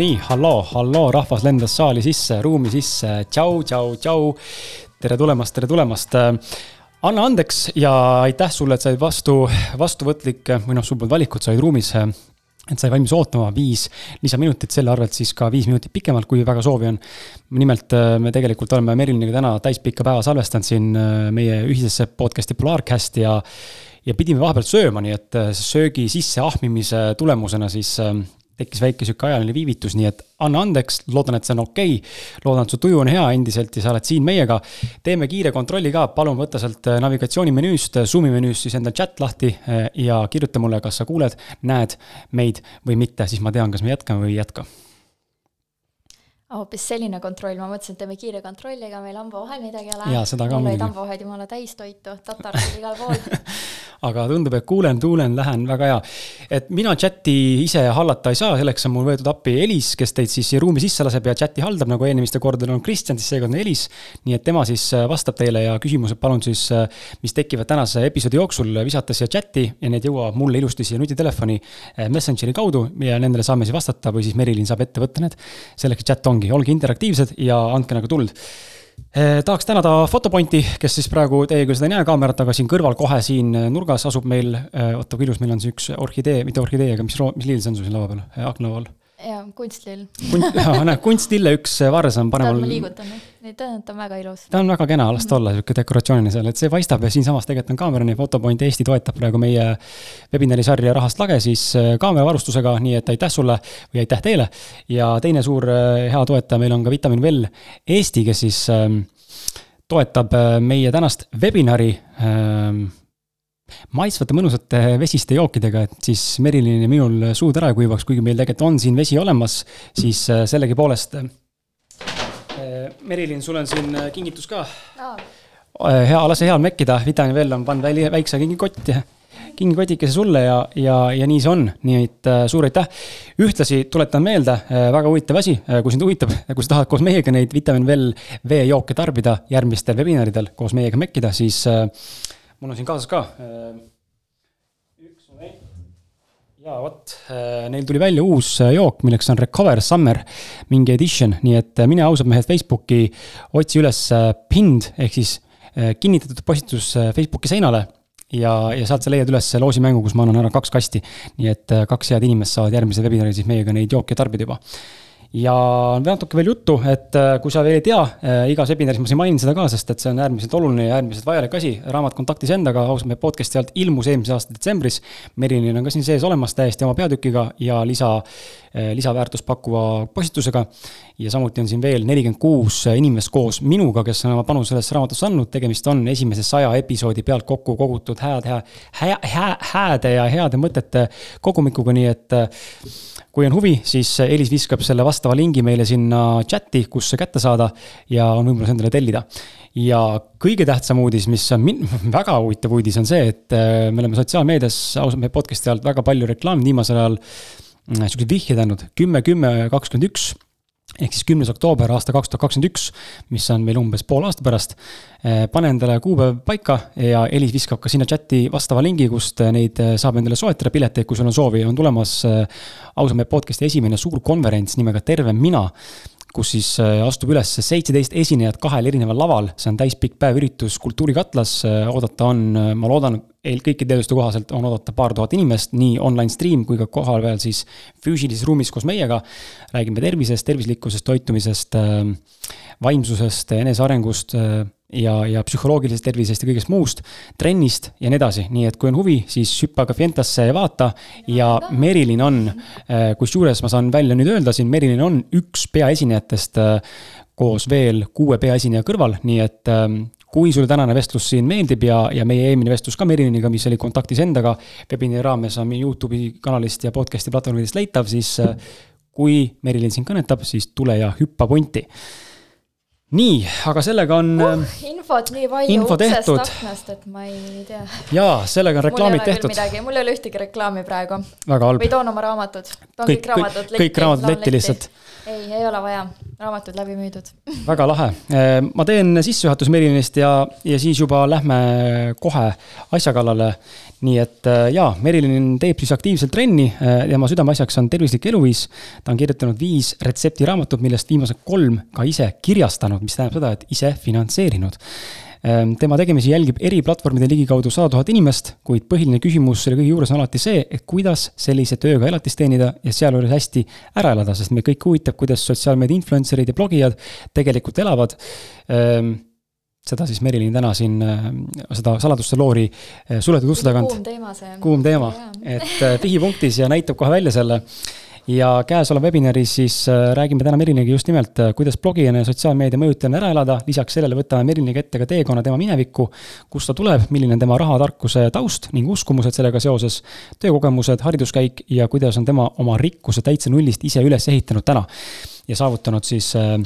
nii, halloo, halloo, rahvas lendas saali sisse, ruumi sisse, tšau, tšau, tšau. tere tulemast, tere tulemast. anna andeks ja aitäh sulle, et said vastu, vastuvõtlik või noh, sul polnud valikut, sa olid ruumis. et sai valmis ootama viis lisaminutit, selle arvelt siis ka viis minutit pikemalt, kui väga soovi on. nimelt me tegelikult oleme Meriliniga täna täispikka päeva salvestanud siin meie ühisesse podcast'i Polarcast ja ja pidime vahepeal sööma, nii et söögi sisse ahmimise tulemusena siis tekkis väike sihuke ajaline viivitus, nii et anna andeks, loodan, et see on okei. Okay.. loodan, et su tuju on hea endiselt ja sa oled siin meiega. teeme kiire kontrolli ka, palun võta sealt navigatsioonimenüüst, Zoom'i menüüst siis endal chat lahti eh, ja kirjuta mulle, kas sa kuuled, näed meid või mitte, siis ma tean, kas me jätkame või ei jätka hoopis selline kontroll, ma mõtlesin, et teeme kiire kontrolli, ega meil hamba vahel midagi ei ole. mul olid hambavahed jumala täis toitu, tatarsid igal pool aga tundub, et kuulen, tuulen, lähen, väga hea. et mina chati ise hallata ei saa, selleks on mul võetud appi Elis, kes teid siis ruumi sisse laseb ja chati haldab, nagu eelmistel kordadel on Kristjan, siis seekord on Elis. nii et tema siis äh, vastab teile ja küsimused palun siis, äh, mis tekivad tänase episoodi jooksul, visata siia chati ja need jõuavad mulle ilusti siia nutitelefoni äh, Messengeri kaudu ja nendele saame siis vastata või siis Merilin saab ette võtta need. selleks chat ongi ongi, olge interaktiivsed ja andke nagu tuld eh, tahaks tänada Fotopointi, kes siis praegu, teie küll seda ei näe kaamerat, aga siin kõrval kohe siin nurgas asub meil, eh, oota kui ilus meil on see üks orhidee, mitte orhidee, aga mis, mis lill see on sul siin laua peal, eh, akna all? Jaa, kunstlill Kunst, näed, kunstlille üks varrs on paremal. ma liigutan, nii, ta on väga ilus. ta on väga kena, las ta olla, niisugune dekoratsioonina seal, et see paistab ja siinsamas tegelikult on kaamera, nii Fotopoint Eesti toetab praegu meie webinari sarja Rahast lage siis äh, kaameravarustusega, nii et aitäh sulle või aitäh teile. ja teine suur äh, hea toetaja meil on ka Vitamin Well Eesti, kes siis ähm, toetab äh, meie tänast webinari ähm, maitsvate mõnusate vesiste jookidega, et siis Merilin ja minul suud ära ei kuivaks, kuigi meil tegelikult on siin vesi olemas, siis äh, sellegipoolest. Äh, Merilin, sul on siin äh, kingitus ka oh.. hea, lase heal mekkida, Vitani veel on pannud väli, väikse kingikotti, kingikotikese sulle ja, ja, ja nii see on, nii et suur aitäh. ühtlasi tuletan meelde, väga huvitav asi, kui sind huvitab, kui sa tahad koos meiega neid Vitamin Well veejooke tarbida järgmistel webinaridel koos meiega mekkida, siis mul on siin kaasas ka äh, üks moment. ja vot, äh, neil tuli välja uus äh, jook, milleks on Recover Summer mingi edition, nii et mine ausad mehed Facebooki, otsi üles pinned ehk siis kinnitatud postitus Facebooki seinale ja, ja sealt sa leiad üles loosimängu, kus ma annan ära kaks kasti. nii et kaks head inimest saavad järgmisel webinaril siis meiega neid jooke tarbida juba ja natuke veel juttu, et äh, kui sa veel ei tea, äh, igas webinaris ma siin mainin seda ka, sest et see on äärmiselt oluline ja äärmiselt vajalik asi. raamat Kontaktis endaga, ausalt meie podcast'i alt ilmus eelmise aasta detsembris. Merilin on ka siin sees olemas täiesti oma peatükiga ja lisa, äh, lisaväärtust pakkuva postitusega. ja samuti on siin veel nelikümmend kuus inimest koos minuga, kes on oma panuse sellesse raamatusse andnud, tegemist on esimese saja episoodi pealt kokku kogutud hääd, hää, hää, hää, hääde ja heade mõtete kogumikuga, nii et kui on huvi, siis Elis viskab selle vastava lingi meile sinna chati, kus see kätte saada ja on võimalus endale tellida. ja kõige tähtsam uudis, mis on min-, väga huvitav uudis, on see, et äh, me oleme sotsiaalmeedias, ausalt meie podcast'i alt väga palju reklaami viimasel ajal mm, siukseid vihjeid andnud, kümme, kümme, kakskümmend üks ehk siis kümnes oktoober aasta kaks tuhat kakskümmend üks, mis on meil umbes poole aasta pärast. Eh, pane endale kuupäev paika ja Elis viskab ka sinna chati vastava lingi, kust neid eh, saab endale soetada pileteid, kui sul on soovi, on tulemas eh, ausalt meie podcast'i esimene suur konverents nimega Terve mina kus siis astub üles seitseteist esinejat kahel erineval laval, see on täispikk päev üritus Kultuurikatlas, oodata on, ma loodan, kõikide teaduste kohaselt on oodata paar tuhat inimest, nii online stream kui ka kohapeal siis füüsilises ruumis koos meiega. räägime tervisest, tervislikkusest, toitumisest, äh, vaimsusest, enesearengust äh, ja, ja psühholoogilisest tervisest ja kõigest muust, trennist ja nii edasi, nii et kui on huvi, siis hüppa ka Fientasse ja vaata. ja Merilin on, äh, kusjuures ma saan välja nüüd öelda siin, Merilin on üks peaesinejatest koos veel kuue peaesineja kõrval, nii et ähm, kui sulle tänane vestlus siin meeldib ja, ja meie eelmine vestlus ka Meriliniga, mis oli kontaktis endaga webinari raames on meie Youtube'i kanalist ja podcast'i platvormidest leitav, siis äh, kui Merilin sind kõnetab, siis tule ja hüppa punti. Nii, aga sellega on uh,. infot nii palju info uksest aknast, et ma ei tea. jaa, sellega on reklaamid tehtud. mul ei ole ühtegi reklaami praegu. või toon oma raamatud. toon kõik, kõik raamatud letti. kõik raamatud letti lihtsalt. ei, ei ole vaja, raamatud läbi müüdud väga lahe. ma teen sissejuhatuse Merilinist ja, ja siis juba lähme kohe asja kallale nii et äh, jaa, Merilin teeb siis aktiivselt trenni, äh, tema südameasjaks on tervislik eluviis. ta on kirjutanud viis retseptiraamatut, millest viimased kolm ka ise kirjastanud, mis tähendab seda, et ise finantseerinud. Ähm, tema tegemisi jälgib eri platvormide ligikaudu sada tuhat inimest, kuid põhiline küsimus selle kõige juures on alati see, et kuidas sellise tööga elatist teenida ja sealjuures hästi ära elada, sest meid kõik huvitab, kuidas sotsiaalmeedia influencer'id ja blogijad tegelikult elavad ähm, seda siis Merilin täna siin, äh, seda saladuste loori äh, suletud uste tagant. kuum teema see. kuum teema, et äh, pihipunktis ja näitab kohe välja selle. ja käesoleva webinaris siis räägime täna Meriliga just nimelt, kuidas blogijana ja sotsiaalmeedia mõjutajana ära elada, lisaks sellele võtame Meriliga ette ka teekonna tema minevikku, kust ta tuleb, milline on tema rahatarkuse taust ning uskumused sellega seoses, töökogemused, hariduskäik ja kuidas on tema oma rikkuse täitsa nullist ise üles ehitanud täna ja saavutanud siis äh,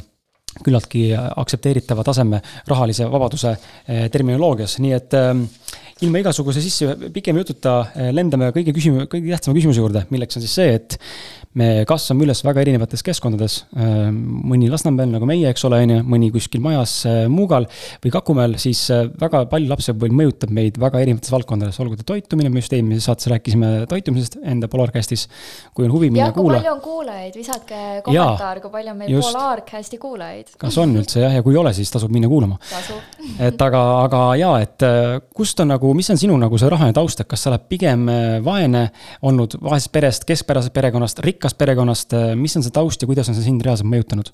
küllaltki aktsepteeritava taseme rahalise vabaduse eh, terminoloogias, nii et ähm, ilma igasuguse sisse pikema jututa eh, lendame kõige küsimus, kõige tähtsama küsimuse juurde, milleks on siis see, et me kasvame üles väga erinevates keskkondades. Ähm, mõni Lasnamäel nagu meie, eks ole, on ju, mõni kuskil majas äh, Muugal või Kakumäel, siis väga palju lapsepõlv mõjutab meid väga erinevates valdkondades, olgu ta toitumine, me just eelmises saates rääkisime toitumisest enda Polarcastis. kui on huvi, mine kuula. palju on kuulajaid, visake kommentaar, kui palju on meil just. Polarcasti kuulajaid. kas on üldse jah, ja kui ei ole, siis tasub minna kuulama. et aga, aga jaa, et kust on nagu, mis on sinu nagu see rahaline taust, et kas sa oled pigem vaene olnud vaesest perest, keskpärasest perekonnast, rikkast perekonnast, mis on see taust ja kuidas on see sind reaalselt mõjutanud?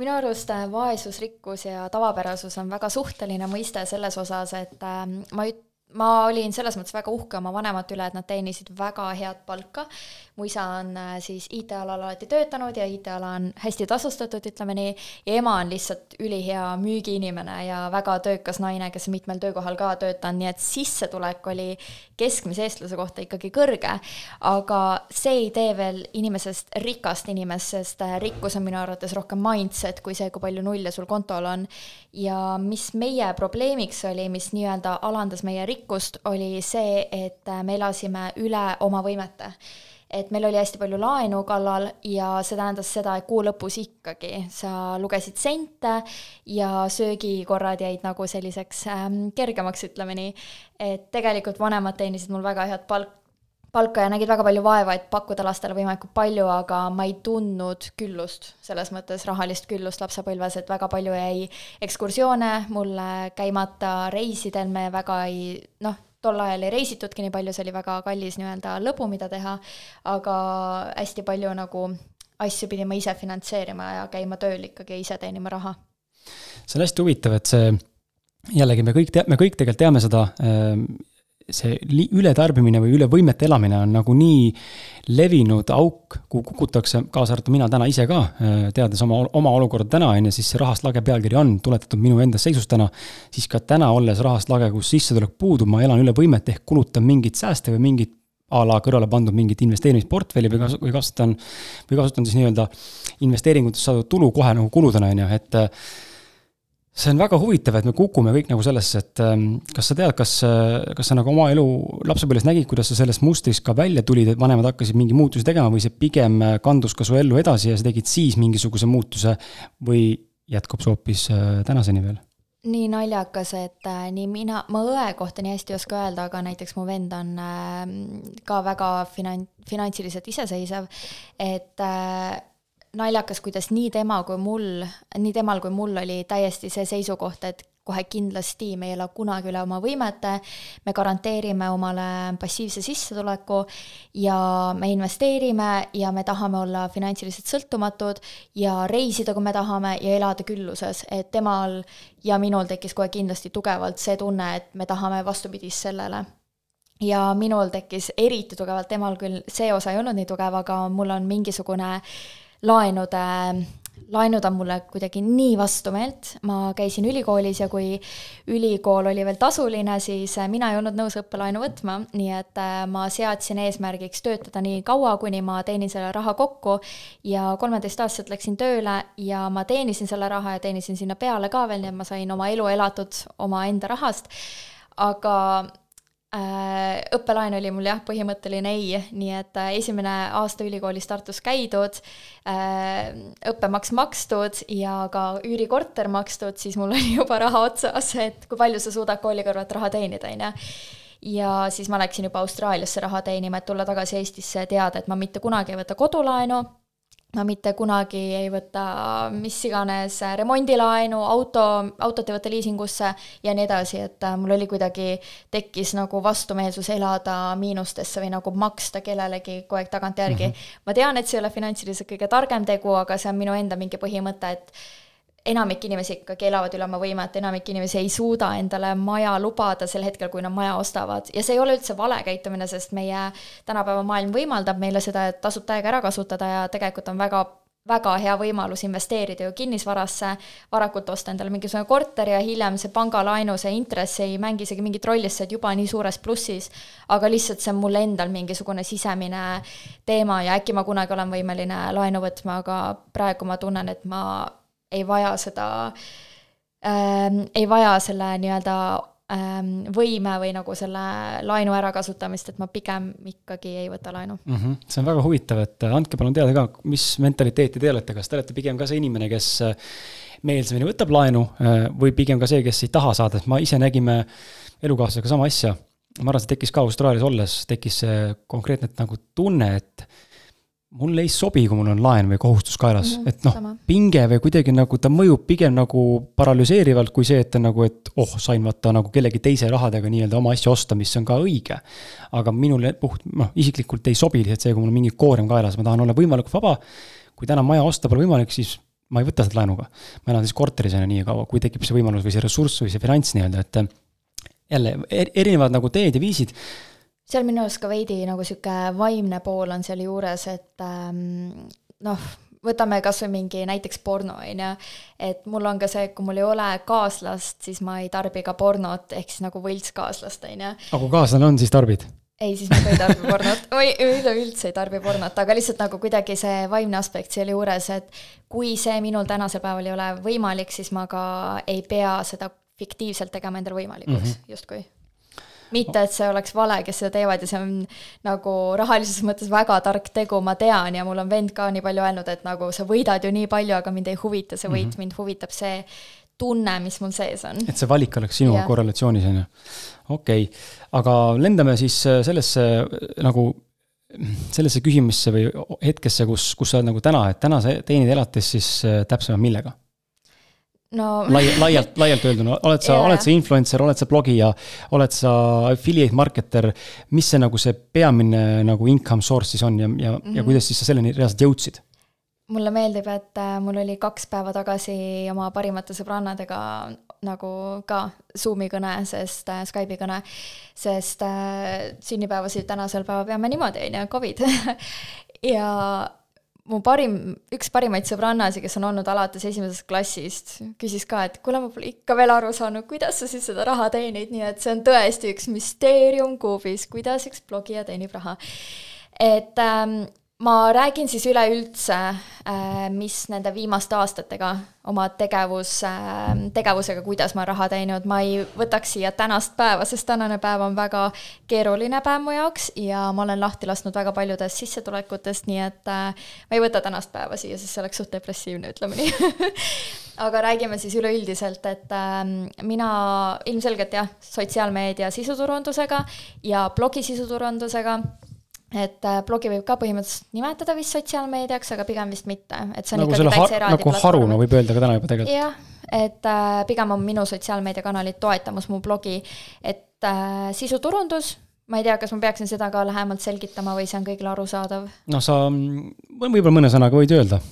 minu arust äh, vaesus, rikkus ja tavapärasus on väga suhteline mõiste selles osas, et äh, ma üt-, ma olin selles mõttes väga uhke oma vanemate üle, et nad teenisid väga head palka. Mu isa on äh, siis IT-alal alati töötanud ja IT-ala on hästi tasustatud, ütleme nii, ja ema on lihtsalt ülihea müügiinimene ja väga töökas naine, kes mitmel töökohal ka töötanud, nii et sissetulek oli keskmise eestlase kohta ikkagi kõrge. aga see ei tee veel inimesest rikast inimest, sest äh, rikkus on minu arvates rohkem mindset kui see, kui palju nulle sul kontol on. ja mis meie probleemiks oli, mis nii-öelda alandas meie rikkust, rikkust, oli see, et äh, me elasime üle oma võimete et meil oli hästi palju laenu kallal ja see tähendas seda, et kuu lõpus ikkagi sa lugesid sente ja söögikorrad jäid nagu selliseks ähm, kergemaks, ütleme nii. et tegelikult vanemad teenisid mul väga head palk, palka ja nägid väga palju vaeva, et pakkuda lastele võimalikult palju, aga ma ei tundnud küllust, selles mõttes rahalist küllust lapsepõlves, et väga palju jäi ekskursioone mulle käimata, reisidel me väga ei noh, tol ajal ei reisitudki nii palju, see oli väga kallis nii-öelda lõbu, mida teha, aga hästi palju nagu asju pidime ise finantseerima ja käima tööl ikkagi ise teenima raha. see on hästi huvitav, et see jällegi me kõik tea-, me kõik tegelikult teame seda see ületarbimine või üle võimete elamine on nagu nii levinud auk, kuhu kukutakse, kaasa arvatud mina täna ise ka, äh, teades oma, oma olukorda täna, on ju, siis see rahast lage pealkiri on tuletatud minu enda seisust täna, siis ka täna, olles rahast lage, kus sissetulek puudub, ma elan üle võimete ehk kulutan mingeid sääste või mingit a la kõrvale pandud mingit investeerimisportfelli või kas-, või kasutan, või kasutan siis nii-öelda investeeringutest saadud tulu kohe nagu kuludena, on ju, et see on väga huvitav, et me kukume kõik nagu sellesse, et ähm, kas sa tead, kas, äh, kas sa nagu oma elu lapsepõlves nägid, kuidas sa sellest mustrist ka välja tulid, et vanemad hakkasid mingi muutusi tegema või see pigem äh, kandus ka su ellu edasi ja sa tegid siis mingisuguse muutuse või jätkub see hoopis äh, tänaseni veel? nii naljakas, et nii mina, ma õe kohta nii hästi ei oska öelda, aga näiteks mu vend on äh, ka väga finan-, finantsiliselt iseseisev, et naljakas, kuidas nii tema kui mul, nii temal kui mul oli täiesti see seisukoht, et kohe kindlasti me ei ela kunagi üle oma võimete, me garanteerime omale passiivse sissetuleku ja me investeerime ja me tahame olla finantsiliselt sõltumatud ja reisida, kui me tahame, ja elada külluses, et temal ja minul tekkis kohe kindlasti tugevalt see tunne, et me tahame vastupidist sellele. Ja minul tekkis eriti tugevalt, temal küll see osa ei olnud nii tugev, aga mul on mingisugune äh, laenude, laenud on mulle kuidagi nii vastumeelt, ma käisin ülikoolis ja kui ülikool oli veel tasuline, siis äh, mina ei olnud nõus õppelaenu võtma, nii et äh, ma seadsin eesmärgiks töötada nii kaua, kuni ma teenin selle raha kokku. Ja kolmeteistaastaselt läksin tööle ja ma teenisin selle raha ja teenisin sinna peale ka veel, nii et ma sain oma elu elatud omaenda rahast, aga Äh, õppelaen oli mul jah, põhimõtteline ei, nii et äh, esimene aasta ülikoolis Tartus käidud, äh, õppemaks makstud ja ka üürikorter makstud, siis mul oli juba raha otsas, et kui palju sa suudad kooli kõrvalt raha teenida, on ju. Ja siis ma läksin juba Austraaliasse raha teenima, et tulla tagasi Eestisse ja teada, et ma mitte kunagi ei võta kodulaenu ma mitte kunagi ei võta mis iganes remondilaenu, auto, autot ei võta liisingusse ja nii edasi, et äh, mul oli kuidagi, tekkis nagu vastumeelsus elada miinustesse või nagu maksta kellelegi kogu aeg tagantjärgi mm. -hmm. ma tean, et see ei ole finantsiliselt kõige targem tegu, aga see on minu enda mingi põhimõte, et enamik inimesi ikkagi elavad üle oma võime, et enamik inimesi ei suuda endale maja lubada sel hetkel, kui nad maja ostavad. ja see ei ole üldse vale käitumine, sest meie tänapäeva maailm võimaldab meile seda tasuta aega ära kasutada ja tegelikult on väga väga hea võimalus investeerida ju kinnisvarasse, varakult osta endale mingisugune korter ja hiljem see pangalaenu, see intress ei mängi isegi mingit rolli, sest sa oled juba nii suures plussis. aga lihtsalt see on mul endal mingisugune sisemine teema ja äkki ma kunagi olen võimeline laenu võtma, aga praegu ma tunnen, et ma ei vaja seda ähm,, ei vaja selle nii-öelda ähm, võime või nagu selle laenu ärakasutamist, et ma pigem ikkagi ei võta laenu mm. -hmm. see on väga huvitav, et äh, andke palun teada ka, mis mentaliteeti te olete, kas te olete pigem ka see inimene, kes äh, meelsamini võtab laenu äh, või pigem ka see, kes ei taha saada, sest ma ise nägime elukaaslasega sama asja. ma arvan, see tekkis ka Austraalias olles, tekkis see konkreetne nagu tunne, et mulle ei sobi, kui mul on laen või kohustus kaelas mm, -hmm, et noh, pinge või kuidagi nagu ta mõjub pigem nagu paralüseerivalt, kui see, et nagu, et oh, sain vaata nagu kellegi teise rahadega nii-öelda oma asju osta, mis on ka õige. aga minule puht, noh, isiklikult ei sobi lihtsalt see, kui mul on mingi koorem kaelas, ma tahan olla võimalikult vaba. kui täna maja osta pole võimalik, siis ma ei võta seda laenuga. ma elan siis korteris on ju nii kaua, kui tekib see võimalus või see ressurss või see finants nii-öelda, et jälle erinevad nagu teed ja viisid seal minu arust ka veidi nagu niisugune vaimne pool on seal juures, et ähm, noh, võtame kas või mingi näiteks porno, on ju, et mul on ka see, et kui mul ei ole kaaslast, siis ma ei tarbi ka pornot, ehk siis nagu võltskaaslast, on ju. aga kui kaaslane on, siis tarbid? ei, siis ma ka ei tarbi pornot või üleüldse ei tarbi pornot, aga lihtsalt nagu kuidagi see vaimne aspekt selle juures, et kui see minul tänasel päeval ei ole võimalik, siis ma ka ei pea seda fiktiivselt tegema endale võimalikuks mm -hmm. justkui mitte, et see oleks vale, kes seda teevad ja see on nagu rahalises mõttes väga tark tegu, ma tean ja mul on vend ka nii palju öelnud, et nagu sa võidad ju nii palju, aga mind ei huvita see võit mm, -hmm. mind huvitab see tunne, mis mul sees on. et see valik oleks sinuga korrelatsioonis, on ju. okei okay., aga lendame siis äh, sellesse äh, nagu sellesse küsimisse või hetkesse, kus, kus sa oled nagu täna, et täna sa teenid elatis siis äh, täpsemalt millega? No Lai-, laialt, laialt öelduna, oled sa yeah., oled sa influencer, oled sa blogija, oled sa affiliate marketer, mis see nagu see peamine nagu income source siis on ja, ja mm, -hmm. ja mhm. kuidas siis sa selleni reaalselt jõudsid? mulle meeldib, et äh, mul oli kaks päeva tagasi oma parimate sõbrannadega nagu ka Zoomi kõne, sest äh,, Skype'i kõne, sest äh, sünnipäevasid tänasel päeval peame niimoodi, on ju, Covid ja mu parim, üks parimaid sõbrannasi, kes on olnud alates esimesest klassist, küsis ka, et kuule, ma pole ikka veel aru saanud, kuidas sa siis seda raha teenid, nii et see on tõesti üks müsteerium kuubis, kuidas üks blogija teenib raha. et ähm, ma räägin siis üleüldse, äh, mis nende viimaste aastatega oma tegevus, äh, tegevusega, kuidas ma raha teinud, ma ei võtaks siia tänast päeva, sest tänane päev on väga keeruline päev mu jaoks ja ma olen lahti lasknud väga paljudest sissetulekutest, nii et äh, ma ei võta tänast päeva siia, sest see oleks suht depressiivne, ütleme nii. Aga räägime siis üleüldiselt, et mina ilmselgelt jah, sotsiaalmeedia sisuturundusega ja blogi sisuturundusega et äh, blogi võib ka põhimõtteliselt nimetada vist sotsiaalmeediaks, aga pigem vist mitte, et see on nagu ikkagi täitsa eraldi nagu haruna võib öelda ka täna juba tegelikult. jah, et äh, pigem on minu sotsiaalmeediakanalid toetamas mu blogi, et äh, sisuturundus, ma ei tea, kas ma peaksin seda ka lähemalt selgitama või see on kõigile arusaadav? noh, sa võib-olla mõne sõnaga võid öelda.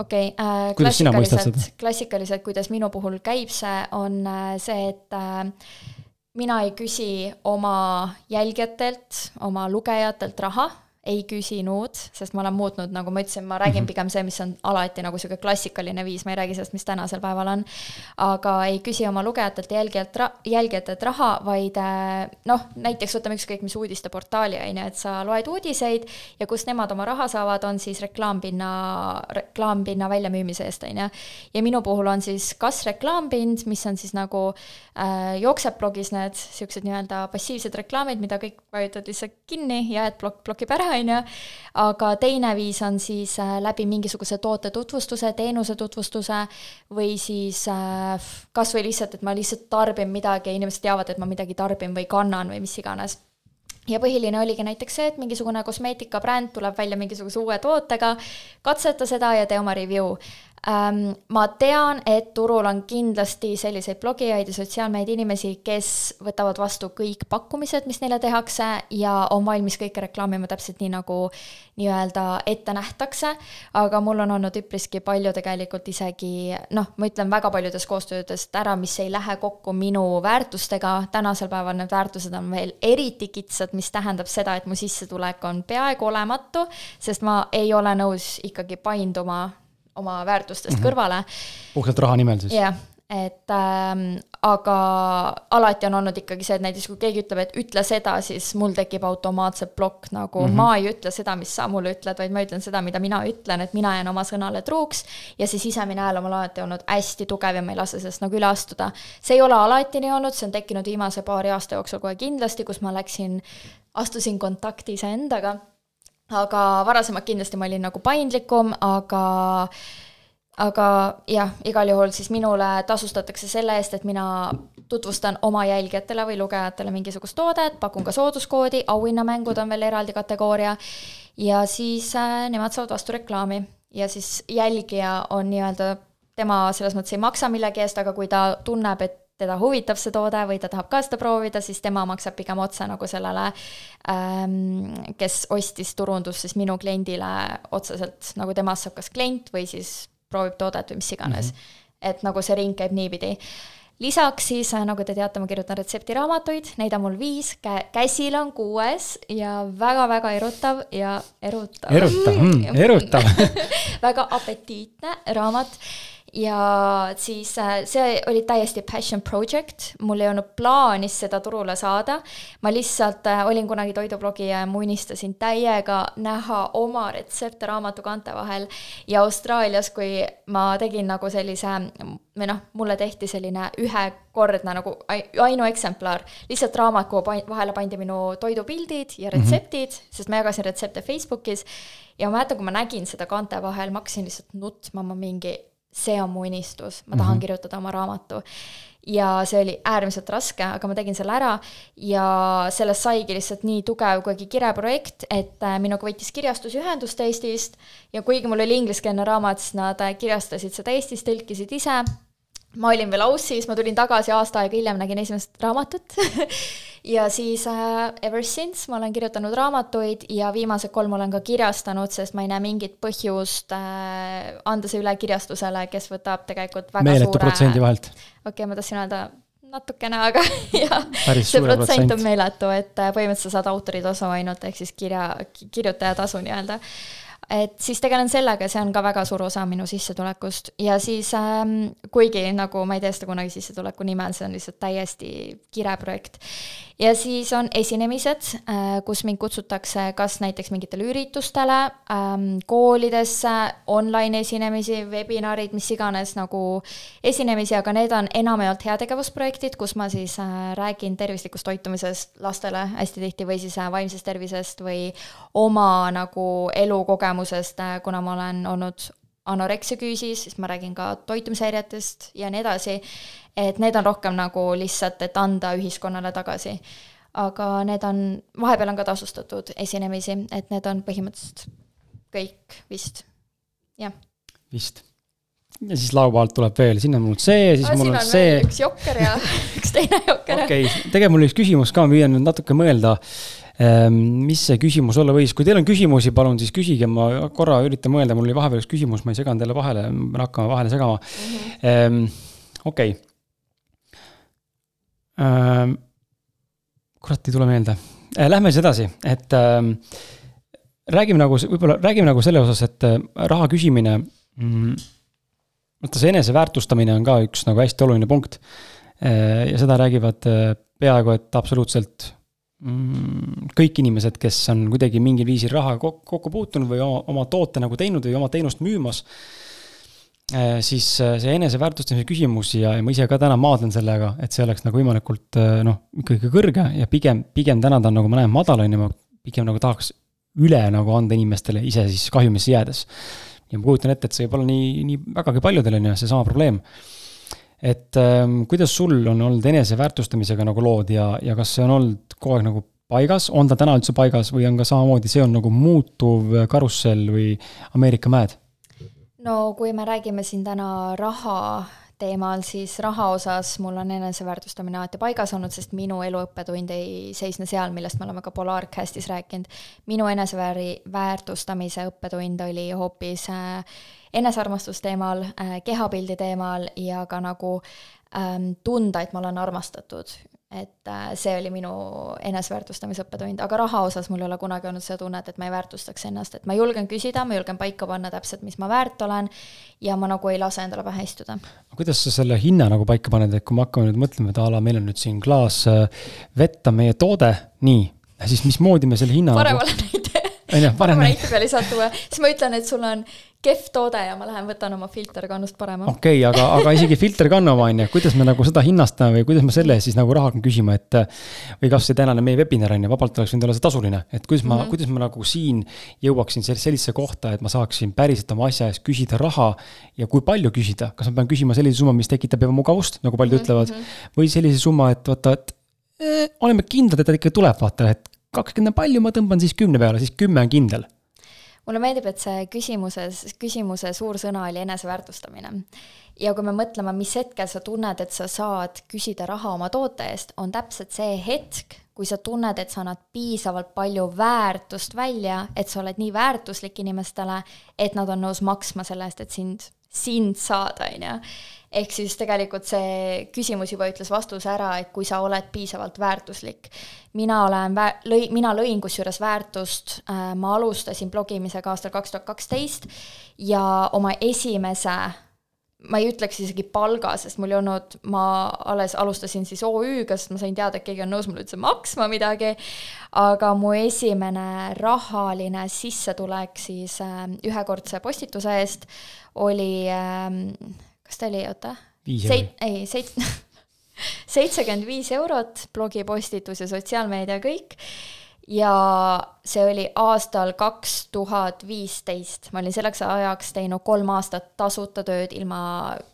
Okei okay, äh,, klassikaliselt, klassikaliselt, kuidas minu puhul käib see, on äh, see, et äh, mina ei küsi oma jälgijatelt, oma lugejatelt raha, ei küsinud, sest ma olen muutnud, nagu ma ütlesin, ma räägin -hmm. pigem see, mis on alati nagu sihuke klassikaline viis, ma ei räägi sellest, mis tänasel päeval on. aga ei küsi oma lugejatelt ja jälgijalt, jälgijatelt raha, vaid äh, noh, näiteks võtame ükskõik mis uudisteportaali, on ju, et sa loed uudiseid ja kust nemad oma raha saavad, on siis reklaampinna, reklaampinna väljamüümise eest, on ju. ja minu puhul on siis kas reklaampind, mis on siis nagu äh, jookseb blogis need siuksed nii-öelda passiivsed reklaamid, mida kõik vajutad lihtsalt kinni ja et blokk blokib ära on ju, aga teine viis on siis äh, läbi mingisuguse toote tutvustuse, teenuse tutvustuse või siis äh, kas või lihtsalt, et ma lihtsalt tarbin midagi ja inimesed teavad, et ma midagi tarbin või kannan või mis iganes ja põhiline oligi näiteks see, et mingisugune kosmeetikabränd tuleb välja mingisuguse uue tootega, katseta seda ja tee oma review. Ma tean, et turul on kindlasti selliseid blogijaid ja sotsiaalmeedia inimesi, kes võtavad vastu kõik pakkumised, mis neile tehakse ja on valmis kõike reklaamima täpselt nii, nagu nii-öelda ette nähtakse, aga mul on olnud üpriski palju tegelikult isegi noh, ma ütlen väga paljudest koostöödest ära, mis ei lähe kokku minu väärtustega, tänasel päeval need väärtused on veel eriti kitsad, mis tähendab seda, et mu sissetulek on peaaegu olematu, sest ma ei ole nõus ikkagi painduma oma väärtustest mm -hmm. kõrvale. puhtalt raha nimel siis? jah yeah., et ähm, aga alati on olnud ikkagi see, et näiteks kui keegi ütleb, et ütle seda, siis mul tekib automaatselt plokk, nagu mm -hmm. ma ei ütle seda, mis sa mulle ütled, vaid ma ütlen seda, mida mina ütlen, et mina jään oma sõnale truuks. ja see sisemine hääl on mul alati olnud hästi tugev ja ma ei lase sellest nagu üle astuda. see ei ole alati nii olnud, see on tekkinud viimase paari aasta jooksul kohe kindlasti, kus ma läksin, astusin kontakti iseendaga aga varasemalt kindlasti ma olin nagu paindlikum, aga aga jah, igal juhul siis minule tasustatakse selle eest, et mina tutvustan oma jälgijatele või lugejatele mingisugust toodet, pakun ka sooduskoodi, auhinnamängud on veel eraldi kategooria, ja siis äh, nemad saavad vastu reklaami. ja siis jälgija on nii-öelda, tema selles mõttes ei maksa millegi eest, aga kui ta tunneb, et teda huvitab see toode või ta tahab ka seda proovida, siis tema maksab pigem otse nagu sellele ähm,, kes ostis turundust siis minu kliendile otseselt, nagu temast saab kas klient või siis proovib toodet või mis iganes mm. -hmm. et nagu see ring käib niipidi lisaks siis, äh, nagu te teate, ma kirjutan retseptiraamatuid, neid on mul viis, käsil on kuues ja väga-väga erutav ja erutav. erutav mm,, erutav väga apetiitne raamat ja siis äh, see oli täiesti passion project, mul ei olnud plaanis seda turule saada. ma lihtsalt äh, olin kunagi toidublogija ja ma unistasin täiega näha oma retsepte raamatukaante vahel. ja Austraalias, kui ma tegin nagu sellise või noh, mulle tehti selline ühekordne nagu ainueksemplar, lihtsalt raamat, kuhu vahele pandi minu toidupildid ja mhm. retseptid mm, -hmm. sest ma jagasin retsepte Facebookis. ja ma mäletan, kui ma nägin seda kaante vahel, ma hakkasin lihtsalt nutma, ma mingi see on mu unistus, ma tahan mm -hmm. kirjutada oma raamatu. ja see oli äärmiselt raske, aga ma tegin selle ära ja sellest saigi lihtsalt nii tugev kuidagi kireprojekt, et äh, minuga võttis kirjastus ühendust Eestist ja kuigi mul oli ingliskeelne raamat, siis nad äh, kirjastasid seda Eestis, tõlkisid ise ma olin veel Aussis, ma tulin tagasi aasta aega hiljem, nägin esimest raamatut. Ja siis äh, ever since ma olen kirjutanud raamatuid ja viimased kolm olen ka kirjastanud, sest ma ei näe mingit põhjust äh, anda see üle kirjastusele, kes võtab tegelikult väga meeletu suure protsendi vahelt. okei okay,, ma tahtsin öelda natukene, aga jah, see protsent on meeletu, et äh, põhimõtteliselt sa saad autoritasu ainult, ehk siis kirja, kirjutajatasu nii-öelda et siis tegelen sellega see on ka väga suur osa minu sissetulekust ja siis ähm, kuigi nagu ma ei tee seda kunagi sissetuleku nimel, see on lihtsalt täiesti kireprojekt. Ja siis on esinemised äh,, kus mind kutsutakse kas näiteks mingitele üritustele ähm,, koolidesse, online esinemisi, webinarid, mis iganes nagu esinemisi, aga need on enamjaolt heategevusprojektid, kus ma siis äh, räägin tervislikust toitumisest lastele hästi tihti või siis äh, vaimsest tervisest või oma nagu elukogemusest kogemusest, kuna ma olen olnud anoreksia küüsis, siis ma räägin ka toitumishäiretest ja nii edasi, et need on rohkem nagu lihtsalt, et anda ühiskonnale tagasi. aga need on, vahepeal on ka tasustatud esinemisi, et need on põhimõtteliselt kõik vist, jah. vist ja siis laupäevalt tuleb veel, siin on mul see, siis no, mul on, on see. üks jokker ja üks teine jokker. okei okay., tegelikult mul üks küsimus ka, ma püüan nüüd natuke mõelda Ehm, mis see küsimus olla võis, kui teil on küsimusi, palun siis küsige, ma korra üritan mõelda, mul oli vahepeal üks küsimus, ma ei seganud jälle vahele, ma pean hakkama vahele segama mm -hmm.. okei. Ehm, kurat, ei tule meelde. Äh, lähme siis edasi, et ähm, räägime nagu, võib-olla räägime nagu selle osas, et äh, raha küsimine mm,. vaata, see eneseväärtustamine on ka üks nagu hästi oluline punkt. Äh, ja seda räägivad peaaegu et absoluutselt mm, kõik inimesed, kes on kuidagi mingil viisil raha kokku puutunud või oma, oma toote nagu teinud või oma teenust müümas siis see eneseväärtustamise küsimus ja, ja ma ise ka täna maadlen sellega, et see oleks nagu võimalikult noh, ikkagi kõrge ja pigem, pigem täna ta on nagu ma näen madal, on ju, ma pigem nagu tahaks üle nagu anda inimestele ise siis kahjumisse jäädes. ja ma kujutan ette, et see võib olla nii, nii vägagi paljudel on ju seesama probleem. et ähm, kuidas sul on olnud eneseväärtustamisega nagu lood ja, ja kas see on olnud kogu aeg nagu paigas, on ta täna üldse paigas või on ka samamoodi, see on nagu muutuv karussell või Ameerika mäed? No kui me räägime siin täna raha teemal, siis raha osas mul on eneseväärtustamine alati paigas olnud, sest minu elu õppetund ei seisne seal, millest me oleme ka Polarcastis rääkinud. minu enesevääri, väärtustamise õppetund oli hoopis äh, enesearmastuse teemal äh,, kehapildi teemal ja ka nagu ähm, tunda, et ma olen armastatud et äh, see oli minu eneseväärtustamise õppetund, aga raha osas mul ei ole kunagi olnud seda tunnet, et ma ei väärtustaks ennast, et ma julgen küsida, ma julgen paika panna täpselt, mis ma väärt olen ja ma nagu ei lase endale pähe istuda. kuidas sa selle hinna nagu paika paned, et kui me hakkame nüüd mõtlema, et a la meil on nüüd siin klaas äh, vett on meie toode, nii, siis mismoodi me selle hinna paremale nagu... näite parema näite peale ei saa tuua, siis ma ütlen, et sul on kehv toode ja ma lähen võtan oma filterkannust parema. okei okay,, aga, aga isegi filterkannu oma on ju, kuidas me nagu seda hinnastame või kuidas ma selle eest siis nagu raha hakkan küsima, et. või kas see tänane meie webinar on ju, vabalt oleks võinud olla see tasuline, et kuidas ma mm, -hmm. kuidas ma nagu siin jõuaksin sellisesse kohta, et ma saaksin päriselt oma asja eest küsida raha. ja kui palju küsida, kas ma pean küsima sellise summa, mis tekitab ebamugavust, nagu paljud mm -hmm. ütlevad. Mhm. või sellise summa, et vaata, et eh, oleme kindlad, et ta ikka tuleb, vaata, et kakskümmend on palju, ma tõmban siis kümne peale, siis kümme on kindel mulle meeldib, et see küsimuses, küsimuse suur sõna oli eneseväärtustamine. ja kui me mõtleme, mis hetkel sa tunned, et sa saad küsida raha oma toote eest, on täpselt see hetk, kui sa tunned, et sa annad piisavalt palju väärtust välja, et sa oled nii väärtuslik inimestele, et nad on nõus maksma selle eest, et sind, sind saada, on ju ehk siis tegelikult see küsimus juba ütles vastuse ära, et kui sa oled piisavalt väärtuslik. mina olen vä-, lõi-, mina lõin kusjuures väärtust äh,, ma alustasin blogimisega aastal kaks tuhat kaksteist ja oma esimese ma ei ütleks isegi palga, sest mul ei olnud, ma alles alustasin siis OÜ-ga, sest ma sain teada, et keegi on nõus mulle üldse maksma midagi, aga mu esimene rahaline sissetulek siis äh, ühekordse postituse eest oli äh, kas ta oli, oota, seit-, ei, seit-, seitsekümmend viis eurot blogipostitus ja sotsiaalmeedia kõik ja see oli aastal kaks tuhat viisteist, ma olin selleks ajaks teinud kolm aastat tasuta tööd ilma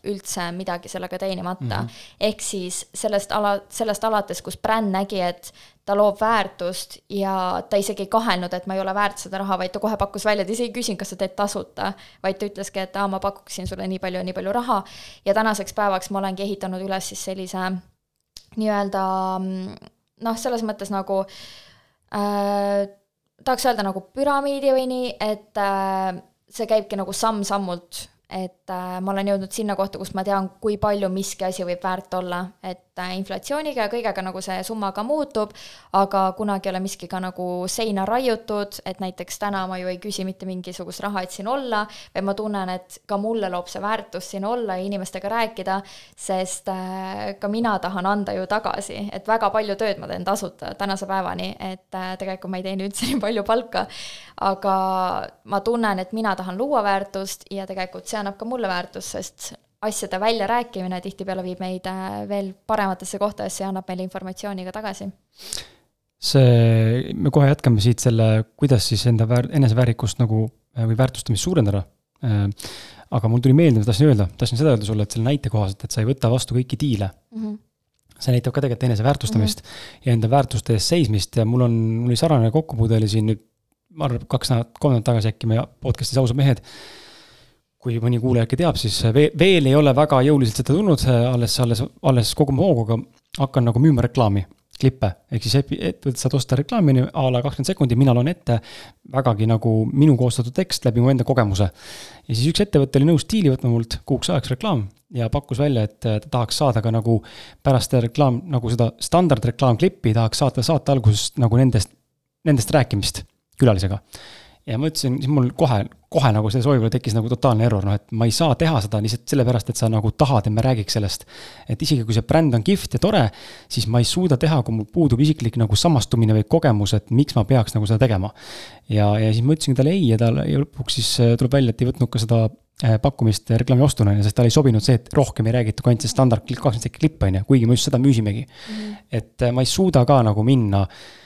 üldse midagi sellega teenimata mm. -hmm. ehk siis sellest ala, sellest alates, kus bränd nägi, et ta loob väärtust ja ta isegi ei kahelnud, et ma ei ole väärt seda raha, vaid ta kohe pakkus välja, ta isegi ei küsinud, kas sa teed tasuta, vaid ta ütleski, et aa, ma pakuksin sulle nii palju ja nii palju raha ja tänaseks päevaks ma olengi ehitanud üles siis sellise nii-öelda noh, selles mõttes nagu äh, tahaks öelda nagu püramiidi või nii, et äh, see käibki nagu samm-sammult, et äh, ma olen jõudnud sinna kohta, kus ma tean, kui palju miski asi võib väärt olla, et äh, inflatsiooniga ja kõigega nagu see summa ka muutub, aga kunagi ei ole miski ka nagu seina raiutud, et näiteks täna ma ju ei küsi mitte mingisugust raha, et siin olla, vaid ma tunnen, et ka mulle loob see väärtust siin olla ja inimestega rääkida, sest äh, ka mina tahan anda ju tagasi, et väga palju tööd ma teen tasuta tänase päevani, et äh, tegelikult ma ei teeni üldse nii palju palka, aga ma tunnen, et mina tahan luua väärtust ja tegelikult see annab ka mulle väärtust, sest asjade väljarääkimine tihtipeale viib meid äh, veel parematesse kohtadesse ja annab meile informatsiooni ka tagasi. see, me kohe jätkame siit selle, kuidas siis enda väär-, eneseväärikust nagu äh, või väärtustamist suurendada. Äh, aga mul tuli meelde, ma tahtsin öelda, tahtsin seda öelda sulle, et selle näite kohaselt, et sa ei võta vastu kõiki diile mm. -hmm see näitab ka tegelikult eneseväärtustamist mm -hmm. ja enda väärtuste eest seismist ja mul on, mul oli sarnane kokkupuude oli siin nüüd, ma arvan, kaks nädalat, kolm nädalat tagasi äkki meie podcast'is Ausad mehed kui mõni kuulaja äkki teab, siis veel, veel ei ole väga jõuliselt seda tulnud, alles, alles, alles kogume hoogu, aga hakkan nagu müüma reklaami, klippe. ehk siis ettevõtted saavad osta reklaami a la kakskümmend sekundit, mina loen ette vägagi nagu minu koostatud tekst läbi mu enda kogemuse. ja siis üks ettevõte oli nõus diili võtma mult kuuks ajaks reklaam ja pakkus välja, et ta tahaks saada ka nagu pärast reklaam, nagu seda standardreklaamklippi tahaks saata saate alguses nagu nendest, nendest rääkimist külalisega ja ma ütlesin, siis mul kohe, kohe nagu see soovimine tekkis nagu totaalne error, noh et ma ei saa teha seda lihtsalt sellepärast, et sa nagu tahad, et me räägiks sellest. et isegi kui see bränd on kihvt ja tore, siis ma ei suuda teha, kui mul puudub isiklik nagu samastumine või kogemus, et miks ma peaks nagu seda tegema. ja, ja siis ma ütlesingi talle ei ja ta ja lõpuks siis äh, tuleb välja, et ei võtnud ka seda äh, pakkumist reklaamiostuna, on ju, sest talle ei sobinud see, et rohkem ei räägitud kui ainult see standard kakskümmend sekki klipp, on ju, kuigi me just seda müüsimegi mm. -hmm. et äh, ma ei suuda ka nagu minna Äh,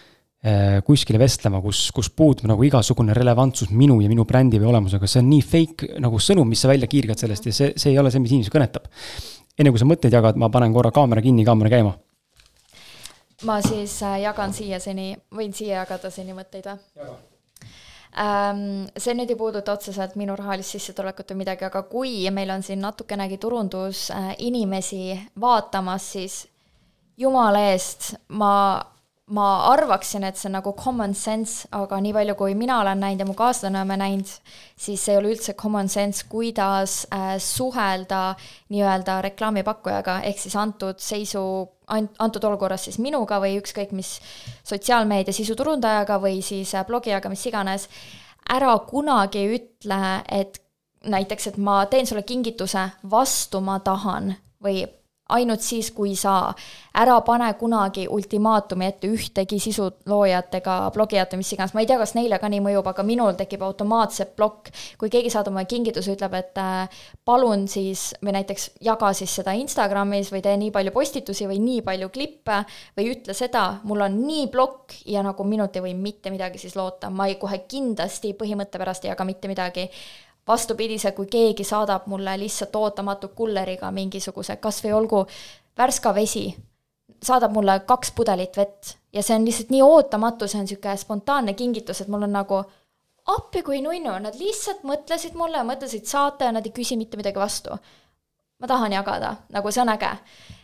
kuskile vestlema, kus, kus puudub nagu igasugune relevantsus minu ja minu brändi või olemusega, see on nii fake nagu sõnum, mis sa välja kiirgad sellest ja see, see ei ole see, mis inimesi kõnetab. enne kui sa mõtteid jagad, ma panen korra kaamera kinni, kaamera käima. ma siis äh, jagan siia seni, võin siia jagada seni mõtteid või? Ähm, see nüüd ei puuduta otseselt minu rahalist sissetulekut või midagi, aga kui meil on siin natukenegi turundusinimesi vaatamas, siis jumala eest, ma ma arvaksin, et see on nagu common sense, aga nii palju, kui mina olen näinud ja mu kaaslane oleme näinud, siis ei ole üldse common sense, kuidas äh, suhelda nii-öelda reklaamipakkujaga, ehk siis antud seisu, antud olukorras siis minuga või ükskõik mis sotsiaalmeedia sisuturundajaga või siis äh, blogijaga, mis iganes, ära kunagi ütle, et näiteks, et ma teen sulle kingituse, vastu ma tahan või ainult siis, kui sa ära pane kunagi ultimaatumi ette ühtegi sisuloojat ega blogijat või mis iganes, ma ei tea, kas neile ka nii mõjub, aga minul tekib automaatselt plokk, kui keegi saadab mulle kingituse, ütleb, et äh, palun siis, või näiteks jaga siis seda Instagramis või tee nii palju postitusi või nii palju klippe või ütle seda, mul on nii plokk ja nagu minult ei või mitte midagi siis loota, ma ei, kohe kindlasti põhimõtte pärast ei jaga mitte midagi vastupidise, kui keegi saadab mulle lihtsalt ootamatu kulleriga mingisuguse, kas või olgu värska vesi, saadab mulle kaks pudelit vett ja see on lihtsalt nii ootamatu, see on niisugune spontaanne kingitus, et mul on nagu appi kui nunnu, nad lihtsalt mõtlesid mulle, mõtlesid saata ja nad ei küsi mitte midagi vastu. ma tahan jagada, nagu see on äge.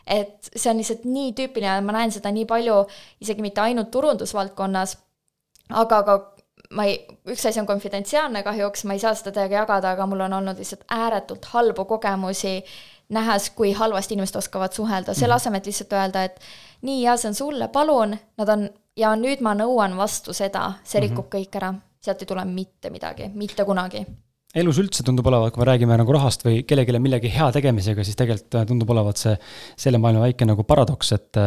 et see on lihtsalt nii tüüpiline, ma näen seda nii palju, isegi mitte ainult turundusvaldkonnas, aga ka ma ei, üks asi on konfidentsiaalne kahjuks, ma ei saa seda teiega jagada, aga mul on olnud lihtsalt ääretult halbu kogemusi, nähes, kui halvasti inimesed oskavad suhelda, selle mhm. asemel, et lihtsalt öelda, et nii, ja see on sulle, palun, nad on, ja nüüd ma nõuan vastu seda, see rikub mm -hmm. kõik ära, sealt ei tule mitte midagi, mitte kunagi elus üldse tundub olevat, kui me räägime nagu rahast või kellelegi millegi hea tegemisega, siis tegelikult tundub olevat see selle maailma väike nagu paradoks, et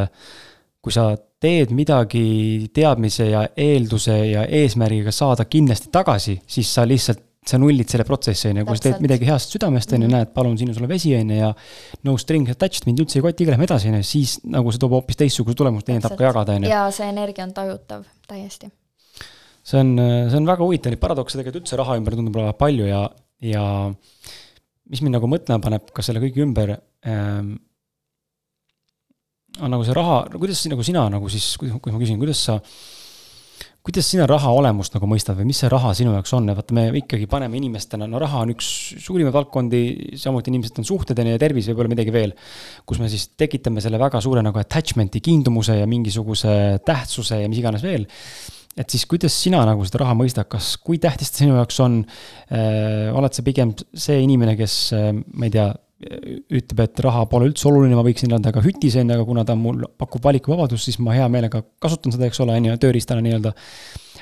kui sa teed midagi teadmise ja eelduse ja eesmärgiga saada kindlasti tagasi, siis sa lihtsalt, sa nullid selle protsessi, on ju, kui sa teed midagi heast südamest, on ju, mhm. näed, palun, siin on sulle vesi, on ju, ja no string attached, mind üldse ei koti, lähme edasi, on ju, siis nagu see toob hoopis teistsuguse tulemuse, teine tahab ka jagada, on ju. ja see energia on tajutav täiesti. see on, see on väga huvitav, neid paradokse tegelikult üldse raha ümber tundub olevat palju ja, ja mis mind nagu mõtlema paneb ka selle kõige ümber ähm,, on nagu see raha, kuidas nagu sina nagu siis, kui ma küsin, kuidas sa, kuidas sina raha olemust nagu mõistad või mis see raha sinu jaoks on ja vaata, me ikkagi paneme inimestena, no raha on üks suurimaid valdkondi, samuti inimesed on suhted ja tervis, võib-olla midagi veel. kus me siis tekitame selle väga suure nagu attachment'i, kiindumuse ja mingisuguse tähtsuse ja mis iganes veel et siis kuidas sina nagu seda raha mõistad, kas, kui tähtis ta sinu jaoks on äh,? oled sa pigem see inimene, kes äh,, ma ei tea, ütleb, et raha pole üldse oluline, ma võiksin elada ka hütis, on ju, aga kuna ta mul pakub valikuvabadust, siis ma hea meelega kasutan seda, eks ole, on ju, tööriistana nii-öelda.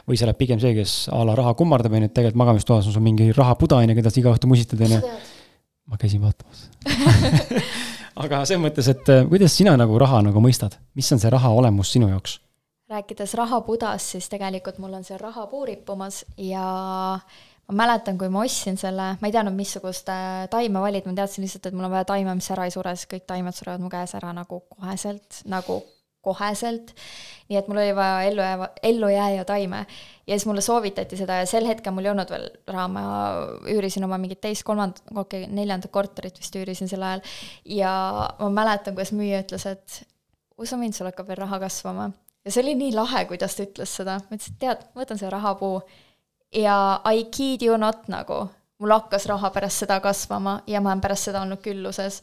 või sa oled pigem see, kes a la raha kummardab, on ju, et tegelikult magamistoas on sul mingi rahapuda, on ju, keda sa iga õhtu musitad, on ju. ma käisin vaatamas aga selles mõttes, et äh, kuidas sina nagu raha nagu mõistad, mis on see raha olemus sinu jaoks? rääkides rahapudast, siis tegelikult mul on see rahapuu rippumas ja ma mäletan, kui ma ostsin selle, ma ei teadnud, missugust äh, taime valida, ma teadsin lihtsalt, et mul on vaja taime, mis ära ei sure, sest kõik taimed surevad mu käes ära nagu koheselt, nagu koheselt. nii et mul oli vaja ellu jääva, ellujääja taime. ja siis mulle soovitati seda ja sel hetkel mul ei olnud veel raha, ma üürisin oma mingit teist, kolmandat, okei okay,, neljandat korterit vist üürisin sel ajal. ja ma mäletan, kuidas müüja ütles, et usu mind, sul hakkab veel raha kasvama. ja see oli nii lahe, kuidas ta ütles seda, ma ütlesin, et tead, ma võtan selle rahapuu ja I kid you not nagu, mul hakkas raha pärast seda kasvama ja ma olen pärast seda olnud külluses.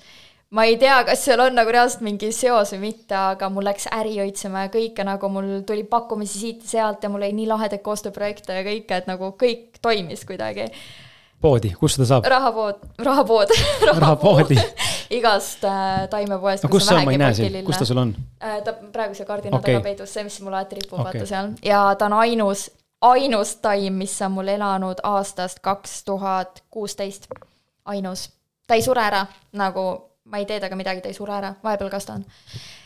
ma ei tea, kas seal on nagu reaalselt mingi seos või mitte, aga mul läks äri õitsema ja kõike nagu mul tuli pakkumisi siit-sealt ja mul oli nii lahedaid koostööprojekte ja kõike, et nagu kõik toimis kuidagi poodi, kus seda saab? rahapood, rahapood rahapoodi igast äh, taimepoest. no kus sa, ma ei näe sind, kus ta sul on äh,? ta praegu seal kardina okay. taga peidus, see, mis mul alati ripub okay., vaata seal, ja ta on ainus ainus taim, mis on mul elanud aastast kaks tuhat kuusteist. ainus. ta ei sure ära, nagu ma ei tee temaga midagi, ta ei sure ära, vahepeal kastan.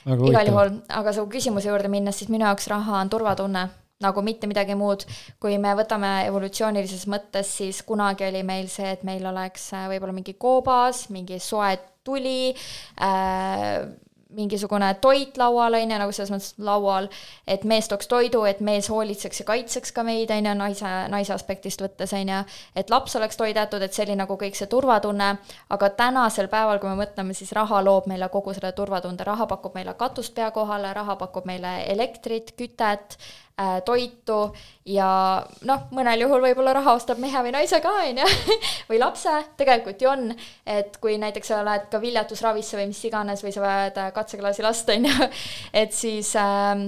igal juhul, aga su küsimuse juurde minnes, siis minu jaoks raha on turvatunne nagu mitte midagi muud. kui me võtame evolutsioonilises mõttes, siis kunagi oli meil see, et meil oleks äh, võib-olla mingi koobas, mingi soe tuli äh,, mingisugune toit laual, on ju, nagu selles mõttes laual, et mees tooks toidu, et mees hoolitseks ja kaitseks ka meid, on ju, naise, naise aspektist võttes, on ju, et laps oleks toidetud, et see oli nagu kõik see turvatunne, aga tänasel päeval, kui me mõtleme, siis raha loob meile kogu selle turvatunde, raha pakub meile katust pea kohale, raha pakub meile elektrit, kütet, toitu ja noh, mõnel juhul võib-olla raha ostab mehe või naise ka, on ju, või lapse, tegelikult ju on, et kui näiteks sa lähed ka viljatusravisse või mis iganes või sa vajad katseklaasi last, on ju, et siis äh,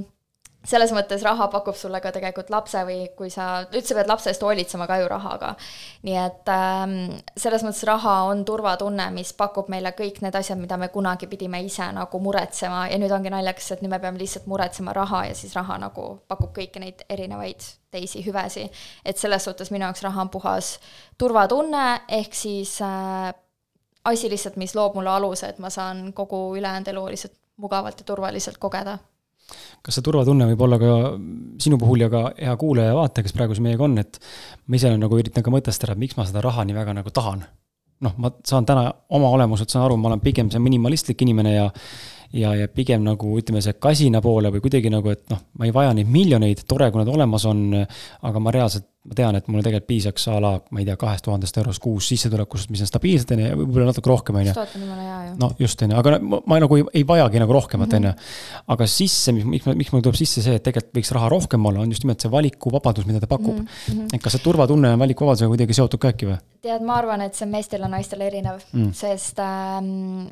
selles mõttes raha pakub sulle ka tegelikult lapse või kui sa üldse pead lapse eest hoolitsema ka ju rahaga. nii et ähm, selles mõttes raha on turvatunne, mis pakub meile kõik need asjad, mida me kunagi pidime ise nagu muretsema ja nüüd ongi naljakas, et nüüd me peame lihtsalt muretsema raha ja siis raha nagu pakub kõiki neid erinevaid teisi hüvesi. et selles suhtes minu jaoks raha on puhas turvatunne, ehk siis äh, asi lihtsalt, mis loob mulle aluse, et ma saan kogu ülejäänud elu lihtsalt mugavalt ja turvaliselt kogeda. Kas see turvatunne võib olla ka sinu puhul ja ka hea kuulaja ja vaataja, kes praegu siin meiega on, et ma ise nagu üritan ka mõtestada, et miks ma seda raha nii väga nagu tahan. noh, ma saan täna oma olemuselt saan aru, ma olen pigem see minimalistlik inimene ja ja, ja pigem nagu ütleme, see kasina poole või kuidagi nagu, et noh, ma ei vaja neid miljoneid, tore, kui nad olemas on, aga ma reaalselt, ma tean, et mulle tegelikult piisaks a la, ma ei tea, kahest tuhandest eurost kuus sissetulekust, mis on stabiilsed, on ju, võib-olla natuke rohkem, on ju. no just, on ju, aga ma, ma nagu ei, ei vajagi nagu rohkemat, on ju. aga sisse, miks, miks mul tuleb sisse see, et tegelikult võiks raha rohkem olla, on just nimelt see valikuvabadus, mida ta pakub mm. -hmm. et kas see turvatunne on valikuvabadusega kuidagi seotud ka äkki või? tead, ma arvan, et see on meestel ja naistel erinev mm., sest ähm,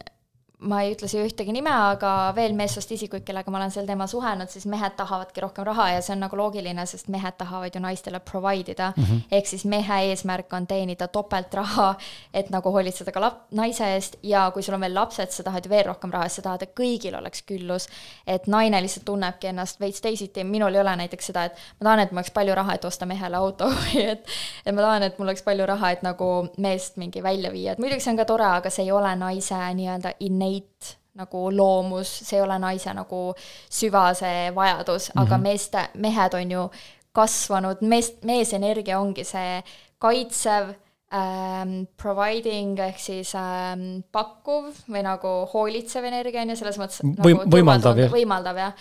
ma ei ütle siia ühtegi nime, aga veel meessoost isikuid, kellega ma olen sel teemal suhelnud, siis mehed tahavadki rohkem raha ja see on nagu loogiline, sest mehed tahavad ju naistele provide ida. Mm -hmm.. ehk siis mehe eesmärk on teenida topelt raha, et nagu hoolitseda ka lap-, naise eest ja kui sul on veel lapsed, sa tahad ju veel rohkem raha, sa tahad, et kõigil oleks küllus. et naine lihtsalt tunnebki ennast veits teisiti, minul ei ole näiteks seda, et ma tahan, et mul oleks palju raha, et osta mehele auto või et et ma tahan, et mul oleks palju raha, et nagu meest mingi välja viia, et muidugi see on ka tore, aga see ei ole naise nii-öelda innate innate nagu loomus, see ei ole naise nagu süva see vajadus mm, -hmm. aga mhm. meeste, mehed on ju kasvanud, mees, meesenergia ongi see kaitsev ähm,, providing ehk siis ähm, pakkuv või nagu hoolitsev energia on ju, selles mõttes Või, nagu võimaldav jah. võimaldav jah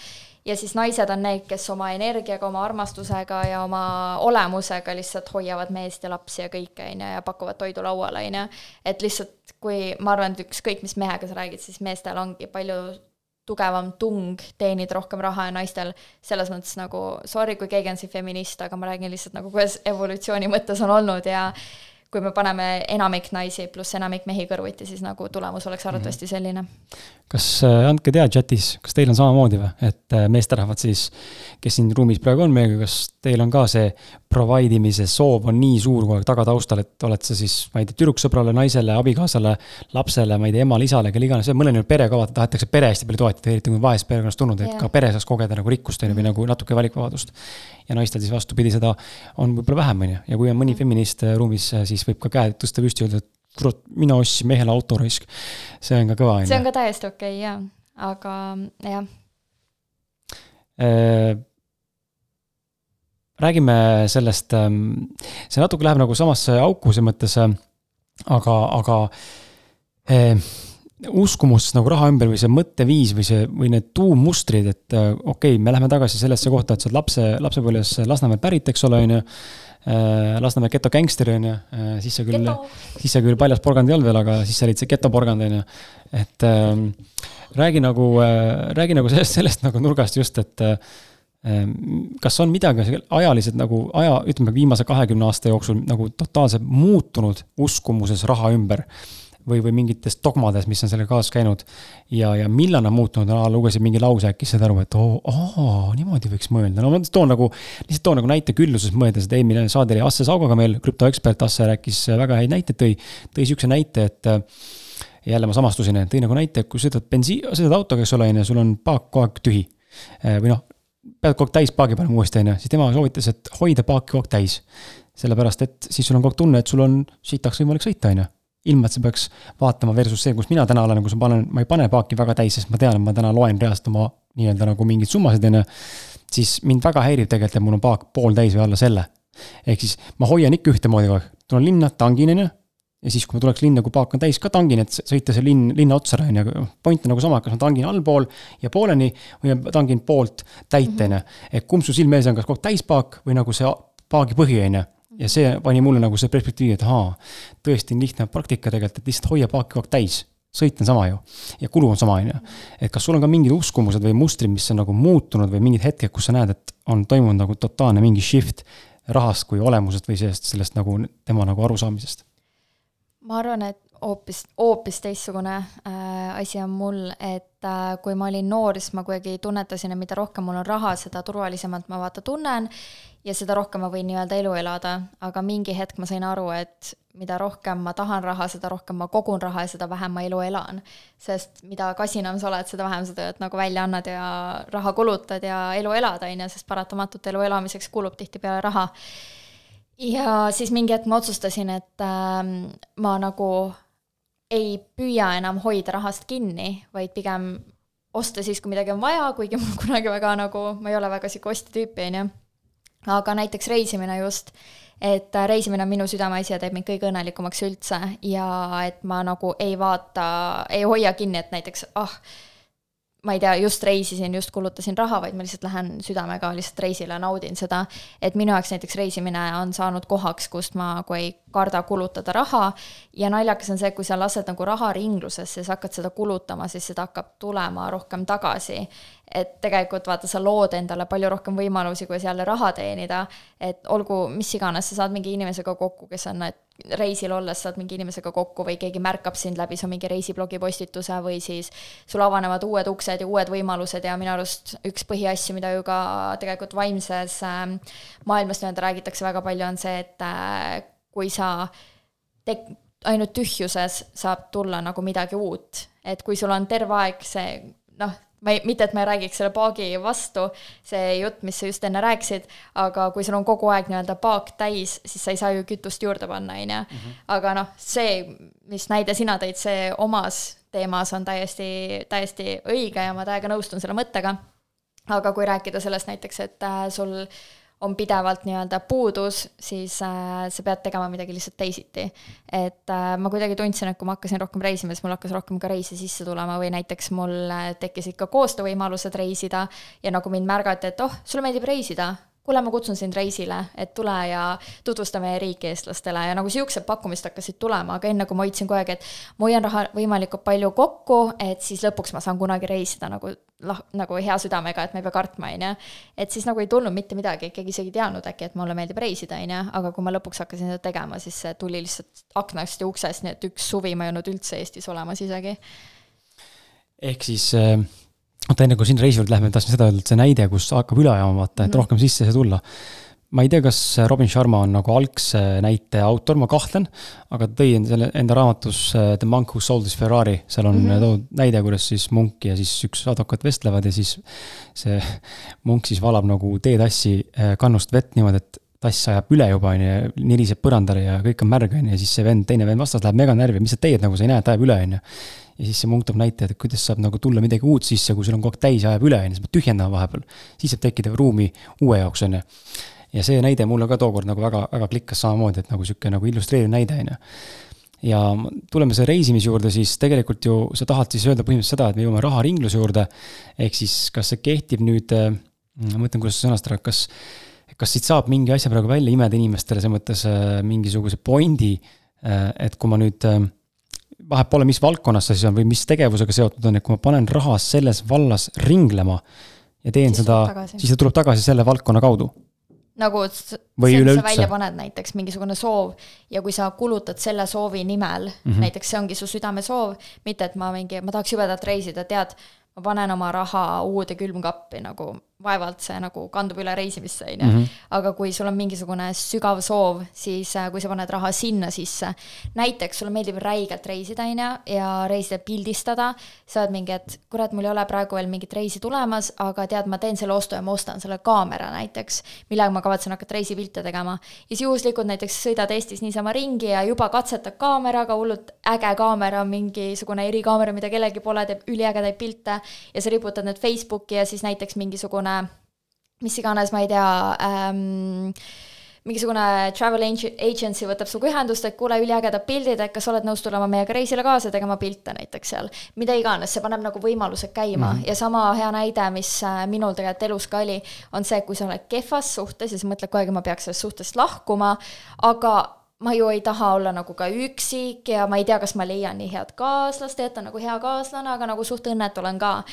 ja siis naised on need, kes oma energiaga, oma armastusega ja oma olemusega lihtsalt hoiavad meest ja lapsi ja kõike, on ju, ja pakuvad toidu lauale, on ju. et lihtsalt, kui ma arvan, et ükskõik, mis mehega sa räägid, siis meestel ongi palju tugevam tung teenida rohkem raha ja naistel selles mõttes nagu, sorry, kui keegi on siin feminist, aga ma räägin lihtsalt nagu, kuidas evolutsiooni mõttes on olnud ja kui me paneme enamik naisi pluss enamik mehi kõrvuti, siis nagu tulemus oleks mhm. arvatavasti selline. kas äh,, andke teada chatis, kas teil on samamoodi või, et äh, meesterahvad siis, kes siin ruumis praegu on meiega, kas teil on ka see provide imise soov on nii suur kogu aeg tagataustal, et oled sa siis, ma ei tea, tüdruksõbrale, naisele, abikaasale, lapsele, ma ei tea, emale, isale, kelle iganes, mõnel juhul perega vaata, tahetakse pere hästi palju toetada, eriti kui vaesest perekonnast tulnud, et yeah. ka pere saaks kogeda nagu rikkust, on ju, või mhm. nagu natuke valikvabadust ja naistel siis vastupidi, seda on võib-olla vähem, on ju, ja kui on mõni feminist äh, ruumis, äh, siis võib ka käed tõsta püsti ja öelda, et kurat, mina ostsin mehele auto raisk. see on ka kõva, on ju. see on ka täiesti okei okay, jaa, aga jah äh, räägime sellest, ähm, see natuke läheb nagu samasse auku selles mõttes, aga, aga uskumus nagu raha ümber või see mõtteviis või see, või need tuummustrid, et äh, okei okay,, me läheme tagasi sellesse kohta, et sa oled lapse, lapsepõlves Lasnamäelt pärit, eks ole, on ju. Äh, Lasnamäe geto gängster, on ju, äh, siis sa küll, siis sa küll paljas porgand ei olnud veel, aga siis sa olid see geto porgand, on ju. et äh, räägi nagu äh,, räägi nagu sellest, sellest nagu nurgast just, et äh, kas on midagi ajaliselt nagu aja, ütleme viimase kahekümne aasta jooksul nagu totaalselt muutunud uskumuses raha ümber või, või mingites dogmades, mis on sellega kaasas käinud. ja, ja millal on muutunud, lugesin mingi lause äkki saad aru, et oo oh,, niimoodi võiks mõelda, no ma toon nagu, lihtsalt toon nagu näite külluses mõeldes, et eelmine saade oli Asse Saugaga meil, krüptoekspert Asse rääkis väga häid näiteid, tõi, tõi sihukese näite, et jälle ma samastusin, tõi nagu näite, kui sõidad bensiin, sõidad autoga, eks ole, on ju, sul on paak kogu aeg tühi. või noh, pead kogu aeg täis paagi panema uuesti, on ju, siis tema soovitas, et hoida paaki kogu aeg täis. sellepärast, et siis sul on kogu aeg tunne, et sul on sitaks võimalik sõita, on ju. Ilma, et sa peaks vaatama versus see, kus mina täna olen, kus ma panen, ma ei pane paaki väga täis, sest ma tean, et ma täna loen reaalselt oma nii-öelda nagu mingeid summasid, on ju. siis mind väga häirib tegelikult, et mul on paak pooltäis või alla selle. ehk siis ma hoian ikka ühtemoodi kogu aeg, tulen linna, tangin, on ju ja siis, kui ma tuleks linna, kui paak on täis, ka tangin, et sõita see linn, linna otsa, on ju, point on nagu sama, kas ma tangin allpool ja pooleni või ma tangin poolt täit, on ju. et kumb su silme ees on, kas kogu aeg täispaak või nagu see paagi põhi, on ju. Ja see pani mulle nagu see perspektiivi, et ahaa, tõesti on lihtne praktika tegelikult, et lihtsalt hoia paaki kogu aeg täis. sõit on sama ju ja kulu on sama, on ju. et kas sul on ka mingid uskumused või mustrid, mis on nagu muutunud või mingid hetked, kus sa näed, et on toimunud nagu totaalne mingi shift rahast kui olemusest või sellest, sellest nagu tema nagu arusaamisest ma arvan, et hoopis, hoopis teistsugune äh, asi on mul, et äh, kui ma olin noor, siis ma kuidagi tunnetasin, et mida rohkem mul on raha, seda turvalisemalt ma vaata tunnen ja seda rohkem ma võin nii-öelda elu elada, aga mingi hetk ma sain aru, et mida rohkem ma tahan raha, seda rohkem ma kogun raha ja seda vähem ma elu elan. sest mida kasinam sa oled, seda vähem sa tööd nagu välja annad ja raha kulutad ja elu elad, on ju, sest paratamatult elu elamiseks kulub tihtipeale raha ja siis mingi hetk ma otsustasin, et äh, ma nagu ei püüa enam hoida rahast kinni, vaid pigem osta siis, kui midagi on vaja, kuigi mul kunagi väga nagu, ma ei ole väga sihuke ostjatüüpi, on ju. aga näiteks reisimine just, et äh, reisimine on minu südameasi ja teeb mind kõige õnnelikumaks üldse ja et ma nagu ei vaata, ei hoia kinni, et näiteks ah, ma ei tea, just reisisin, just kulutasin raha, vaid ma lihtsalt lähen südamega lihtsalt reisile, naudin seda. et minu jaoks näiteks reisimine on saanud kohaks, kust ma nagu ei karda kulutada raha. ja naljakas on see, kui sa lased nagu raha ringlusesse, sa hakkad seda kulutama, siis seda hakkab tulema rohkem tagasi et tegelikult vaata, sa lood endale palju rohkem võimalusi, kuidas jälle raha teenida, et olgu mis iganes, sa saad mingi inimesega kokku, kes on, et reisil olles saad mingi inimesega kokku või keegi märkab sind läbi su mingi reisiblogi postituse või siis sul avanevad uued uksed ja uued võimalused ja minu arust üks põhiasju, mida ju ka tegelikult vaimses ähm, maailmas nii-öelda räägitakse väga palju, on see, et äh, kui sa tek-, ainult tühjuses saab tulla nagu midagi uut, et kui sul on terve aeg see noh, ma ei, mitte et ma ei räägiks selle paagi vastu, see jutt, mis sa just enne rääkisid, aga kui sul on kogu aeg nii-öelda paak täis, siis sa ei saa ju kütust juurde panna, on ju. Mhm. aga noh, see, mis näide sina tõid, see omas teemas on täiesti, täiesti õige ja ma täiega nõustun selle mõttega. aga kui rääkida sellest näiteks, et äh, sul on pidevalt nii-öelda puudus, siis äh, sa pead tegema midagi lihtsalt teisiti. et äh, ma kuidagi tundsin, et kui ma hakkasin rohkem reisima, siis mul hakkas rohkem ka reise sisse tulema või näiteks mul äh, tekkisid ka koostöövõimalused reisida ja nagu mind märgati, et oh, sulle meeldib reisida, kuule, ma kutsun sind reisile, et tule ja tutvusta meie riiki eestlastele ja nagu siuksed pakkumised hakkasid tulema, aga enne kui ma hoidsin kogu aeg, et ma hoian raha võimalikult palju kokku, et siis lõpuks ma saan kunagi reisida nagu lah-, nagu hea südamega, et ma ei pea kartma, on ju. et siis nagu ei tulnud mitte midagi, keegi isegi ei teadnud äkki, et mulle meeldib reisida, on ju, aga kui ma lõpuks hakkasin seda tegema, siis see tuli lihtsalt aknast ja uksest, nii et üks suvi ma ei olnud üldse Eestis olemas isegi. ehk siis äh oota, enne kui siin reisi juurde lähme, tahtsin seda öelda, et see näide, kus hakkab üle ajama, vaata, et mm rohkem sisse ei saa tulla. ma ei tea, kas Robin Sharma on nagu algse näite autor, ma kahtlen, aga ta tõi selle enda raamatus äh, The Monk Who Sold His Ferrari, seal on mm -hmm. toodud näide, kuidas siis munk ja siis üks advokaat vestlevad ja siis see munk siis valab nagu teetassi äh, kannust vett niimoodi, et tass ajab üle juba, on ju, niriseb põrandale ja kõik on märg, on ju, ja siis see vend, teine vend vastas läheb mega närvi, mis sa teed, nagu sa ei näe, et ajab üle, on ju ja siis see munk toob näite, et kuidas saab nagu tulla midagi uut sisse, kui sul on kogu aeg täis, ajab üle, on ju, siis pead tühjendama vahepeal. siis saab tekkida ruumi uue jaoks, on ju. ja see näide mulle ka tookord nagu väga, väga klikkas samamoodi, et nagu sihuke nagu illustreeriv näide, on ju. ja tuleme selle reisimise juurde, siis tegelikult ju sa tahad siis öelda põhimõtteliselt seda, et me jõuame raharingluse juurde. ehk siis, kas see kehtib nüüd, ma mõtlen, kuidas sõnastada, kas, kas siit saab mingi asja praegu välja imeda inimestele, selles mõttes äh, mingisuguse pointi, äh, et kui ma nüüd vahet pole, mis valdkonnas see siis on või mis tegevusega seotud on, et kui ma panen raha selles vallas ringlema ja teen siis seda, siis ta tuleb tagasi selle valdkonna kaudu. Nagu või see, mis sa välja paned näiteks, mingisugune soov ja kui sa kulutad selle soovi nimel mm, -hmm. näiteks see ongi su südamesoov, mitte et ma mingi, ma tahaks jubedalt reisida, tead, ma panen oma raha uude külmkappi nagu vaevalt see nagu kandub üle reisimisse, on ju. Mhm. aga kui sul on mingisugune sügav soov, siis äh, kui sa paned raha sinna sisse, näiteks sulle meeldib räigelt reisida, on ju, ja reisida, pildistada, sa oled mingi, et kurat, mul ei ole praegu veel mingit reisi tulemas, aga tead, ma teen selle ostu ja ma ostan selle kaamera näiteks, millega ma kavatsen hakata reisipilte tegema. ja siis juhuslikult näiteks sõidad Eestis niisama ringi ja juba katsetad kaameraga, hullult äge kaamera, mingisugune erikaamera, mida kellelgi pole, teeb üliägedaid pilte ja sa riputad need Facebooki ja siis näiteks mingisugune mingisugune mis iganes, ma ei tea ähm,, mingisugune travel agency võtab sinuga ühendust, et kuule, üliägedad pildid, et kas oled nõus tulema meiega reisile kaasa tegema pilte näiteks seal. mida iganes, see paneb nagu võimalused käima mm -hmm. ja sama hea näide, mis äh, minul tegelikult elus ka oli, on see, kui sa oled kehvas suhtes ja sa mõtled kogu aeg, et ma peaks sellest suhtest lahkuma, aga ma ju ei taha olla nagu ka üksik ja ma ei tea, kas ma leian nii head kaaslast, et ta nagu hea kaaslane, aga nagu suht õnnetu olen ka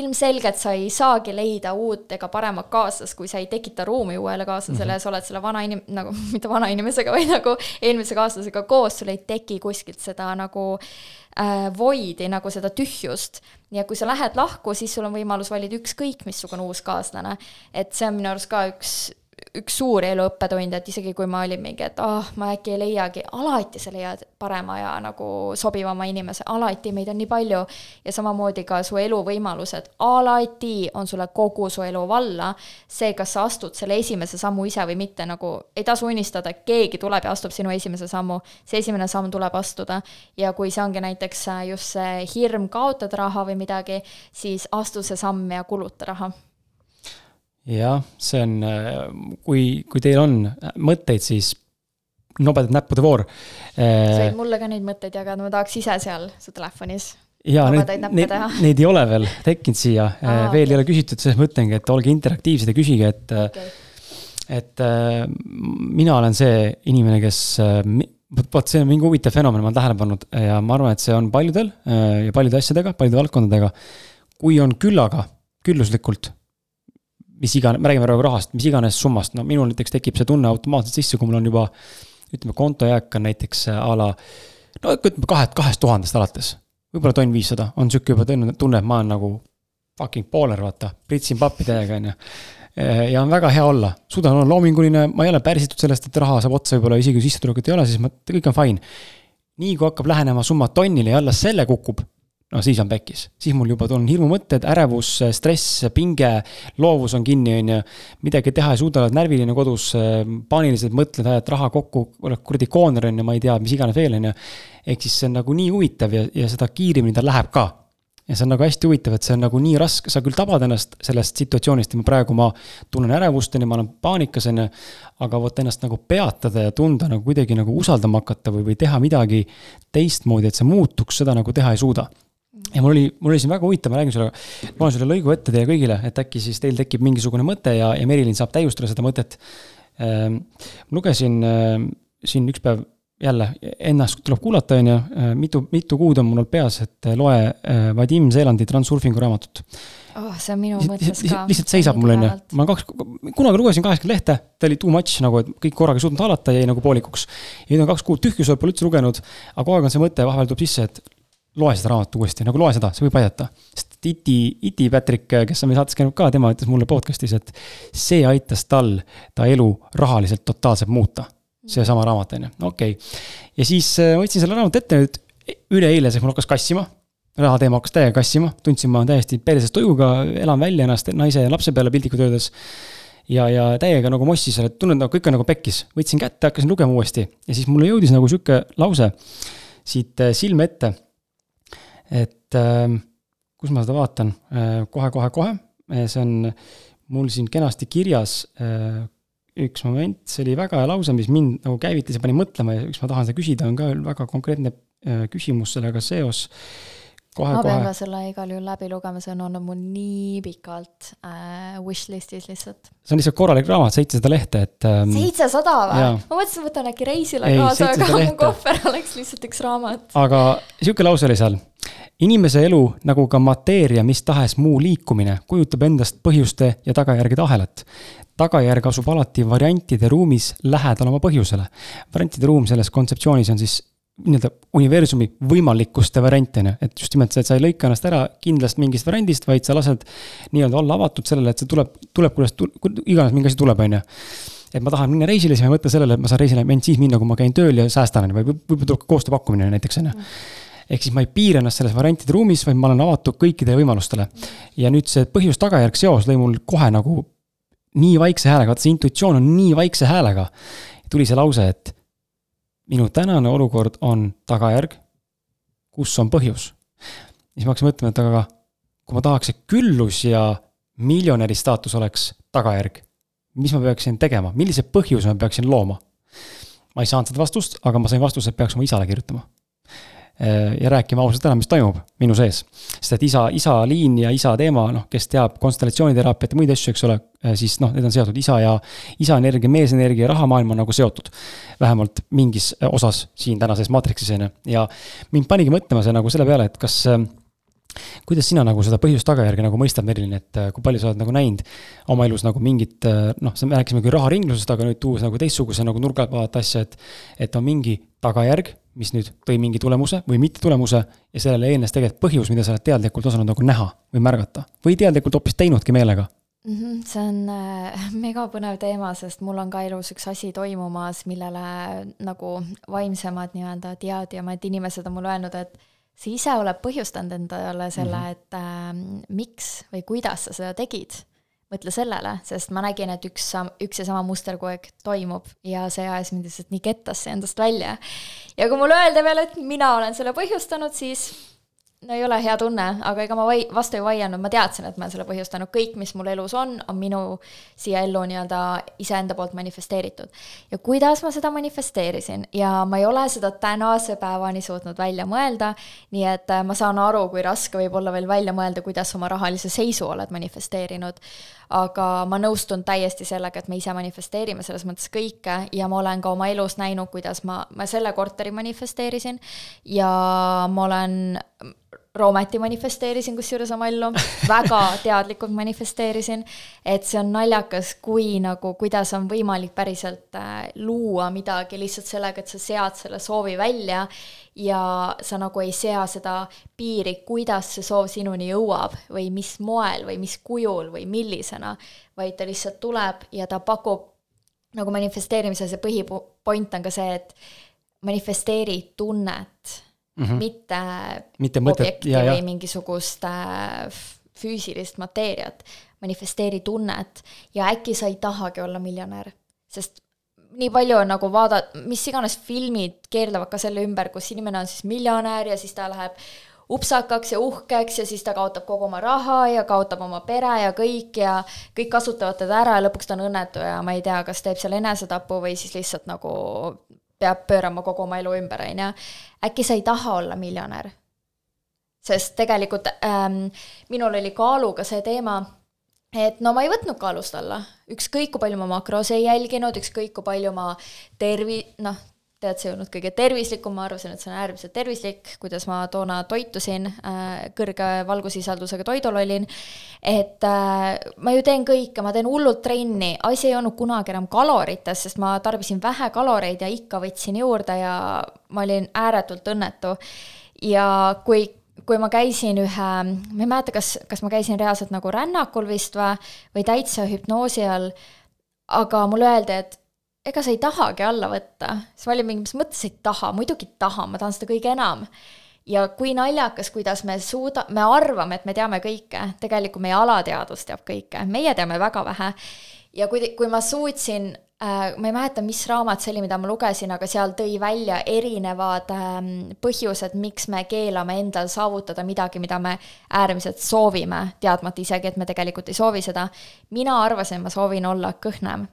ilmselgelt sa ei saagi leida uut ega paremat kaaslast, kui sa ei tekita ruumi uuele kaaslasele mm -hmm. sa oled selle vana inim-, nagu mitte vana inimesega, vaid nagu eelmise kaaslasega koos, sul ei teki kuskilt seda nagu äh, voidi, nagu seda tühjust. ja kui sa lähed lahku, siis sul on võimalus valida ükskõik missugune uus kaaslane. et see on minu arust ka üks üks suur elu õppetund, et isegi kui ma olin mingi, et ah oh,, ma äkki ei leiagi, alati sa leiad parema ja nagu sobivama inimese, alati meid on nii palju. ja samamoodi ka su eluvõimalused, alati on sulle kogu su elu valla. see, kas sa astud selle esimese sammu ise või mitte, nagu ei tasu unistada, et keegi tuleb ja astub sinu esimese sammu. see esimene samm tuleb astuda ja kui see ongi näiteks just see hirm kaotada raha või midagi, siis astu see samm ja kuluta raha jah, see on, kui, kui teil on mõtteid, siis nobedad näppude voor. sa võid mulle ka neid mõtteid jagada, ma tahaks ise seal su telefonis jaa, neid, neid, neid ei ole veel tekkinud siia ah,, veel okay. ei ole küsitud, selles mõtlengi, et olge interaktiivsed ja küsige, et okay. et äh, mina olen see inimene, kes äh, vot see on mingi huvitav fenomen, ma olen tähele pannud ja ma arvan, et see on paljudel äh, ja paljude asjadega, paljude valdkondadega. kui on küllaga, külluslikult mis iganes, me räägime praegu rahast, mis iganes summast, no minul näiteks tekib see tunne automaatselt sisse, kui mul on juba ütleme, kontojääk on näiteks a la no ütleme kahe, kahest tuhandest alates. võib-olla tonn viissada on sihuke juba tunne, et ma olen nagu fucking bowler, vaata, pritsin pappi täiega, on ju. Äh, ja on väga hea olla, suudan olla loominguline, ma ei ole pärsitud sellest, et raha saab otsa, võib-olla isegi kui sissetulekut ei ole, siis ma, kõik on fine. nii kui hakkab lähenema summa tonnile ja alles selle kukub no siis on pekkis, siis mul juba on hirmumõtted, ärevus, stress, pinge, loovus on kinni, on ju. midagi teha ei suuda, oled närviline kodus, paaniliselt mõtled, ajad raha kokku, oled kuradi kooner on ju, ma ei tea, mis iganes veel, on ju. ehk siis see on nagu nii huvitav ja, ja seda kiiremini ta läheb ka. ja see on nagu hästi huvitav, et see on nagu nii raske, sa küll tabad ennast sellest situatsioonist ja ma praegu ma tunnen ärevust, on ju, ma olen paanikas, on ju. aga vot ennast nagu peatada ja tunda nagu kuidagi nagu usaldama hakata või, või teha midagi teistmoodi, et see muutuks, seda nagu teha ei suuda ja mul oli, mul oli siin väga huvitav, ma räägin sulle, loen selle lõigu ette teile kõigile, et äkki siis teil tekib mingisugune mõte ja, ja Merilin saab täiustada seda mõtet. Ähm, lugesin äh, siin üks päev jälle, ennast tuleb kuulata, on ju, äh, mitu, mitu kuud on mul olnud peas, et loe äh, Vadim Zeelandi Transurfingu raamatut oh,. see on minu mõttes ka. lihtsalt seisab mul, on ju, ma kaks, kunagi lugesin kaheksakümmend lehte, ta oli too much nagu, et kõik korraga ei suutnud hallata, jäi nagu poolikuks. ja nüüd on kaks kuud tühjus pole üldse lugenud, aga kogu aeg on see mõte vahepeal tuleb sisse, et loe seda raamatut uuesti, nagu loe seda, see võib aidata. sest Iti, Iti Patrick, kes on meil saates käinud ka, tema ütles mulle podcast'is, et see aitas tal ta elu rahaliselt totaalselt muuta. seesama raamat, on ju, okei okay.. ja siis äh, võtsin selle raamatu ette nüüd, üleeile see mul hakkas kassima. raha teema hakkas täiega kassima, tundsin ma täiesti perses tujuga, elan välja ennast naise ja lapse peale piltlikult öeldes ja, ja täiega nagu mossis, et tunnen nagu kõik on nagu pekkis. võtsin kätte, hakkasin lugema uuesti ja siis mulle jõudis nagu sihuke lause siit äh, silme ette et äh, kus ma seda vaatan? Äh,, kohe-kohe-kohe, äh, see on mul siin kenasti kirjas. Äh, üks moment, see oli väga hea lause, mis mind nagu käivitas ja pani mõtlema ja üks ma tahan seda küsida, on ka väga konkreetne küsimus sellega seos kohe, ma pean kohe. ka selle igal juhul läbi lugema, see on olnud mul nii pikalt äh, wishlist'is lihtsalt. see on lihtsalt korralik raamat, seitsesada lehte, et ähm,. seitsesada või? ma mõtlesin, võtan äkki reisile Ei, kaasa, aga lehte. mu kohver oleks lihtsalt üks raamat. aga sihuke lause oli seal. inimese elu, nagu ka mateeria mis tahes muu liikumine, kujutab endast põhjuste ja tagajärgede ahelat tagajärg asub alati variantide ruumis lähedal oma põhjusele. variantide ruum selles kontseptsioonis on siis nii-öelda universumi võimalikkuste ju, et just nimelt see, et sa ei lõika ennast ära kindlast mingist variandist, vaid sa lased nii-öelda olla avatud sellele, et see tuleb, tuleb, kuidas, iganes mingi asi tuleb, on ju. et ma tahan minna reisile, siis ma ei mõtle sellele, et ma saan reisile ainult siis minna, kui ma käin tööl ja säästan, või võib-olla tuleb ka koostööpakkumine näiteks, on ju ehk siis ma ei piira ennast selles variantide ruumis, vaid ma olen avatud kõikidele võimalustele. ja nüüd see põhjus-tagajärg seos lõi mul kohe nagu nii vaikse häälega, vaata see intuitsioon on nii vaikse häälega. tuli see lause, et minu tänane olukord on tagajärg, kus on põhjus. siis ma hakkasin mõtlema, et aga kui ma tahaks, et küllus ja miljonäri staatus oleks tagajärg, mis ma peaksin tegema, millise põhjuse ma peaksin looma? ma ei saanud seda vastust, aga ma sain vastuse, et peaks oma isale kirjutama ja rääkima ausalt ära, mis toimub minu sees. sest et isa, isa liin ja isa teema, noh, kes teab konstellatsiooniteraapiat ja muid asju, eks ole, äh, siis noh, need on seotud isa ja, isa energia, meesenergia ja rahamaailm on nagu seotud. vähemalt mingis äh, osas siin tänases maatriksis, on ju, ja mind panigi mõtlema see nagu selle peale, et kas kuidas sina nagu seda põhjust-tagajärge nagu mõistad, Merilin, et kui palju sa oled nagu näinud oma elus nagu mingit noh, me rääkisime küll raharinglusest, aga nüüd tuues nagu teistsuguse nagu nurga alt vaadata asja, et et on mingi tagajärg mis nüüd tõi mingi tulemuse või mitte tulemuse ja sellele eelnes tegelikult põhjus, mida sa oled teadlikult osanud nagu näha või märgata või teadlikult hoopis teinudki meelega mm? -hmm, see on äh, megapõnev teema, sest mul on ka elus üks asi toimumas, millele nagu vaimsemad nii-öelda teadjamad inimesed on mulle öelnud, et sa ise oled põhjustanud endale selle mm, -hmm. et äh, miks või kuidas sa seda tegid mõtle sellele, sest ma nägin, et üks, üks ja sama muster kogu aeg toimub ja see ajas mind lihtsalt nii kettasse endast välja. ja kui mulle öelda veel, et mina olen selle põhjustanud, siis no ei ole hea tunne, aga ega ma vai-, vastu ei vaielnud, ma teadsin, et ma olen selle põhjustanud, kõik, mis mul elus on, on minu siia ellu nii-öelda iseenda poolt manifesteeritud. ja kuidas ma seda manifesteerisin? Ja ma ei ole seda tänase päevani suutnud välja mõelda, nii et äh, ma saan aru, kui raske võib olla veel välja mõelda, kuidas oma rahalise seisu oled manifesteerinud. aga ma nõustun täiesti sellega, et me ise manifesteerime selles mõttes kõike. Ja ma olen ka oma elus näinud, kuidas ma, ma selle korteri manifesteerisin. Ja ma olen Roomati manifesteerisin kusjuures oma ellu, väga teadlikult manifesteerisin, et see on naljakas, kui nagu, kuidas on võimalik päriselt äh, luua midagi lihtsalt sellega, et sa sead selle soovi välja ja sa nagu ei sea seda piiri, kuidas see soov sinuni jõuab või mis moel või mis kujul või millisena, vaid ta lihtsalt tuleb ja ta pakub, nagu manifesteerimise see põhipoint on ka see, et manifesteeri tunnet mm, -hmm. mitte, mitte mõtet, objekti ja, ja. või mingisugust äh, füüsilist mateeriat, manifesteeri tunnet ja äkki sa ei tahagi olla miljonär, sest nii palju on nagu vaada-, mis iganes filmid keerlevad ka selle ümber, kus inimene on siis miljonär ja siis ta läheb upsakaks ja uhkeks ja siis ta kaotab kogu oma raha ja kaotab oma pere ja kõik ja kõik kasutavad teda ära ja lõpuks ta on õnnetu ja ma ei tea, kas teeb seal enesetapu või siis lihtsalt nagu peab pöörama kogu oma elu ümber, on ju. äkki sa ei taha olla miljonär? sest tegelikult ähm, minul oli kaaluga see teema, et no ma ei võtnud kaalust alla, ükskõik kui palju ma makros ei jälginud, ükskõik kui palju ma tervi-, noh, tead, see ei olnud kõige tervislikum, ma arvasin, et see on äärmiselt tervislik, kuidas ma toona toitusin äh,, kõrge valgusisaldusega toidul olin, et äh, ma ju teen kõike, ma teen hullult trenni, asi ei olnud kunagi enam kalorites, sest ma tarbisin vähe kaloreid ja ikka võtsin juurde ja ma olin ääretult õnnetu. ja kui kui ma käisin ühe, ma ei mäleta, kas, kas ma käisin reaalselt nagu rännakul vist või, või täitsa hüpnoosi all, aga mulle öeldi, et ega sa ei tahagi alla võtta, siis ma olin mingi, mis mõttes ei taha, muidugi tahan, ma tahan seda kõige enam. ja kui naljakas, kuidas me suuda-, me arvame, et me teame kõike, tegelikult meie alateadvus teab kõike, meie teame väga vähe. ja kui, kui ma suutsin äh, ma ei mäleta, mis raamat see oli, mida ma lugesin, aga seal tõi välja erinevad ähm, põhjused, miks me keelame endal saavutada midagi, mida me äärmiselt soovime, teadmata isegi, et me tegelikult ei soovi seda. mina arvasin, ma soovin olla kõhnem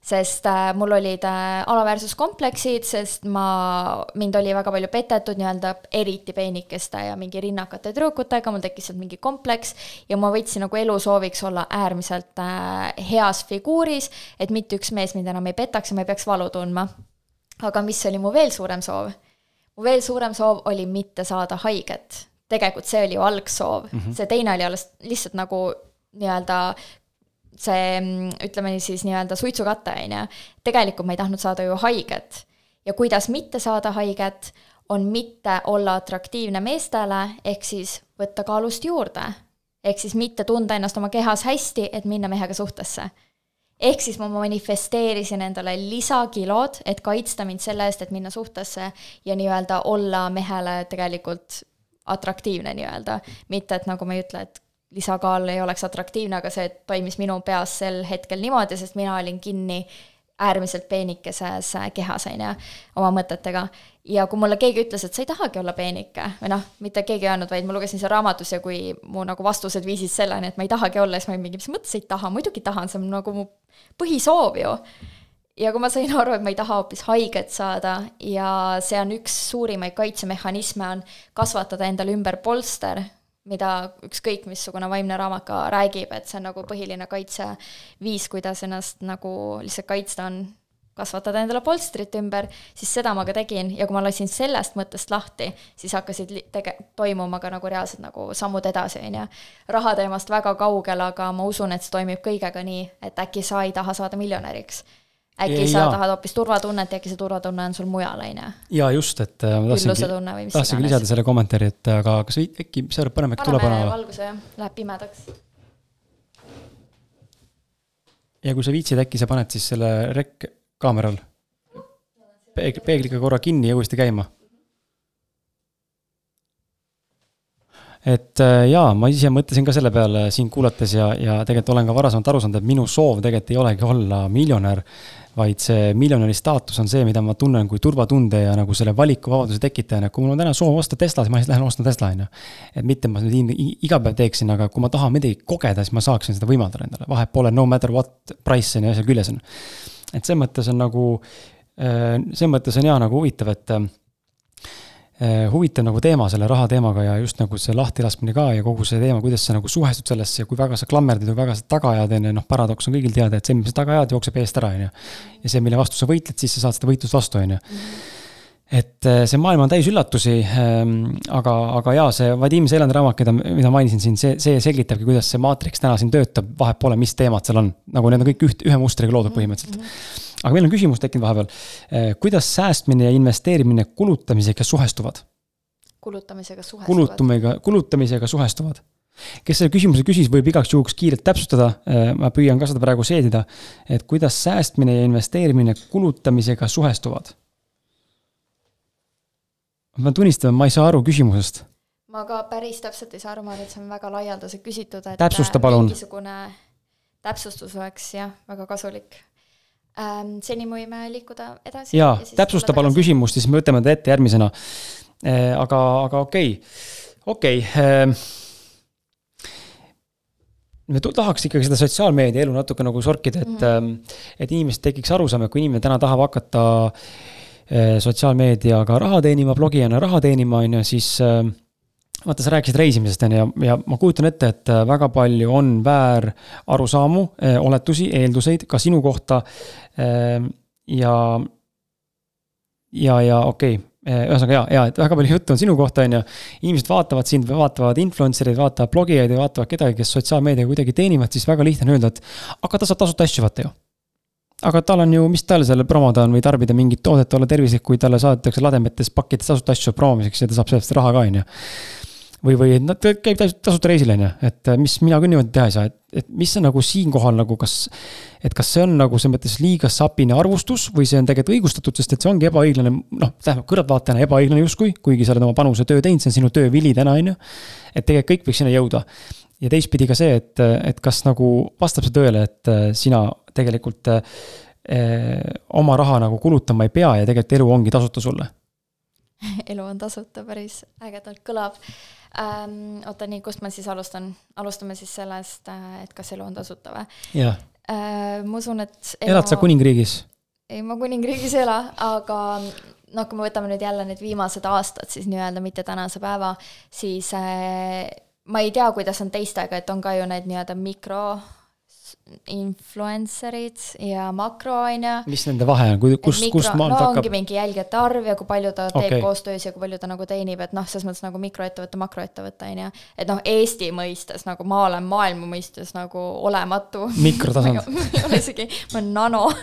sest äh, mul olid äh, alaväärsuskompleksid, sest ma, mind oli väga palju petetud nii-öelda eriti peenikeste ja mingi rinnakate tüdrukutega, mul tekkis sealt mingi kompleks ja ma võtsin nagu elusooviks olla äärmiselt äh, heas figuuris, et mitte üks mees mind enam ei petaks ja ma ei peaks valu tundma. aga mis oli mu veel suurem soov? mu veel suurem soov oli mitte saada haiget. tegelikult see oli ju algsoov mm, -hmm. see teine oli alles lihtsalt nagu nii-öelda see ütleme siis nii-öelda suitsukatte, on ju, tegelikult ma ei tahtnud saada ju haiget. ja kuidas mitte saada haiget, on mitte olla atraktiivne meestele, ehk siis võtta kaalust juurde. ehk siis mitte tunda ennast oma kehas hästi, et minna mehega suhtesse. ehk siis ma manifesteerisin endale lisakilod, et kaitsta mind selle eest, et minna suhtesse ja nii-öelda olla mehele tegelikult atraktiivne nii-öelda. mitte, et nagu ma ei ütle, et lisakaal ei oleks atraktiivne, aga see toimis minu peas sel hetkel niimoodi, sest mina olin kinni äärmiselt peenikeses kehas, on ju, oma mõtetega. ja kui mulle keegi ütles, et sa ei tahagi olla peenike, või noh, mitte keegi ei öelnud, vaid ma lugesin seal raamatus ja kui mu nagu vastused viisid selleni, et ma ei tahagi olla, siis ma olin mingi, mis mõttes ei taha, muidugi tahan, see on nagu mu põhisoov ju ja kui ma sain aru, et ma ei taha hoopis haiget saada ja see on üks suurimaid kaitsemehhanisme, on kasvatada endale ümber polster, mida ükskõik missugune vaimne raamat ka räägib, et see on nagu põhiline kaitseviis, kuidas ennast nagu lihtsalt kaitsta, on kasvatada endale polstrit ümber, siis seda ma ka tegin ja kui ma lasin sellest mõttest lahti, siis hakkasid tege-, toimuma ka nagu reaalsed nagu sammud edasi, on ju. raha teemast väga kaugel, aga ma usun, et see toimib kõigega nii, et äkki sa ei taha saada miljonäriks äkki sa ja. tahad hoopis turvatunnet ja äkki see turvatunne on sul mujal, on ju. jaa, just, et äh, ma tahtsingi, tahtsingi lisada selle kommentaari, et aga kas äkki, mis sa arvad, paneme äkki tulepanu valguse jah, läheb pimedaks. ja kui sa viitsid, äkki sa paned siis selle rek kaameral peeg-, peegliga korra kinni ja uuesti käima et äh, jaa, ma ise mõtlesin ka selle peale sind kuulates ja, ja tegelikult olen ka varasemalt aru saanud, et minu soov tegelikult ei olegi olla miljonär, vaid see miljonäri staatus on see, mida ma tunnen kui turvatunde ja nagu selle valikuvabaduse tekitajana, kui mul on täna soov osta Tesla, siis ma lihtsalt lähen ostan Tesla, on ju. et mitte ma nüüd iga päev teeksin, aga kui ma tahan midagi kogeda, siis ma saaksin seda võimaldada endale, vahet pole, no matter what price on ju, asja küljes on. et selles mõttes on nagu, äh, selles mõttes on jaa nagu huvitav, et huvitav nagu teema selle raha teemaga ja just nagu see lahtilaskmine ka ja kogu see teema, kuidas sa nagu suhestud sellesse ja kui väga sa klammerdud ja väga sa taga ajad, on ju, noh, paradoks on kõigil teada, et see, mis sa taga ajad, jookseb eest ära, on ju. ja see, mille vastu sa võitled, siis sa saad seda võitlust vastu, on ju et eh, see maailm on täis üllatusi ähm,, aga, aga jaa, see Vadim Seelandi raamat, keda, mida mainisin siin, see, see selgitabki, kuidas see maatriks täna siin töötab, vahet pole, mis teemad seal on. nagu need on kõik üht, ühe mustriga loodud põhimõtteliselt. -hmm. Aga meil on küsimus tekkinud vahepeal eh,. kuidas säästmine ja investeerimine kulutamisega suhestuvad? kulutamisega suhestuvad? kulutumisega, kulutamisega suhestuvad kes selle küsimuse küsis, võib igaks juhuks kiirelt täpsustada, eh, ma püüan ka seda praegu seedida, et kuidas säästmine ja investeerimine kulutamisega suhestuvad ma pean tunnistama, ma ei saa aru küsimusest. ma ka päris täpselt ei saa aru, ma arvan, et see on väga laialdaselt küsitud, et täpsusta palun. mingisugune täpsustus oleks jah, väga kasulik ähm,. seni me võime liikuda edasi. jaa, täpsusta palun küsimust, siis me võtame ta ette järgmisena äh,. aga, aga okei okay., okei okay, äh, me tahaks ikkagi seda sotsiaalmeedia elu natuke nagu sorkida, et mm, -hmm. et inimestel tekiks arusaam, et kui inimene täna tahab hakata äh, sotsiaalmeediaga raha teenima, blogijana raha teenima, on ju, siis eh, vaata, sa rääkisid reisimisest, on ju, ja, ma kujutan ette, et eh, väga palju on väärarusaamu, oletusi, eelduseid ka sinu kohta. ja, ja, ja okei okay ühesõnaga ja, ja et väga palju juttu on sinu kohta, on ju. inimesed vaatavad sind, vaatavad influencer eid, vaatavad blogijaid ja vaatavad kedagi, kes sotsiaalmeediaga kuidagi teenivad, siis väga lihtne on öelda, et aga ta saab tasuta asju, vaata ju aga tal on ju, mis tal seal promoda on või tarbida mingit toodet, olla tervislik, kui talle saadetakse lademetes pakkides tasuta asju promomiseks ja ta saab sellest raha ka, on ju. Või, või ta käib tasuta reisil, on ju, et mis mina küll niimoodi teha ei saa, et, et mis on nagu siinkohal nagu kas. et kas see on nagu selles mõttes liiga sapine arvustus või see on tegelikult õigustatud, sest et see ongi ebaõiglane, noh, tähendab kõrvaltvaatajana ebaõiglane justkui, kuigi sa oled oma panuse töö teinud, see on sinu töö vili täna, on ju. et tegelikult kõik võiks sinna jõuda ja teistpidi ka see, et, et kas nagu vastab see tõele, et äh, sina tegelikult eh, oma raha nagu kulutama ei pea ja tegelikult elu ongi tasuta sulle? elu on tasuta, päris ägedalt kõlab ähm,. oota, nii, kust ma siis alustan? alustame siis sellest, et kas elu on tasuta või? jah äh,. ma usun, et elu... elad sa kuningriigis? ei, ma kuningriigis ei ela, aga noh, kui me võtame nüüd jälle need viimased aastad siis nii-öelda, mitte tänase päeva, siis äh, ma ei tea, kuidas on teistega, et on ka ju need nii-öelda mikro influencer'id ja makro, on ju. mis nende vahe on, kus, kust maalt no, hakkab? ongi mingi jälgijate arv ja kui palju ta teeb okay. koostöös ja kui palju ta nagu teenib, et noh, selles mõttes nagu mikroettevõte, makroettevõte, on ju. et noh, Eesti mõistes nagu ma olen maailma mõistes nagu olematu. mikrotasand ei ole isegi, ma olen nano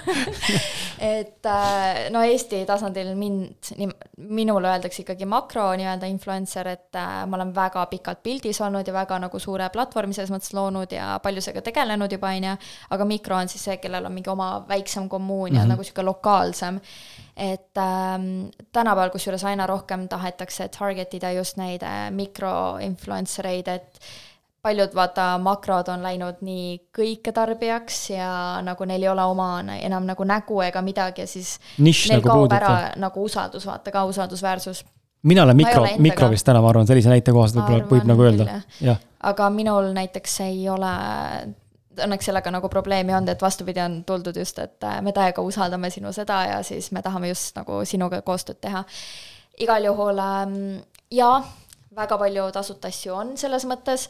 et äh, no Eesti tasandil mind, minule öeldakse ikkagi makro nii-öelda influencer, et äh, ma olen väga pikalt pildis olnud ja väga nagu suure platvormi selles mõttes loonud ja palju sellega tegelenud juba, on ju, aga mikro on siis see, kellel on mingi oma väiksem kommuun ja mm -hmm. nagu niisugune lokaalsem. et ähm, tänapäeval kusjuures aina rohkem tahetakse target ida just neid äh, mikroinfluencer eid, et paljud vaata makrod on läinud nii kõiketarbijaks ja nagu neil ei ole oma enam nagu nägu ega midagi ja siis Niš neil nagu kaob puudub ära nagu usaldus, vaata ka usaldusväärsus. mina olen mikro mikro vist täna, ma arvan, sellise näite kohaselt võib-olla võib nagu öelda jah. aga minul näiteks ei ole õnneks sellega nagu probleemi olnud, et vastupidi, on tuldud just, et äh, me täiega usaldame sinu seda ja siis me tahame just nagu sinuga koostööd teha. igal juhul ähm, jaa, väga palju tasuta asju on selles mõttes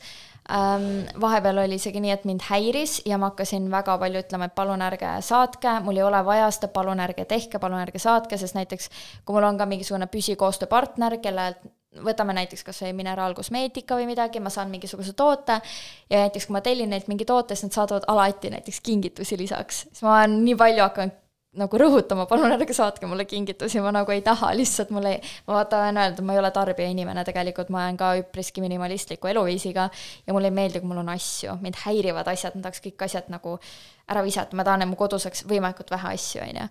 ähm, vahepeal oli isegi nii, et mind häiris ja ma hakkasin väga palju ütlema, et palun ärge saatke, mul ei ole vaja seda, palun ärge tehke, palun ärge saatke, sest näiteks kui mul on ka mingisugune püsikoostööpartner, kellelt võtame näiteks kas või mineraalkosmeetika või midagi, ma saan mingisuguse toote ja näiteks kui ma tellin neilt mingi toote, siis nad saadavad alati näiteks kingitusi lisaks, siis ma olen nii palju hakanud nagu rõhutama, palun ärge saatke mulle kingitusi, ma nagu ei taha, lihtsalt mul ei, ma olen öelnud, ma ei ole tarbijainimene tegelikult, ma olen ka üpriski minimalistliku eluviisiga ja mulle ei meeldi, kui mul on asju, mind häirivad asjad, ma tahaks kõik asjad nagu ära visata, ma tahan, et mu kodus oleks võimalikult vähe asju, on ju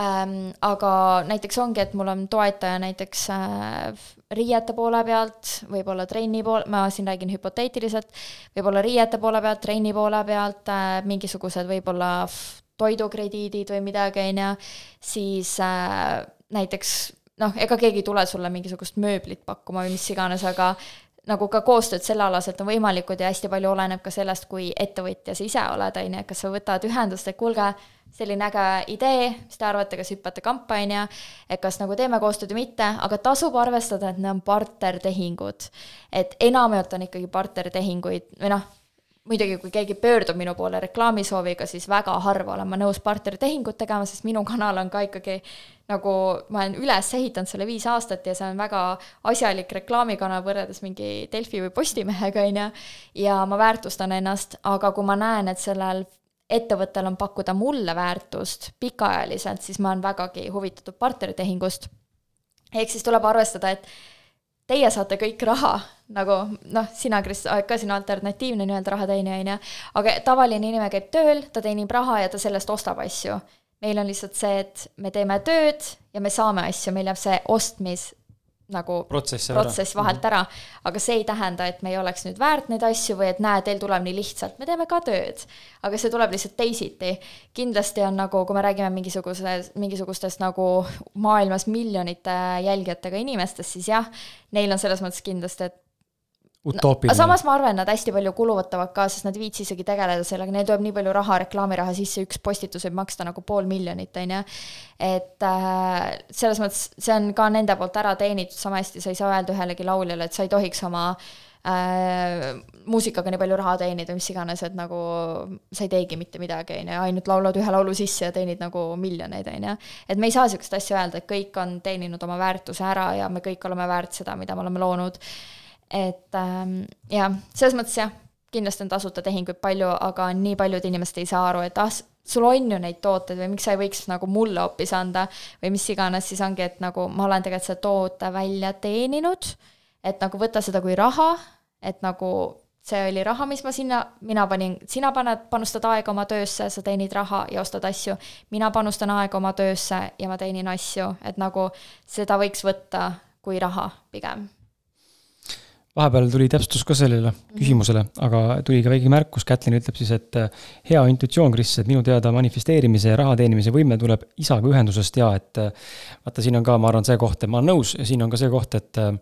ähm, aga näiteks ongi, et mul on toetaja näiteks äh, riiete poole pealt, võib-olla trenni pool, ma siin räägin hüpoteetiliselt, võib-olla riiete poole pealt, trenni poole pealt äh,, mingisugused võib-olla toidukrediidid või midagi, on ju, siis äh, näiteks noh, ega keegi ei tule sulle mingisugust mööblit pakkuma või mis iganes, aga nagu ka koostööd sellealaselt on võimalikud ja hästi palju oleneb ka sellest, kui ettevõtja sa ise oled, on ju, et kas sa võtad ühendust, et kuulge, selline äge idee, mis te arvate, kas hüppate kampa, on ju, et kas nagu teeme koostööd või mitte, aga tasub arvestada, et need on partnertehingud. et enamjaolt on ikkagi partnertehinguid või noh, muidugi, kui keegi pöördub minu poole reklaamisooviga, siis väga harva olen ma nõus partnertehingut tegema, sest minu kanal on ka ikkagi nagu, ma olen üles ehitanud selle viis aastat ja see on väga asjalik reklaamikanal võrreldes mingi Delfi või Postimehega, on ju, ja ma väärtustan ennast, aga kui ma näen, et sellel ettevõttel on pakkuda mulle väärtust pikaajaliselt, siis ma olen vägagi huvitatud partneritehingust. ehk siis tuleb arvestada, et teie saate kõik raha, nagu noh, sina, Kris, oled ka sinu alternatiivne nii-öelda rahateenija, on ju, aga tavaline inimene käib tööl, ta teenib raha ja ta sellest ostab asju. meil on lihtsalt see, et me teeme tööd ja me saame asju, meil jääb see ostmis nagu protsess protsess vahelt ära, aga see ei tähenda, et me ei oleks nüüd väärt neid asju või et näe, teil tuleb nii lihtsalt, me teeme ka tööd. aga see tuleb lihtsalt teisiti. kindlasti on nagu, kui me räägime mingisuguse, mingisugustest nagu maailmas miljonite jälgijatega inimestest, siis jah, neil on selles mõttes kindlasti, et utoopiline aga samas ma arvan, nad hästi palju kulutavad ka, sest nad ei viitsi isegi tegeleda sellega, neil tuleb nii palju raha, reklaamiraha sisse, üks postitus võib maksta nagu pool miljonit, on ju. et äh, selles mõttes see on ka nende poolt ära teenitud, sama hästi sa ei saa öelda ühelegi lauljale, et sa ei tohiks oma äh, muusikaga nii palju raha teenida, mis iganes, et nagu sa ei teegi mitte midagi, on ju, ainult laulad ühe laulu sisse ja teenid nagu miljoneid, on ju. et me ei saa niisugust asja öelda, et kõik on teeninud oma väärtuse ära ja me kõik oleme väärt seda, mida me oleme loonud et ähm, jah, selles mõttes jah, kindlasti on tasuta tehinguid palju, aga nii paljud inimesed ei saa aru, et ah, sul on ju neid tooteid või miks sa ei võiks nagu mulle hoopis anda või mis iganes, siis ongi, et nagu ma olen tegelikult selle toote välja teeninud, et nagu võta seda kui raha, et nagu see oli raha, mis ma sinna, mina panin, sina paned, panustad aega oma töösse, sa teenid raha ja ostad asju. mina panustan aega oma töösse ja ma teenin asju, et nagu seda võiks võtta kui raha pigem vahepeal tuli täpsustus ka sellele küsimusele, aga tuli ka väike märkus, Kätlin ütleb siis, et äh, hea intuitsioon, Kris, et minu teada manifesteerimise ja raha teenimise võime tuleb isaga ühendusest ja et äh, vaata, siin on ka, ma arvan, see koht, et ma olen nõus ja siin on ka see koht, et äh,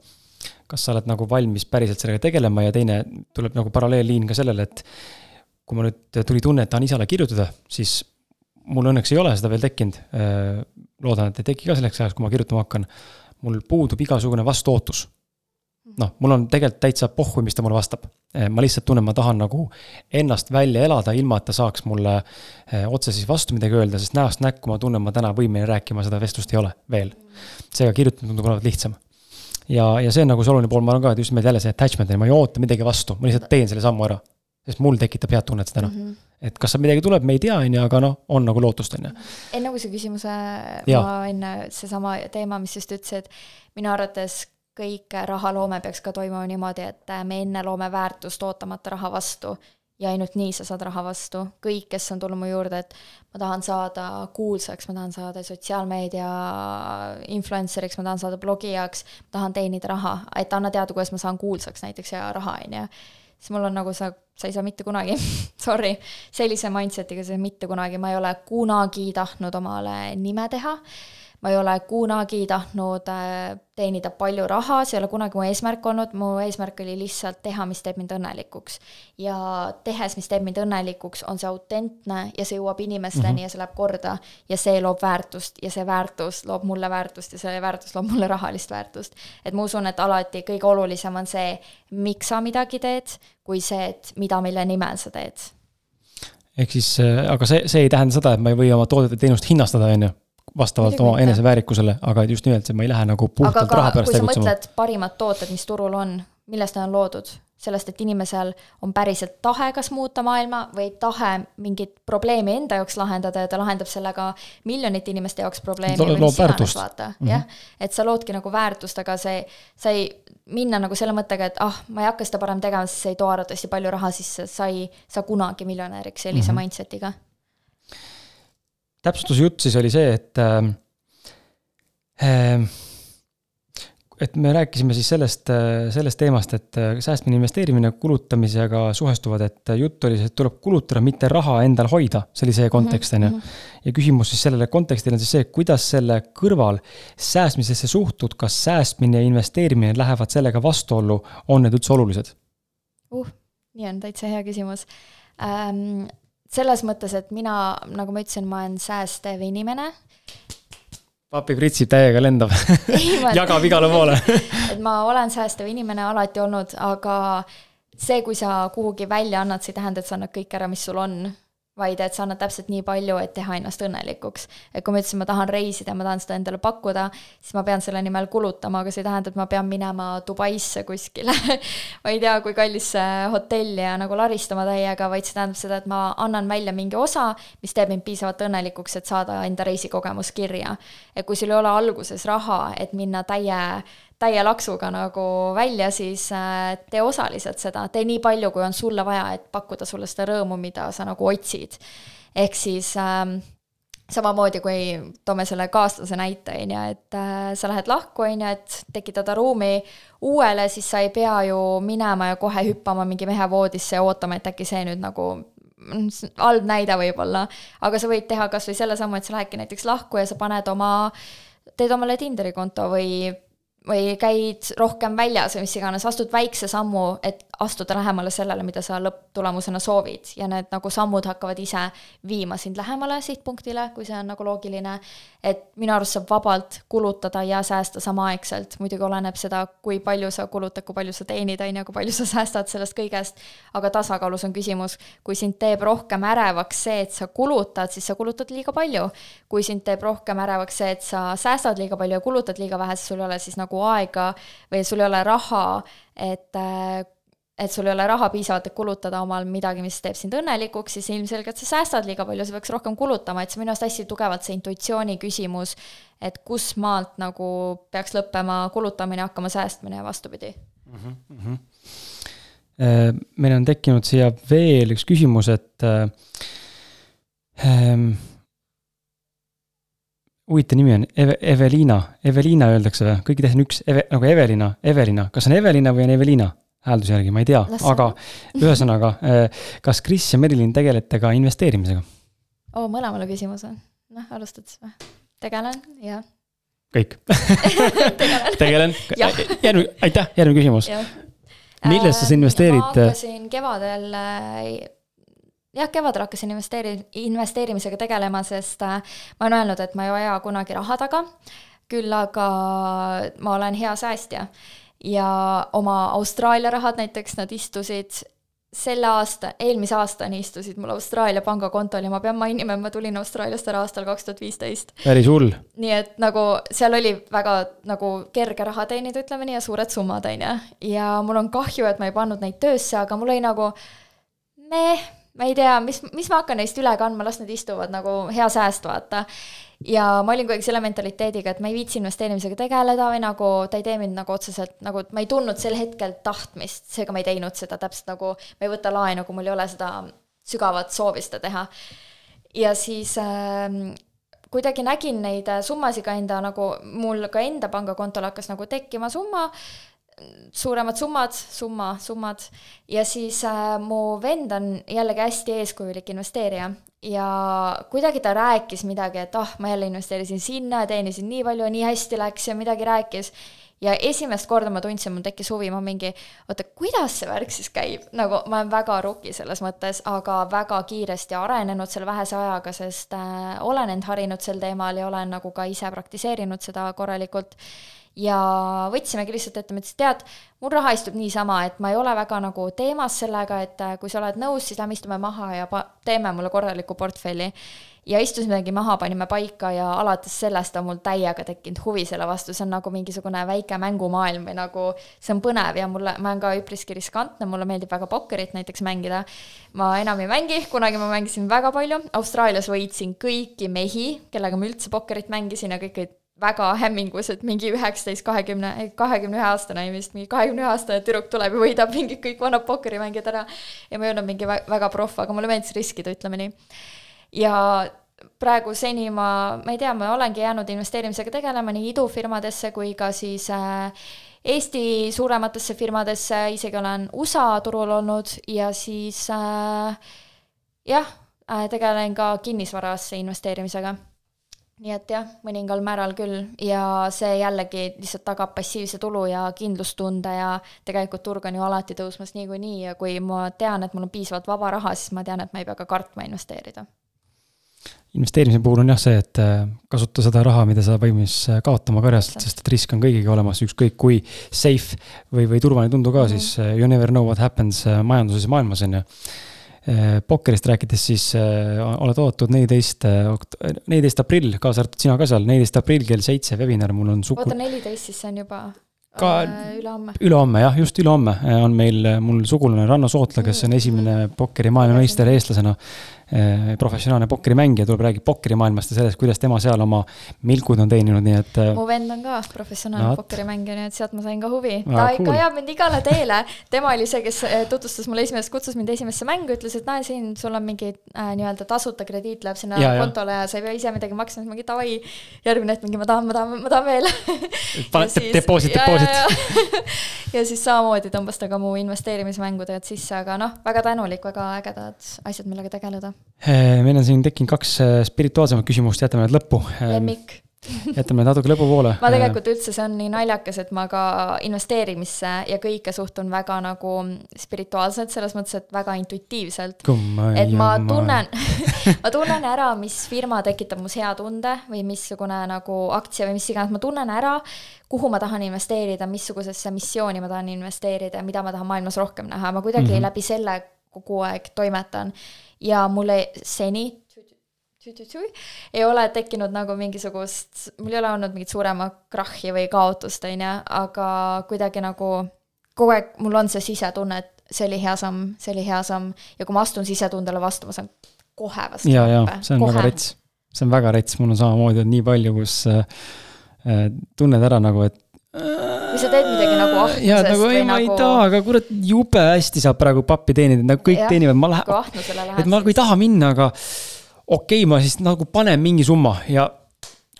kas sa oled nagu valmis päriselt sellega tegelema ja teine tuleb nagu paralleelliin ka sellele, et kui ma nüüd tuli tunne, et tahan isale kirjutada, siis mul õnneks ei ole seda veel tekkinud. loodan, et ei teki ka selleks ajaks, kui ma kirjutama hakkan. mul puudub igasugune vastuootus noh, mul on tegelikult täitsa pohhu, mis ta mulle vastab. Ma lihtsalt tunnen, ma tahan nagu ennast välja elada, ilma et ta saaks mulle eh, otse siis vastu midagi öelda, sest näost näkku ma tunnen, ma täna võimeline rääkima, seda vestlust ei ole veel. seega kirjutamine tundub olevat lihtsam. ja, ja see on nagu see oluline pool, ma arvan ka, et just nimelt jälle see attachment, ma ei oota midagi vastu, ma lihtsalt teen selle sammu ära. sest mul tekitab head tunnet täna mm. -hmm et kas sealt midagi tuleb, me ei tea, on ju, aga noh, on nagu lootust, on ju. enne kui sa küsimuse, ma enne seesama teema, mis just ütlesid, minu arvates kõik rahaloome peaks ka toimuma niimoodi, et me enne loome väärtust ootamata raha vastu ja ainult nii sa saad raha vastu. kõik, kes on tulnud mu juurde, et ma tahan saada kuulsaks, ma tahan saada sotsiaalmeedia influencer'iks, ma tahan saada blogijaks, ma tahan teenida raha, et anna teada, kuidas ma saan kuulsaks näiteks ja raha, on ju. siis mul on nagu sa, sa ei saa mitte kunagi sorry, sellise mindset'iga sa mitte kunagi, ma ei ole kunagi tahtnud omale nime teha ma ei ole kunagi tahtnud äh, teenida palju raha, see ei ole kunagi mu eesmärk olnud, mu eesmärk oli lihtsalt teha, mis teeb mind õnnelikuks. ja tehes, mis teeb mind õnnelikuks, on see autentne ja see jõuab inimesteni mm -hmm. ja see läheb korda ja see loob väärtust ja see väärtus loob mulle väärtust ja see väärtus loob mulle rahalist väärtust. et ma usun, et alati kõige olulisem on see, miks sa midagi teed, kui see, et mida, mille nimel sa teed ehk siis, äh, aga see, see ei tähenda seda, et ma ei või oma toodet ja teenust hinnastada, on ju vastavalt oma eneseväärikusele, aga just nimelt see, ma ei lähe nagu puhtalt raha pärast tegutsema. kui sa mõtled parimad tooted, mis turul on, millest nad on loodud, sellest, et inimesel on päriselt tahe kas muuta maailma või tahe mingit probleemi enda jaoks lahendada ja ta lahendab sellega miljonite inimeste jaoks probleemi Lo. loob väärtust. vaata -hmm. jah, et sa loodki nagu väärtust, aga see, sa ei minna nagu selle mõttega, et ah, ma ei hakka seda parem tegema, sest see ei too arvatavasti palju raha sisse, sa ei saa kunagi miljonäriks sellise mm -hmm. mindset'iga täpsustuse jutt siis oli see, et äh, äh, et me rääkisime siis sellest, äh, sellest teemast, et äh, säästmine, investeerimine kulutamisega suhestuvad, et jutt oli see, et tuleb kulutada, mitte raha endal hoida, see oli see kontekst, on ju. Mhm. ja küsimus siis sellele kontekstile on siis see, kuidas selle kõrval säästmisesse suhtud, kas säästmine ja investeerimine lähevad sellega vastuollu, on need üldse olulised? uh, nii on, täitsa hea küsimus ähm, selles mõttes, et mina, nagu ma ütlesin, ma olen säästev inimene. papi pritsib täiega, lendab jagab igale poole. Et ma olen säästev inimene alati olnud, aga see, kui sa kuhugi välja annad, see ei tähenda, et sa annad kõik ära, mis sul on vaid et sa annad täpselt nii palju, et teha ennast õnnelikuks. et kui ma ütlesin, ma tahan reisida, ma tahan seda endale pakkuda, siis ma pean selle nimel kulutama, aga see ei tähenda, et ma pean minema Dubaisse kuskile ma ei tea, kui kallisse hotelli ja nagu laristama täiega, vaid see tähendab seda, et ma annan välja mingi osa, mis teeb mind piisavalt õnnelikuks, et saada enda reisikogemus kirja. et kui sul ei ole alguses raha, et minna täie täie laksuga nagu välja, siis äh, tee osaliselt seda, tee nii palju, kui on sulle vaja, et pakkuda sulle seda rõõmu, mida sa nagu otsid. ehk siis ähm, samamoodi, kui toome selle kaaslase näite, on ju, et äh, sa lähed lahku, on ju, et tekitada ruumi uuele, siis sa ei pea ju minema ja kohe hüppama mingi mehe voodisse ja ootama, et äkki see nüüd nagu halb näide võib-olla, aga sa võid teha kas või selle sammu, et sa lähedki näiteks lahku ja sa paned oma, teed omale Tinderi konto või või käid rohkem väljas või mis iganes, astud väikse sammu, et astuda lähemale sellele, mida sa lõpptulemusena soovid ja need nagu sammud hakkavad ise viima sind lähemale sihtpunktile, kui see on nagu loogiline. et minu arust saab vabalt kulutada ja säästa samaaegselt, muidugi oleneb seda, kui palju sa kulutad, kui palju sa teenid, on ju, kui palju sa säästad sellest kõigest, aga tasakaalus on küsimus, kui sind teeb rohkem ärevaks see, et sa kulutad, siis sa kulutad liiga palju. kui sind teeb rohkem ärevaks see, et sa säästad liiga palju ja kulutad liiga vähe, siis sul ei ole siis nagu aega või sul ei ole raha, et äh, et sul ei ole raha piisavalt, et kulutada omal midagi, mis teeb sind õnnelikuks, siis ilmselgelt sa säästad liiga palju, sa peaks rohkem kulutama, et see minu arust hästi tugevalt see intuitsiooni küsimus, et kus maalt nagu peaks lõppema kulutamine, hakkama säästmine ja vastupidi mm. -hmm. meil on tekkinud siia veel üks küsimus, et äh, ähm, huvitav nimi on Eve, Eveliina, Eveliina öeldakse või, kõikide asi on üks, Eve, nagu Evelina, Evelina, kas on Evelina või on Evelina? Häälduse järgi, ma ei tea, aga ühesõnaga, äh, kas Kris ja Merilin tegelete ka investeerimisega? oo, mõlemale küsimus on. noh, alustad siis või? tegelen, jah. kõik tegelen järgmine, aitäh, järgmine küsimus. millesse sa investeerid? ma hakkasin kevadel äh, jah, kevadel hakkasin investeeri-, investeerimisega tegelema, sest äh, ma olen öelnud, et ma ei aja kunagi raha taga, küll aga ma olen hea säästja ja oma Austraalia rahad näiteks nad istusid selle aasta, eelmise aastani istusid mul Austraalia pangakontol ja ma pean mainima, et ma tulin Austraaliast ära aastal kaks tuhat viisteist. päris hull. nii et nagu seal oli väga nagu kerge raha teenida, ütleme nii, ja suured summad, on ju. ja mul on kahju, et ma ei pannud neid töösse, aga mul oli nagu meh, ma ei tea, mis, mis ma hakkan neist üle kandma, las nad istuvad nagu hea sääst, vaata ja ma olin kuidagi selle mentaliteediga, et ma ei viitsi investeerimisega tegeleda või nagu ta ei tee mind nagu otseselt nagu, ma ei tundnud sel hetkel tahtmist, seega ma ei teinud seda täpselt nagu, ma ei võta laenu, kui mul ei ole seda sügavat soovi seda teha. ja siis äh, kuidagi nägin neid summasid ka enda nagu, mul ka enda pangakontol hakkas nagu tekkima summa, suuremad summad, summa, summad ja siis äh, mu vend on jällegi hästi eeskujulik investeerija ja kuidagi ta rääkis midagi, et ah oh,, ma jälle investeerisin sinna teenisin nii palju, nii hästi läks ja midagi rääkis. ja esimest korda ma tundsin, mul tekkis huvi, ma mingi, oota, kuidas see värk siis käib, nagu ma olen väga ruki selles mõttes, aga väga kiiresti arenenud selle vähese ajaga, sest äh, olen end harinud sel teemal ja olen nagu ka ise praktiseerinud seda korralikult ja võtsimegi lihtsalt ette, ma ütlesin, tead, mul raha istub niisama, et ma ei ole väga nagu teemas sellega, et äh, kui sa oled nõus, siis lähme istume maha ja pa-, teeme mulle korraliku portfelli. ja istusimegi maha, panime paika ja alates sellest on mul täiega tekkinud huvi selle vastu, see on nagu mingisugune väike mängumaailm või nagu see on põnev ja mulle, ma olen ka üpriski riskantne, mulle meeldib väga pokkerit näiteks mängida. ma enam ei mängi, kunagi ma mängisin väga palju, Austraalias võitsin kõiki mehi, kellega ma üldse pokkerit mängisin ja kõik olid väga hämmingus, et mingi üheksateist, kahekümne, kahekümne ühe aastane vist, mingi kahekümne ühe aastane tüdruk tuleb ja võidab mingi kõik vanad pokkerimängijad ära. ja ma ei olnud mingi väga proff, aga mulle meeldis riskida, ütleme nii. ja praegu seni ma, ma ei tea, ma olengi jäänud investeerimisega tegelema nii idufirmadesse kui ka siis äh, Eesti suurematesse firmadesse, isegi olen USA turul olnud ja siis äh, jah äh,, tegelen ka kinnisvarasse investeerimisega nii et jah, mõningal määral küll. Ja see jällegi lihtsalt tagab passiivse tulu ja kindlustunde ja tegelikult turg on ju alati tõusmas niikuinii. Ja kui ma tean, et mul on piisavalt vaba raha, siis ma tean, et ma ei pea ka kartma investeerida. investeerimise puhul on jah see, et äh, kasuta seda raha, mida sa valmis äh, kaotama karjast, sest et risk on kõigiga olemas, ükskõik kui safe või, või turvaline tundu ka mm, -hmm. siis äh, you never know what happens majanduses ja maailmas, on ju pokkerist rääkides, siis äh, oled oodatud neliteist, äh, neliteist aprill, kaasa arvatud sina ka seal, neliteist aprill kell seitse webinar, mul on sugu. oota, neliteist, siis see on juba ka ülehomme. ülehomme jah, just ülehomme on meil, mul sugulane Ranno Sootla, kes on esimene pokkeri maailmameister eestlasena professionaalne pokkerimängija, tuleb, räägib pokkerimaailmast ja sellest, kuidas tema seal oma milkud on teeninud, nii et. mu vend on ka professionaalne no, pokkerimängija, nii et sealt ma sain ka huvi. ta ikka cool. ajab mind igale teele. tema oli see, kes eh, tutvustas mulle esimest, kutsus mind esimesse mängu, ütles, et näe, siin sul on mingi äh, nii-öelda tasuta krediit läheb sinna ja, kontole ja. sa ei pea ise midagi maksma, siis mingi davai. järgmine hetk mingi ma tahan, ma tahan, ma tahan veel deposit, deposit. ja siis samamoodi tõmbas ta ka mu investeerimismängudega sisse, aga noh, väga tänulik, väga ägedad asjad, millega tegeleda Eh, meil on siin tekkinud kaks eh, spirituaalsemat küsimust, jätame need lõppu. Eh, lemmik jätame natuke lõpupoole. ma tegelikult üldse, see on nii naljakas, et ma ka investeerimisse ja kõike suhtun väga nagu spirituaalselt, selles mõttes, et väga intuitiivselt. et ma tunnen ma tunnen ära, mis firma tekitab mus hea tunde või missugune nagu aktsia või mis iganes, ma tunnen ära, kuhu ma tahan investeerida, missugusesse missiooni ma tahan investeerida ja mida ma tahan maailmas rohkem näha, ma kuidagi mm -hmm. läbi selle kogu aeg toimetan ja mulle seni ei ole tekkinud nagu mingisugust, mul ei ole olnud mingit suuremat krahhi või kaotust, on ju, aga kuidagi nagu kogu aeg mul on see sisetunne, et see oli hea samm, see oli hea samm ja kui ma astun sisetundele vastu, ma saan kohe vastu. ja, ja see on kohe. väga rets, see on väga rets, mul on samamoodi, et nii palju, kus äh, äh tunned ära nagu, et või sa teed midagi nagu ahtusest ja, nagu ei, ma nagu... ei taha, aga kurat, jube hästi saab praegu pappi teenida, nagu kõik ja, teenivad, ma lähen, et ma nagu ei taha minna, aga okei okay,, ma siis nagu panen mingi summa ja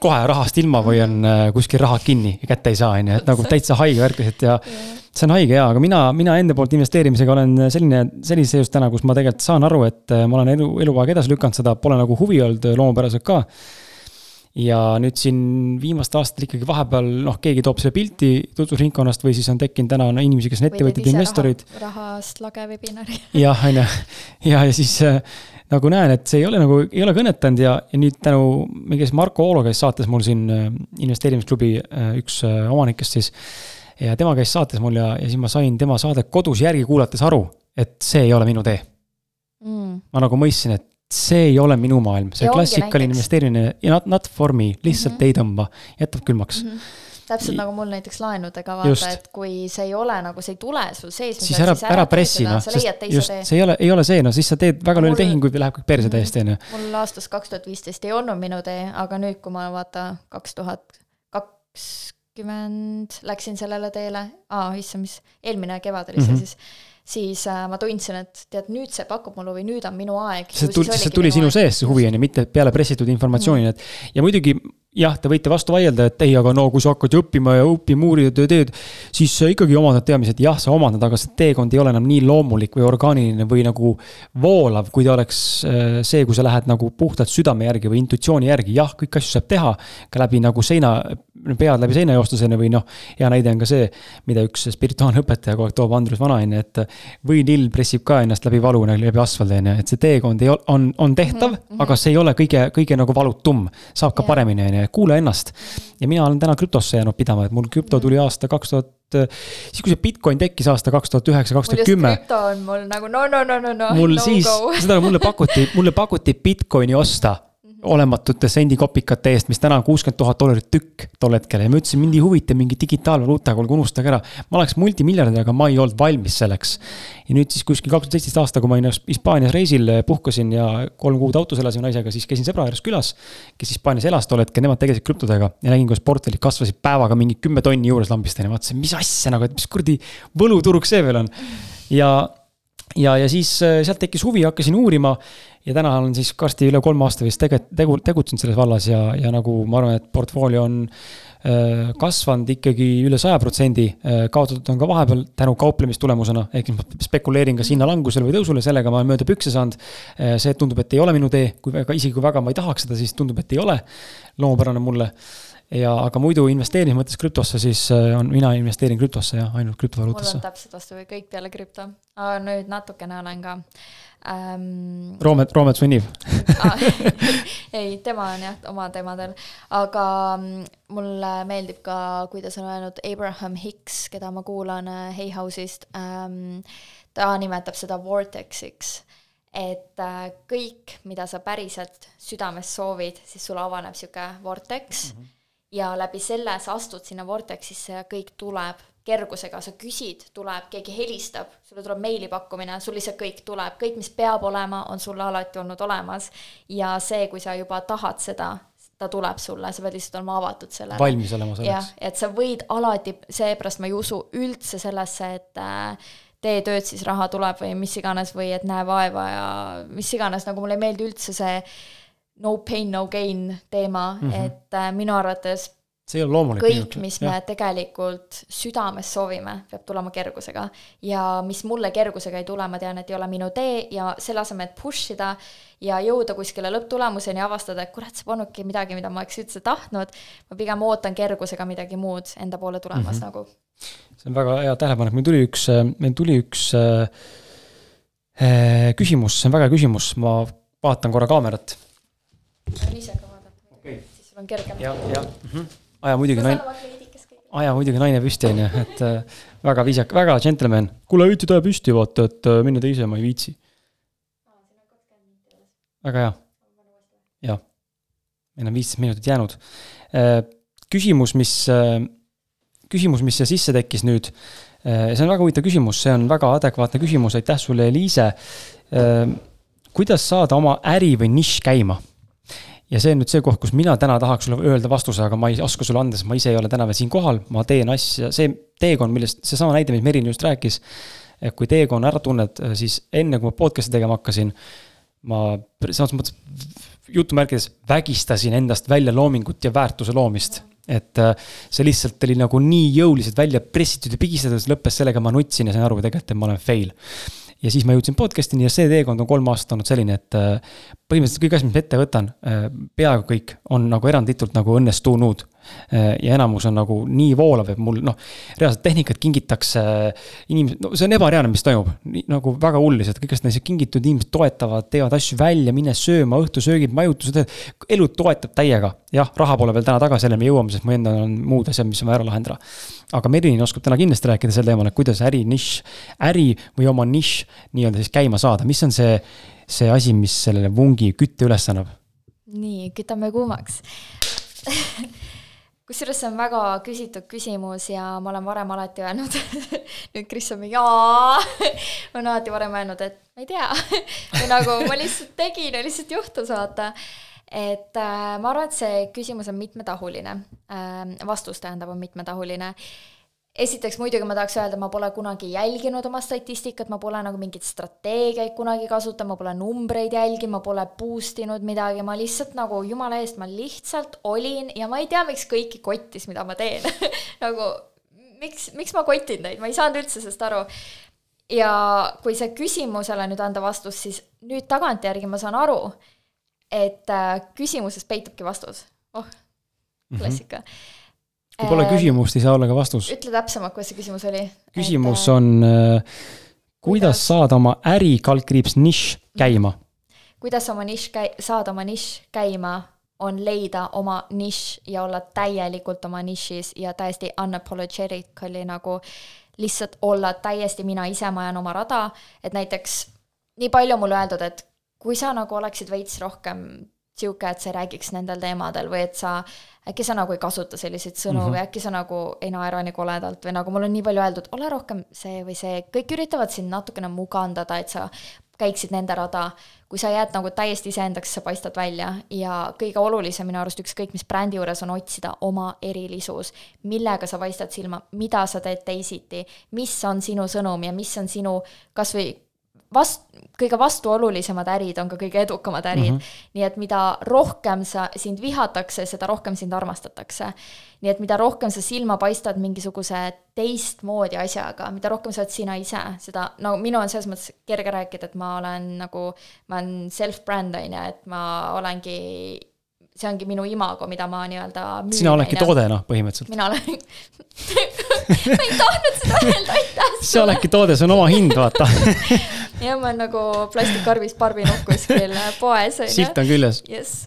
kohe rahast ilma või on äh, kuskil rahad kinni ja kätte ei saa, on ju, et nagu täitsa haige värk lihtsalt ja see on haige jaa, aga mina, mina enda poolt investeerimisega olen selline, sellises seisus täna, kus ma tegelikult saan aru, et äh, ma olen elu, eluaeg edasi lükanud seda, pole nagu huvi olnud loomupäraselt ka ja nüüd siin viimastel aastatel ikkagi vahepeal noh, keegi toob selle pilti tutvusringkonnast või siis on tekkinud täna no, inimesi, kes on ettevõtjad, investorid. rahast lage webinari. jah, on ju, ja, ja siis äh, nagu näen, et see ei ole nagu, ei ole kõnetanud ja, ja nüüd tänu, me käisime Marko Oolo käis saates mul siin äh, investeerimisklubi äh, üks äh, omanikest siis ja tema käis saates mul ja, ja siis ma sain tema saadet kodus järgi kuulates aru, et see ei ole minu tee mm.. ma nagu mõistsin, et see ei ole minu maailm, see klassikaline investeerimine, not, not for me, lihtsalt mm -hmm. ei tõmba, jätab külmaks mm. -hmm täpselt nagu mul näiteks laenudega vaata, et kui see ei ole nagu, see ei tule sul sees. siis ära, ära pressi noh, sest just, see ei ole, ei ole see noh, siis sa teed väga palju tehinguid ja läheb kõik perse täiesti on ju. mul aastast kaks tuhat viisteist ei olnud minu tee, aga nüüd, kui ma vaata kaks tuhat kakskümmend läksin sellele teele, aa issand, mis, eelmine kevad oli see mm -hmm. siis siis äh, ma tundsin, et tead, nüüd see pakub mulle või nüüd on minu aeg. see tuli, see tuli sinu sees, see huvi on ju, mitte peale pressitud informatsiooni mm, et ja muidugi jah, te võite vastu vaielda, et ei, aga no kui sa hakkad õppima ja õppima, uurid ja teed, siis sa ikkagi omandad teadmised, jah, sa omandad, aga see teekond ei ole enam nii loomulik või orgaaniline või nagu voolav, kui ta oleks äh, see, kui sa lähed nagu puhtalt südame järgi või intuitsiooni järgi, jah, kõiki asju saab teha ka läbi nagu seina, pead läbi seina ju, või noh, hea näide on ka see, mida üks spirituaalne õpetaja kogu aeg toob, Andrus Vanaine, et võinill pressib ka ennast läbi valu nagu läbi asfaldi, on ju, et see teekond ei ole, on, on tehtav mm, -hmm. aga see ei ole kõige, kõige nagu valutum, saab ka yeah. paremini, on ju kuula ennast. ja mina olen täna krüptosse jäänud pidama, et mul krüpto tuli aasta kaks tuhat, siis kui see Bitcoin tekkis aasta kaks tuhat üheksa, kaks tuhat kümme. krüpto on mul nagu no, no, no, no, no. mul no siis, seda mulle pakuti, mulle pakuti Bitcoini osta olematute sendikopikate eest, mis täna on kuuskümmend tuhat dollarit tükk tol hetkel ja ma ütlesin, mind ei huvita mingi digitaalvaluuta, kuulge unustage ära. ma oleks multimiljardär, aga ma ei olnud valmis selleks. ja nüüd siis kuskil kaks tuhat seitseteist aasta, kui ma olin Hispaanias reisil, puhkasin ja kolm kuud autos elasime naisega, siis käisin sõbra juures külas. kes Hispaanias elas tol hetkel, nemad tegelesid krüptodega ja nägin, kuidas portfellid kasvasid päevaga mingi kümme tonni juures lambist onju, vaatasin, mis asja nagu, et mis kuradi võluturg see veel on. ja ja, ja siis äh, sealt tekkis huvi, hakkasin uurima ja täna olen siis varsti üle kolme aasta vist tege-, tegu-, tegutsenud selles vallas ja, ja nagu ma arvan, et portfoolio on äh, kasvanud ikkagi üle saja protsendi, äh, kaotatud on ka vahepeal tänu kauplemistulemusena, ehk siis ma spekuleerin kas hinnalangusele või tõusule, sellega ma olen mööda pükse saanud. see tundub, et ei ole minu tee, kui väga, isegi kui väga ma ei tahaks seda, siis tundub, et ei ole loomupärane mulle ja, aga muidu investeerimise mõttes krüptosse, siis äh, on, mina investeerin krüptosse jah, ainult krüptovaluutasse. mul on täpselt vastupidi, kõik peale krüpto, aga nüüd natukene olen ka ähm,. Roomet, Roomet sunnib ei, tema on jah, oma teemadel, aga mm, mulle meeldib ka, kuidas on öelnud Abraham Hicks, keda ma kuulan äh, Hay House'ist ähm,, ta nimetab seda vortexiks et äh, kõik, mida sa päriselt südames soovid, siis sul avaneb niisugune vortex mm. -hmm ja läbi selle sa astud sinna vortexisse ja kõik tuleb kergusega, sa küsid, tuleb, keegi helistab, sulle tuleb meilipakkumine, sul lihtsalt kõik tuleb, kõik, mis peab olema, on sulle alati olnud olemas. ja see, kui sa juba tahad seda, ta tuleb sulle, sa pead lihtsalt olema avatud sellele. valmis olema selleks. jah, et sa võid alati, seepärast ma ei usu üldse sellesse, et äh, tee tööd, siis raha tuleb või mis iganes või et näe vaeva ja mis iganes, nagu mulle ei meeldi üldse see no pain, no gain teema mm, -hmm. et äh, minu arvates see ei ole loomulik. kõik, mis me ja. tegelikult südames soovime, peab tulema kergusega. ja mis mulle kergusega ei tule, ma tean, et ei ole minu tee ja selle asemel, et push ida ja jõuda kuskile lõpptulemuseni, avastada, et kurat, see polnudki midagi, mida ma oleks üldse tahtnud, ma pigem ootan kergusega midagi muud enda poole tulemas mm -hmm. nagu. see on väga hea tähelepanek, meil tuli üks, meil tuli üks äh, äh küsimus, see on väga hea küsimus, ma vaatan korra kaamerat saan ise ka vaadata okay., siis sul on kergem. jah, jah mm -hmm.. aja muidugi naine, aja muidugi naine püsti, on ju, et äh, väga viisakas, väga džentelmen. kuule, võtsid aja püsti, vaata, et äh, minna teise ma ei viitsi. väga hea. jah, meil on viisteist minutit jäänud äh,. küsimus, mis äh,, küsimus, mis siia sisse tekkis nüüd äh,, see on väga huvitav küsimus, see on väga adekvaatne küsimus, aitäh sulle, Eliise äh,. kuidas saada oma äri või nišš käima ja see on nüüd see koht, kus mina täna tahaks sulle öelda vastuse, aga ma ei oska sulle anda, sest ma ise ei ole täna veel siin kohal, ma teen asja, see teekond, millest, seesama näide, mis Merin just rääkis. et kui teekonna ära tunned, siis enne kui ma podcast'i tegema hakkasin, ma selles mõttes jutumärkides vägistasin endast välja loomingut ja väärtuse loomist et äh, see lihtsalt oli nagu nii jõuliselt välja pressitud ja pigistatud, lõppes sellega, ma nutsin ja sain aru tegelikult, ma olen fail ja siis ma jõudsin podcast'ini ja see teekond on kolm aastat olnud selline, et äh, põhimõtteliselt kõik asjad, mis ma ette võtan, äh, peaaegu kõik on nagu eranditult nagu õnnestunud. Äh, ja enamus on nagu nii voolav, et mul noh, reaalselt tehnikat kingitakse inimesed, no see on ebareaalne, mis toimub. nagu väga hull lihtsalt, kõigest neist kingitud inimesed toetavad, teevad asju välja, mine sööma, õhtusöögid, majutused, elu toetab täiega. jah, raha pole veel täna tagasi, selleni me jõuame, sest mu endal on muud asjad, mis on vaja ära lahendada. aga Merilin oskab täna kindlasti rääkida sel teemal, et kuidas äri nišš, äri või oma nišš nii-öelda siis käima saada, mis on see, see asi, mis sellele vungi kütte üles annab? nii, kütame kuumaks kusjuures see on väga küsitud küsimus ja ma olen varem alati öelnud nüüd Kris on mingi jaa ma olen alati varem öelnud, et ma ei tea. Või nagu ma lihtsalt tegin ja lihtsalt juhtus, vaata. et äh, ma arvan, et see küsimus on mitmetahuline. Äh,, vastus tähendab, on mitmetahuline esiteks muidugi ma tahaks öelda, ma pole kunagi jälginud oma statistikat, ma pole nagu mingeid strateegiaid kunagi kasutanud, ma pole numbreid jälginud, ma pole boost inud midagi, ma lihtsalt nagu jumala eest, ma lihtsalt olin ja ma ei tea, miks kõiki kottis, mida ma teen nagu miks, miks ma kotin teid, ma ei saanud üldse sellest aru. ja kui see küsimusele nüüd anda vastus, siis nüüd tagantjärgi ma saan aru, et äh, küsimuses peitubki vastus. oh, mhm. klassika mm. -hmm kui pole äh, küsimust, ei saa olla ka vastus. ütle täpsemalt, kuidas see küsimus oli. küsimus et, on äh,, kuidas saada oma äri kaldkriips nišš käima? kuidas oma nišš käi-, saada oma nišš käima, on leida oma nišš ja olla täielikult oma nišis ja täiesti unapologetically nagu lihtsalt olla täiesti mina ise, ma ajan oma rada, et näiteks nii palju mulle öeldud, et kui sa nagu oleksid veits rohkem sihuke, et sa räägiks nendel teemadel või et sa äkki sa nagu ei kasuta selliseid sõnu mm -hmm. või äkki sa nagu ei naera nii koledalt või nagu mul on nii palju öeldud, ole rohkem see või see, kõik üritavad sind natukene mugandada, et sa käiksid nende rada. kui sa jääd nagu täiesti iseendaks, sa paistad välja ja kõige olulisem minu arust ükskõik mis brändi juures on otsida oma erilisus. millega sa paistad silma, mida sa teed teisiti, mis on sinu sõnum ja mis on sinu kasvõi vast-, kõige vastuolulisemad ärid on ka kõige edukamad ärid mm. -hmm. nii et mida rohkem sa, sind vihatakse, seda rohkem sind armastatakse. nii et mida rohkem sa silma paistad mingisuguse teistmoodi asjaga, mida rohkem sa oled sina ise, seda, no minu on selles mõttes kerge rääkida, et ma olen nagu, ma olen self-brand, on ju, et ma olengi see ongi minu imago, mida ma nii-öelda sina oledki toode, noh, põhimõtteliselt. mina olen ma ei tahtnud seda öelda, aitäh sulle. sa oledki toode, see on oma hind, vaata jah, ma olen nagu plastikarbis barbinukk kuskil poes, silt on küljes. jess,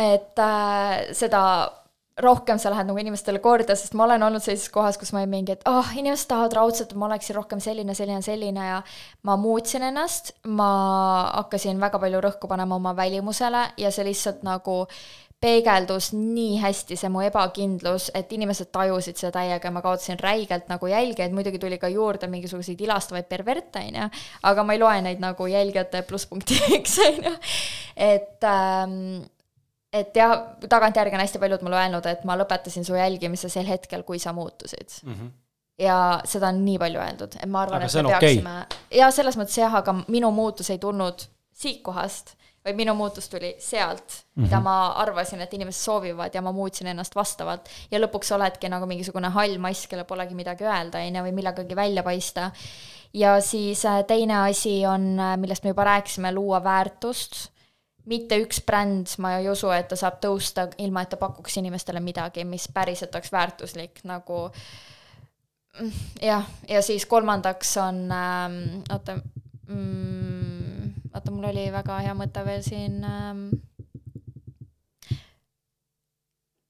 et äh, seda rohkem sa lähed nagu inimestele korda, sest ma olen olnud sellises kohas, kus ma olin mingi, et ah oh,, inimesed tahavad raudselt, et ma oleksin rohkem selline, selline, selline. Ja ma muutsin ennast, ma hakkasin väga palju rõhku panema oma välimusele ja see lihtsalt nagu peegeldus nii hästi, see mu ebakindlus, et inimesed tajusid seda täiega ja ma kaotasin räigelt nagu jälgijaid, muidugi tuli ka juurde mingisuguseid ilastavaid perverte, on ju, aga ma ei loe neid nagu jälgijate plusspunktiks, on ju. et ähm, et jah, tagantjärgi on hästi paljud mulle öelnud, et ma lõpetasin su jälgimise sel hetkel, kui sa muutusid mm. -hmm. ja seda on nii palju öeldud, et ma arvan, et me peaksime okay., ja selles mõttes jah, aga minu muutus ei tulnud siit kohast, vaid minu muutus tuli sealt mm, -hmm. mida ma arvasin, et inimesed soovivad ja ma muutsin ennast vastavalt. ja lõpuks oledki nagu mingisugune hall mass, kellel polegi midagi öelda, on ju, või millegagi välja paista. ja siis äh, teine asi on, äh, millest me juba rääkisime, luua väärtust mitte üks bränd, ma ei usu, et ta saab tõusta ilma, et ta pakuks inimestele midagi, mis päriselt oleks väärtuslik, nagu mm, jah, ja siis kolmandaks on ähm,, oota mm,, oota, mul oli väga hea mõte veel siin ähm,.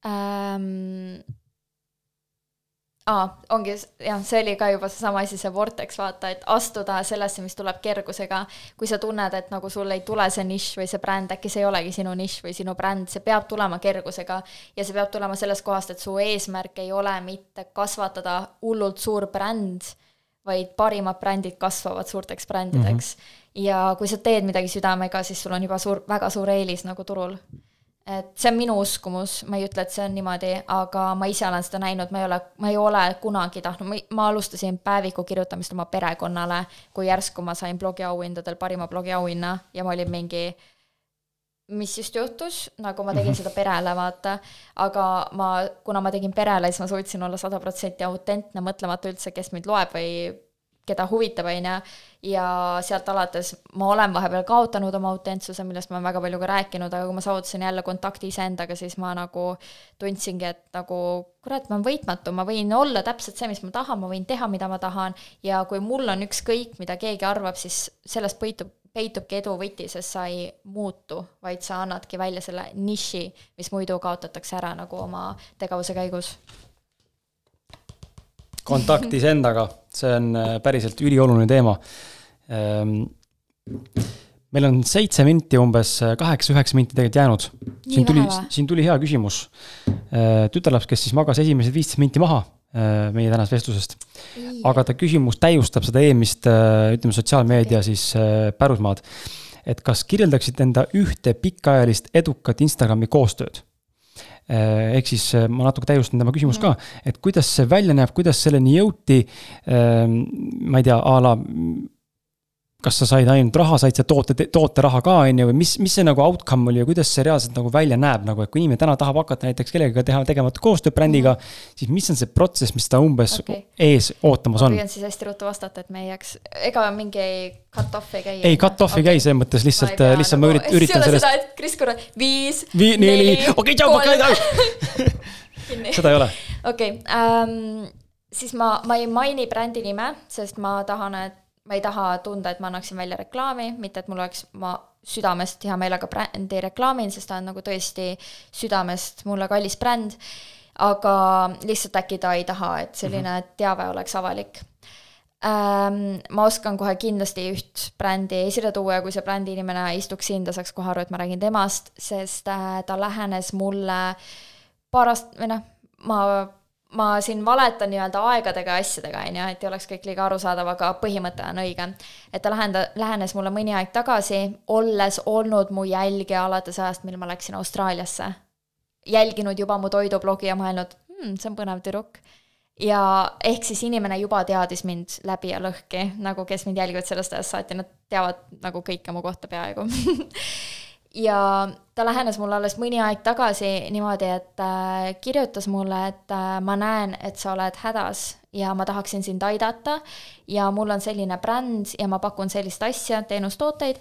Ähm, aa, ongi jah, see oli ka juba seesama asi, see vortex, vaata, et astuda sellesse, mis tuleb kergusega. kui sa tunned, et nagu sul ei tule see nišš või see bränd, äkki see ei olegi sinu nišš või sinu bränd, see peab tulema kergusega. ja see peab tulema sellest kohast, et su eesmärk ei ole mitte kasvatada hullult suur bränd, vaid parimad brändid kasvavad suurteks brändideks mm. -hmm. ja kui sa teed midagi südamega, siis sul on juba suur, väga suur eelis nagu turul et see on minu uskumus, ma ei ütle, et see on niimoodi, aga ma ise olen seda näinud, ma ei ole, ma ei ole kunagi tahtnud, ma, alustasin päeviku kirjutamist oma perekonnale, kui järsku ma sain blogiauhindadel parima blogiauhinna ja ma olin mingi, mis just juhtus, nagu ma tegin mhm. seda perele, vaata, aga ma, kuna ma tegin perele, siis ma suutsin olla sada protsenti autentne, mõtlemata üldse, kes mind loeb või keda huvitab, on ju, ja sealt alates ma olen vahepeal kaotanud oma autentsuse, millest ma olen väga palju ka rääkinud, aga kui ma saavutasin jälle kontakti iseendaga, siis ma nagu tundsingi, et nagu kurat, ma olen võitmatu, ma võin olla täpselt see, mis ma tahan, ma võin teha, mida ma tahan. Ja kui mul on ükskõik, mida keegi arvab, siis sellest peitub, peitubki edu võti, sest sa ei muutu, vaid sa annadki välja selle niši, mis muidu kaotatakse ära nagu oma tegevuse käigus kontakt iseendaga, see on äh, päriselt ülioluline teema. Ehm, meil on seitse minti umbes, äh, kaheksa-üheksa minti tegelikult jäänud. siin tuli, siin tuli hea küsimus. Äh, tütarlaps, kes siis magas esimesed viisteist minti maha meie tänasest vestlusest. aga ta küsimus täiustab seda eelmist, ütleme, sotsiaalmeedia siis pärusmaad. et kas kirjeldaksite enda ühte pikaajalist edukat Instagrami koostööd? Äh, ehk siis äh, ma natuke täiustan tema küsimust ka, et kuidas see välja näeb, kuidas selleni jõuti. Ähm, ma ei tea, a la kas sa said ainult raha, said sa toote, tooteraha ka, on ju, või mis, mis see nagu outcome oli ja kuidas see reaalselt nagu välja näeb, nagu, et kui inimene täna tahab hakata näiteks kellegagi teha, tegema koostööd brändiga mm, -hmm. siis mis on see protsess, mis ta umbes okay. ees ootamas on? ma püüan siis hästi ruttu vastata, et me ei jääks, ega mingi cut-off ei käi. ei, cut-off okay. ei käi, selles mõttes lihtsalt, lihtsalt nagu, ma üritan, üritan sellest. seda, et Kris korra, viis Vi,, neli, okei, tšau, okei, seda ei ole. okei, ähm, siis ma, ma ei maini brändi nime, sest ma tahan, et ma ei taha tunda, et ma annaksin välja reklaami, mitte et mul oleks, ma südamest hea meelega brändi reklaamin, sest ta on nagu tõesti südamest mulle kallis bränd, aga lihtsalt äkki ta ei taha, et selline mm -hmm. teave oleks avalik ähm,. Ma oskan kohe kindlasti üht brändi esile tuua ja kui see brändi inimene istuks siin, ta saaks kohe aru, et ma räägin temast, sest äh, ta lähenes mulle paar aast-, või noh, ma ma siin valetan nii-öelda aegadega ja asjadega, on ju, et ei oleks kõik liiga arusaadav, aga põhimõte on õige. et ta lähene-, lähenes mulle mõni aeg tagasi, olles olnud mu jälgija alates ajast, mil ma läksin Austraaliasse. jälginud juba mu toidublogi ja mõelnud hmm,, see on põnev tüdruk. ja ehk siis inimene juba teadis mind läbi ja lõhki, nagu kes mind jälgivad sellest ajast saati, nad teavad nagu kõike mu kohta peaaegu ja ta lähenes mulle alles mõni aeg tagasi niimoodi, et äh, kirjutas mulle, et äh, ma näen, et sa oled hädas ja ma tahaksin sind aidata ja mul on selline bränd ja ma pakun sellist asja, teenustooteid,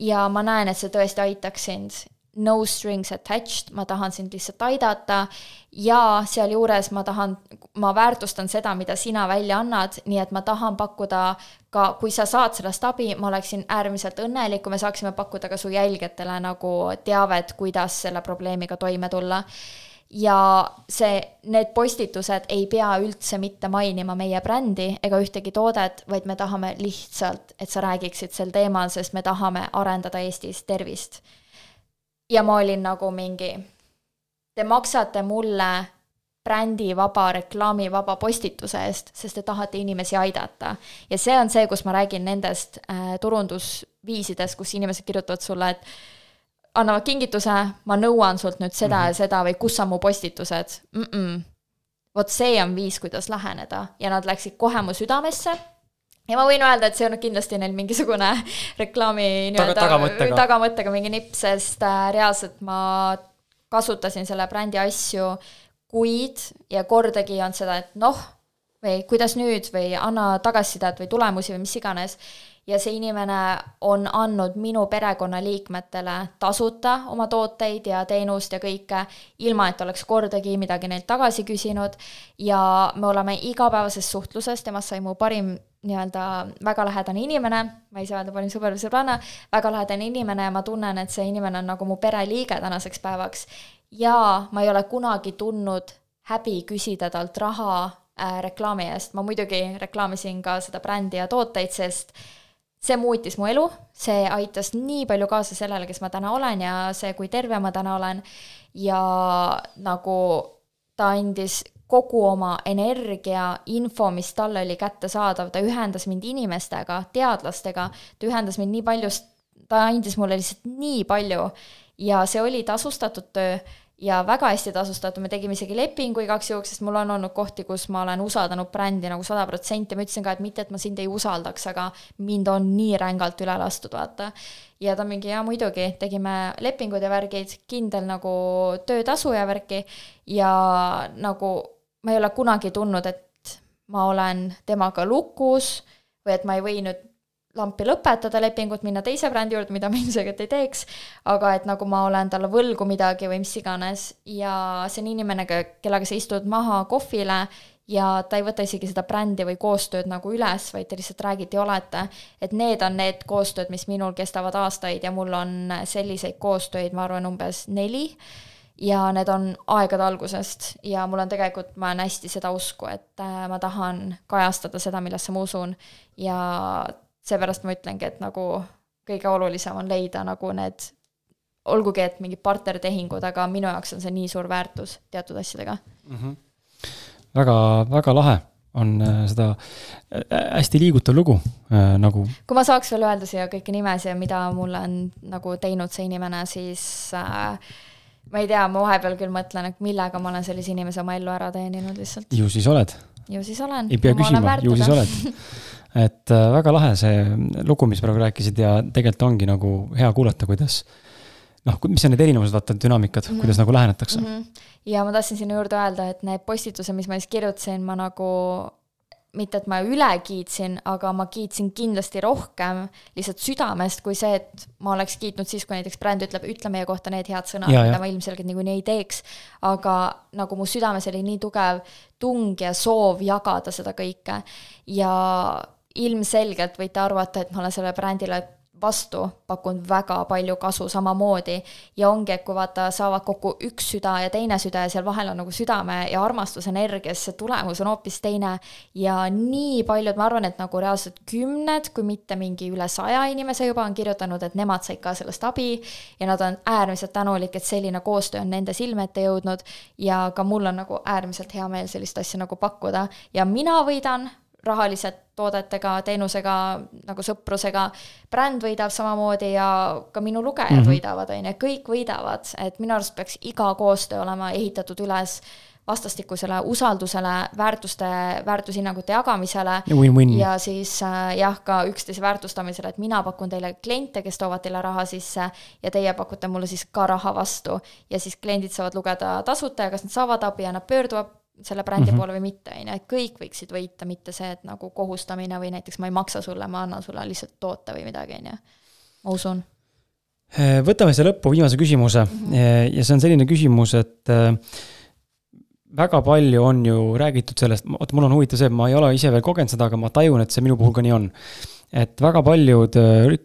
ja ma näen, et see tõesti aitaks sind no strings attached, ma tahan sind lihtsalt aidata ja sealjuures ma tahan, ma väärtustan seda, mida sina välja annad, nii et ma tahan pakkuda ka, kui sa saad sellest abi, ma oleksin äärmiselt õnnelik, kui me saaksime pakkuda ka su jälgijatele nagu teavet, kuidas selle probleemiga toime tulla. ja see, need postitused ei pea üldse mitte mainima meie brändi ega ühtegi toodet, vaid me tahame lihtsalt, et sa räägiksid sel teemal, sest me tahame arendada Eestis tervist ja ma olin nagu mingi, te maksate mulle brändivaba, reklaamivaba postituse eest, sest te tahate inimesi aidata. ja see on see, kus ma räägin nendest äh, turundusviisidest, kus inimesed kirjutavad sulle, et annavad kingituse, ma nõuan sult nüüd seda mm -hmm. ja seda või kus on mu postitused mm. -mm. vot see on viis, kuidas läheneda ja nad läksid kohe mu südamesse ja ma võin öelda, et see on kindlasti neil mingisugune reklaami nii-öelda tagamõttega. tagamõttega mingi nipp, sest äh, reaalselt ma kasutasin selle brändi asju kuid ja kordagi ei olnud seda, et noh, või kuidas nüüd või anna tagasisidet või tulemusi või mis iganes. ja see inimene on andnud minu perekonnaliikmetele tasuta oma tooteid ja teenust ja kõike, ilma et oleks kordagi midagi neilt tagasi küsinud ja me oleme igapäevases suhtluses, temast sai mu parim nii-öelda väga lähedane inimene, ma ei saa öelda parim sõber või sõbranna, väga lähedane inimene ja ma tunnen, et see inimene on nagu mu pereliige tänaseks päevaks. ja ma ei ole kunagi tundnud häbi küsida talt raha äh, reklaami eest, ma muidugi reklaamisin ka seda brändi ja tooteid, sest see muutis mu elu, see aitas nii palju kaasa sellele, kes ma täna olen ja see, kui terve ma täna olen. ja nagu ta andis kogu oma energia, info, mis talle oli kättesaadav, ta ühendas mind inimestega, teadlastega, ta ühendas mind nii paljust, ta andis mulle lihtsalt nii palju. Ja see oli tasustatud töö ja väga hästi tasustatud, me tegime isegi lepingu igaks juhuks, sest mul on olnud kohti, kus ma olen usaldanud brändi nagu sada protsenti, ma ütlesin ka, et mitte, et ma sind ei usaldaks, aga mind on nii rängalt üle lastud, vaata. ja ta mingi, jaa muidugi, tegime lepingud ja värgid, kindel nagu töötasu ja värki. Ja nagu ma ei ole kunagi tundnud, et ma olen temaga lukus või et ma ei või nüüd lampi lõpetada lepingut, minna teise brändi juurde, mida ma ilmselgelt ei teeks, aga et nagu ma olen talle võlgu midagi või mis iganes ja see on inimene, kellega sa istud maha kohvile ja ta ei võta isegi seda brändi või koostööd nagu üles, vaid te lihtsalt räägite ja olete. et need on need koostööd, mis minul kestavad aastaid ja mul on selliseid koostöid, ma arvan, umbes neli. Ja need on aegade algusest ja mul on tegelikult, ma olen hästi seda usku, et äh, ma tahan kajastada seda, millesse ma usun ja seepärast ma ütlengi, et nagu kõige olulisem on leida nagu need olgugi, et mingid partnertehingud, aga minu jaoks on see nii suur väärtus teatud asjadega mm. -hmm väga, väga lahe on äh, seda äh, hästi liigutav lugu äh, nagu. kui ma saaks veel öelda siia kõiki nimesid, mida mulle on nagu teinud see inimene, siis äh, ma ei tea, ma vahepeal küll mõtlen, et millega ma olen sellise inimese oma ellu ära teeninud lihtsalt. ju siis oled. ju siis olen. ei pea küsima, ju siis oled. et äh, väga lahe see lugu, mis praegu rääkisid ja tegelikult ongi nagu hea kuulata, kuidas noh, mis on need erinevused, vaata, dünaamikad mm, -hmm. kuidas nagu lähenetakse mm. -hmm ja ma tahtsin sinna juurde öelda, et need postitused, mis ma siis kirjutasin, ma nagu mitte, et ma üle kiitsin, aga ma kiitsin kindlasti rohkem lihtsalt südamest kui see, et ma oleks kiitnud siis, kui näiteks bränd ütleb, ütle meie kohta need head sõnad, mida ma ilmselgelt niikuinii ei teeks. aga nagu mu südames oli nii tugev tung ja soov jagada seda kõike ja ilmselgelt võite arvata, et ma olen sellele brändile vastu pakkunud väga palju kasu samamoodi. ja ongi, et kui vaata, saavad kokku üks süda ja teine süda ja seal vahel on nagu südame ja armastusenergia, siis see tulemus on hoopis teine. ja nii paljud, ma arvan, et nagu reaalselt kümned, kui mitte mingi üle saja inimese juba on kirjutanud, et nemad said ka sellest abi. ja nad on äärmiselt tänulik, et selline koostöö on nende silme ette jõudnud. ja ka mul on nagu äärmiselt hea meel sellist asja nagu pakkuda ja mina võidan rahaliselt toodetega, teenusega, nagu sõprusega, bränd võidab samamoodi ja ka minu lugejad mm -hmm. võidavad, on ju, kõik võidavad, et minu arust peaks iga koostöö olema ehitatud üles vastastikusele usaldusele, väärtuste, väärtushinnangute jagamisele ja, win -win. ja siis äh, jah, ka üksteise väärtustamisele, et mina pakun teile kliente, kes toovad teile raha sisse ja teie pakute mulle siis ka raha vastu. ja siis kliendid saavad lugeda tasuta ja kas nad saavad abi ja nad pöörduvad selle brändi mm -hmm. poole või mitte, on ju, et kõik võiksid võita, mitte see, et nagu kohustamine või näiteks ma ei maksa sulle, ma annan sulle lihtsalt toote või midagi, on ju. ma usun. Äh, võtame siia lõppu viimase küsimuse mm -hmm. ja see on selline küsimus, et äh, väga palju on ju räägitud sellest, vot mul on huvitav see, et ma ei ole ise veel kogenud seda, aga ma tajun, et see minu puhul ka nii on. et väga paljud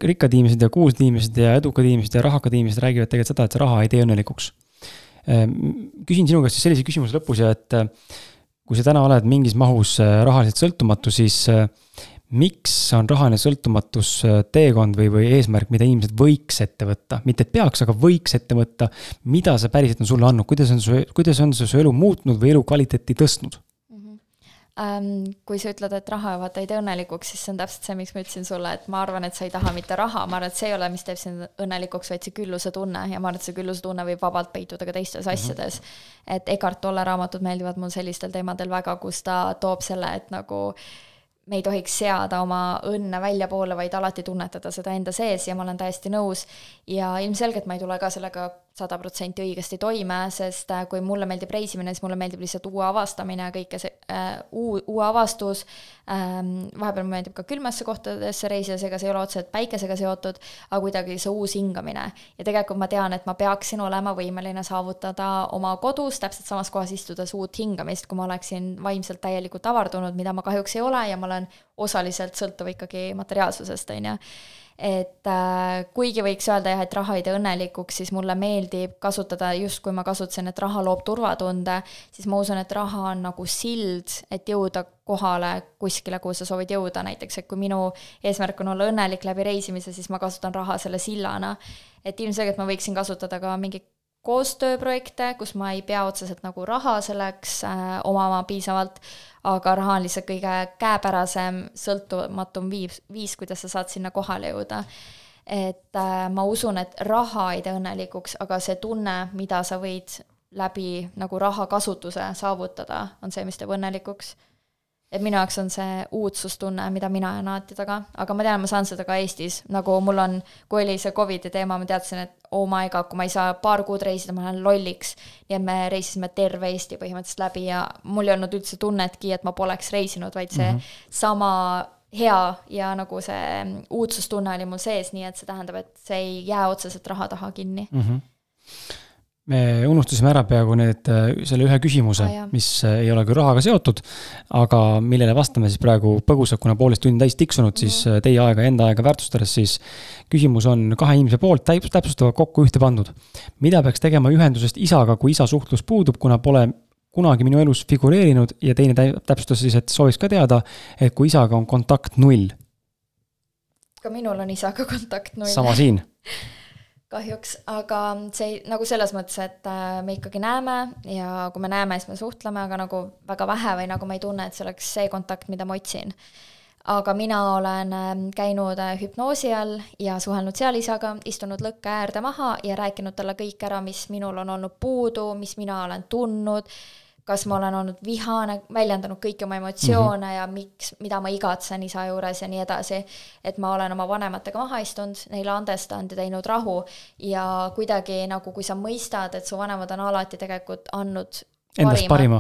rikkad inimesed ja kuulsad inimesed ja edukad inimesed ja rahakad inimesed räägivad tegelikult seda, et see raha ei tee õnnelikuks Ehm, küsin sinu käest siis sellise küsimuse lõpus ja et äh, kui sa täna oled mingis mahus äh, rahaliselt sõltumatu, siis äh, miks on rahaline sõltumatus teekond või, või eesmärk, mida inimesed võiks ette võtta, mitte et peaks, aga võiks ette võtta. mida see päriselt on sulle andnud, kuidas on su, kuidas on see su elu muutnud või elukvaliteeti tõstnud? Ähm,. kui sa ütled, et raha vaata ei tee õnnelikuks, siis see on täpselt see, miks ma ütlesin sulle, et ma arvan, et sa ei taha mitte raha, ma arvan, et see ei ole, mis teeb sind õnnelikuks, vaid see külluse tunne ja ma arvan, et see külluse tunne võib vabalt peituda ka teistes mm -hmm. asjades. et Eckart Tolle raamatud meeldivad mul sellistel teemadel väga, kus ta toob selle, et nagu me ei tohiks seada oma õnne väljapoole, vaid alati tunnetada seda enda sees ja ma olen täiesti nõus. ja ilmselgelt ma ei tule ka sellega sada protsenti õigesti toime, sest äh, kui mulle meeldib reisimine, siis mulle meeldib lihtsalt uue avastamine ja kõike see äh,, uu-, uue avastus ähm,, vahepeal mulle meeldib ka külmasse kohtadesse reisida, seega see ei ole otseselt päikesega seotud, aga kuidagi see uus hingamine. ja tegelikult ma tean, et ma peaksin olema võimeline saavutada oma kodus täpselt samas kohas istudes uut hingamist, kui ma oleksin vaimselt täielikult avardunud, mida ma kahjuks ei ole ja ma olen osaliselt sõltuv ikkagi materiaalsusest, on ju et äh, kuigi võiks öelda jah, et raha ei tee õnnelikuks, siis mulle meeldib kasutada, just kui ma kasutasin, et raha loob turvatunde, siis ma usun, et raha on nagu sild, et jõuda kohale kuskile, kuhu sa soovid jõuda, näiteks et kui minu eesmärk on olla õnnelik läbi reisimise, siis ma kasutan raha selle sillana. et ilmselgelt ma võiksin kasutada ka mingi koostööprojekte, kus ma ei pea otseselt nagu raha selleks äh, omama piisavalt, aga raha on lihtsalt kõige käepärasem, sõltumatum viis, viis, kuidas sa saad sinna kohale jõuda. et äh, ma usun, et raha ei tee õnnelikuks, aga see tunne, mida sa võid läbi nagu raha kasutuse saavutada, on see, mis teeb õnnelikuks et minu jaoks on see uudsustunne, mida mina ajan alati taga, aga ma tean, ma saan seda ka Eestis, nagu mul on, kui oli see Covidi teema, ma teadsin, et oh my god, kui ma ei saa paar kuud reisida, ma lähen lolliks. nii et me reisisime terve Eesti põhimõtteliselt läbi ja mul ei olnud üldse tunnetki, et ma poleks reisinud, vaid see mm -hmm. sama hea ja nagu see uudsustunne oli mul sees, nii et see tähendab, et see ei jää otseselt raha taha kinni mm. -hmm me unustasime ära peaaegu need, selle ühe küsimuse ah,, mis ei ole küll rahaga seotud, aga millele vastame siis praegu põgusalt, kuna poolteist tundi täis tiksunud, siis -hmm. teie aega, enda aega väärtustades, siis küsimus on kahe inimese poolt täp-, täpsustavalt kokku ühte pandud. mida peaks tegema ühendusest isaga, kui isa suhtlus puudub, kuna pole kunagi minu elus figureerinud ja teine täpsustas siis, et sooviks ka teada, et kui isaga on kontakt null. ka minul on isaga kontakt null. sama siin kahjuks, aga see nagu selles mõttes, et äh, me ikkagi näeme ja kui me näeme, siis me suhtleme, aga nagu väga vähe või nagu ma ei tunne, et see oleks see kontakt, mida ma otsin. aga mina olen ähm, käinud äh, hüpnoosi all ja suhelnud seal isaga, istunud lõkke äärde maha ja rääkinud talle kõik ära, mis minul on olnud puudu, mis mina olen tundnud kas ma olen olnud vihane, väljendanud kõiki oma emotsioone mm -hmm. ja miks, mida ma igatsen isa juures ja nii edasi. et ma olen oma vanematega maha istunud, neile andestanud ja teinud rahu ja kuidagi nagu, kui sa mõistad, et su vanemad on alati tegelikult andnud endast parima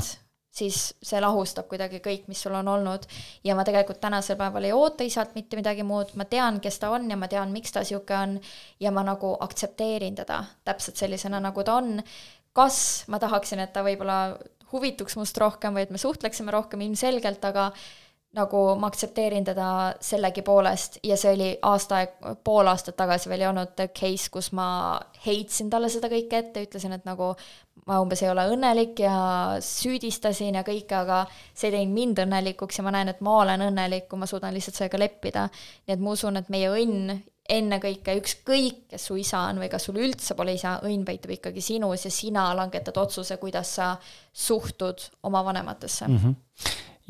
siis see lahustab kuidagi kõik, mis sul on olnud. ja ma tegelikult tänasel päeval ei oota isalt mitte midagi muud, ma tean, kes ta on ja ma tean, miks ta niisugune on ja ma nagu aktsepteerin teda täpselt sellisena, nagu ta on. kas ma tahaksin, et ta võib-olla huvituks must rohkem või et me suhtleksime rohkem ilmselgelt, aga nagu ma aktsepteerin teda sellegipoolest ja see oli aasta aeg, pool aastat tagasi veel ei olnud case, kus ma heitsin talle seda kõike ette, ütlesin, et nagu ma umbes ei ole õnnelik ja süüdistasin ja kõike, aga see ei teinud mind õnnelikuks ja ma näen, et ma olen õnnelik, kui ma suudan lihtsalt sellega leppida. nii et ma usun, et meie õnn ennekõike ükskõik, kes su isa on või kas sul üldse pole isa, õnn peitub ikkagi sinus ja sina langetad otsuse, kuidas sa suhtud oma vanematesse mm. -hmm.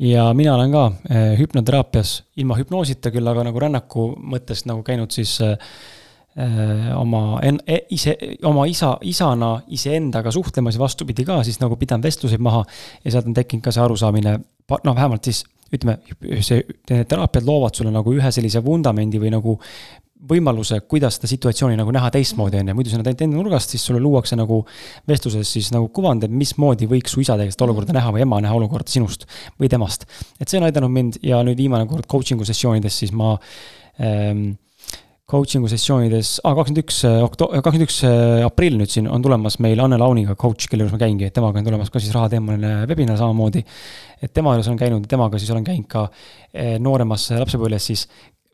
ja mina olen ka eh, hüpnoteraapias ilma hüpnoosita küll, aga nagu rännaku mõttes nagu käinud siis eh oma en-, e, ise, oma isa, isana iseendaga suhtlemas ja vastupidi ka, siis nagu pidanud vestluseid maha ja sealt on tekkinud ka see arusaamine, noh, vähemalt siis ütleme, see, need teraapiad loovad sulle nagu ühe sellise vundamendi või nagu võimaluse, kuidas seda situatsiooni nagu näha teistmoodi, on ju, muidu sa näed ainult enda nurgast, siis sulle luuakse nagu vestluses siis nagu kuvand, et mismoodi võiks su isa tegelikult olukorda näha või ema näha olukorda sinust või temast. et see on aidanud mind ja nüüd viimane kord coaching'u sessioonides siis ma ähm, coaching'u sessioonides ah,, kakskümmend üks okto-, kakskümmend üks äh, aprill nüüd siin on tulemas meil Anne Launiga coach, kelle juures ma käingi, et temaga on tulemas ka siis rahateemaline webinar samamoodi. et tema juures olen käinud, temaga siis olen käinud ka nooremas lapsepõlves siis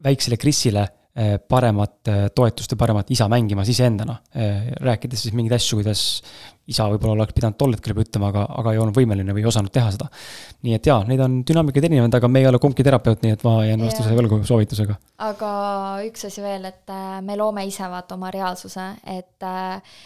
väiksele Krisile Eh, paremat eh, toetust ja paremat isa mängimas iseendana. Eh, rääkides siis mingeid asju, kuidas isa võib-olla oleks pidanud tol hetkel juba ütlema, aga, aga ei olnud võimeline või ei osanud teha seda. nii et jaa, neid on dünaamikaid erinevaid, aga me ei ole kumbki terapeut, nii et ma jään vastuse võlgu soovitusega. aga üks asi veel, et me loome ise vaata oma reaalsuse, et äh,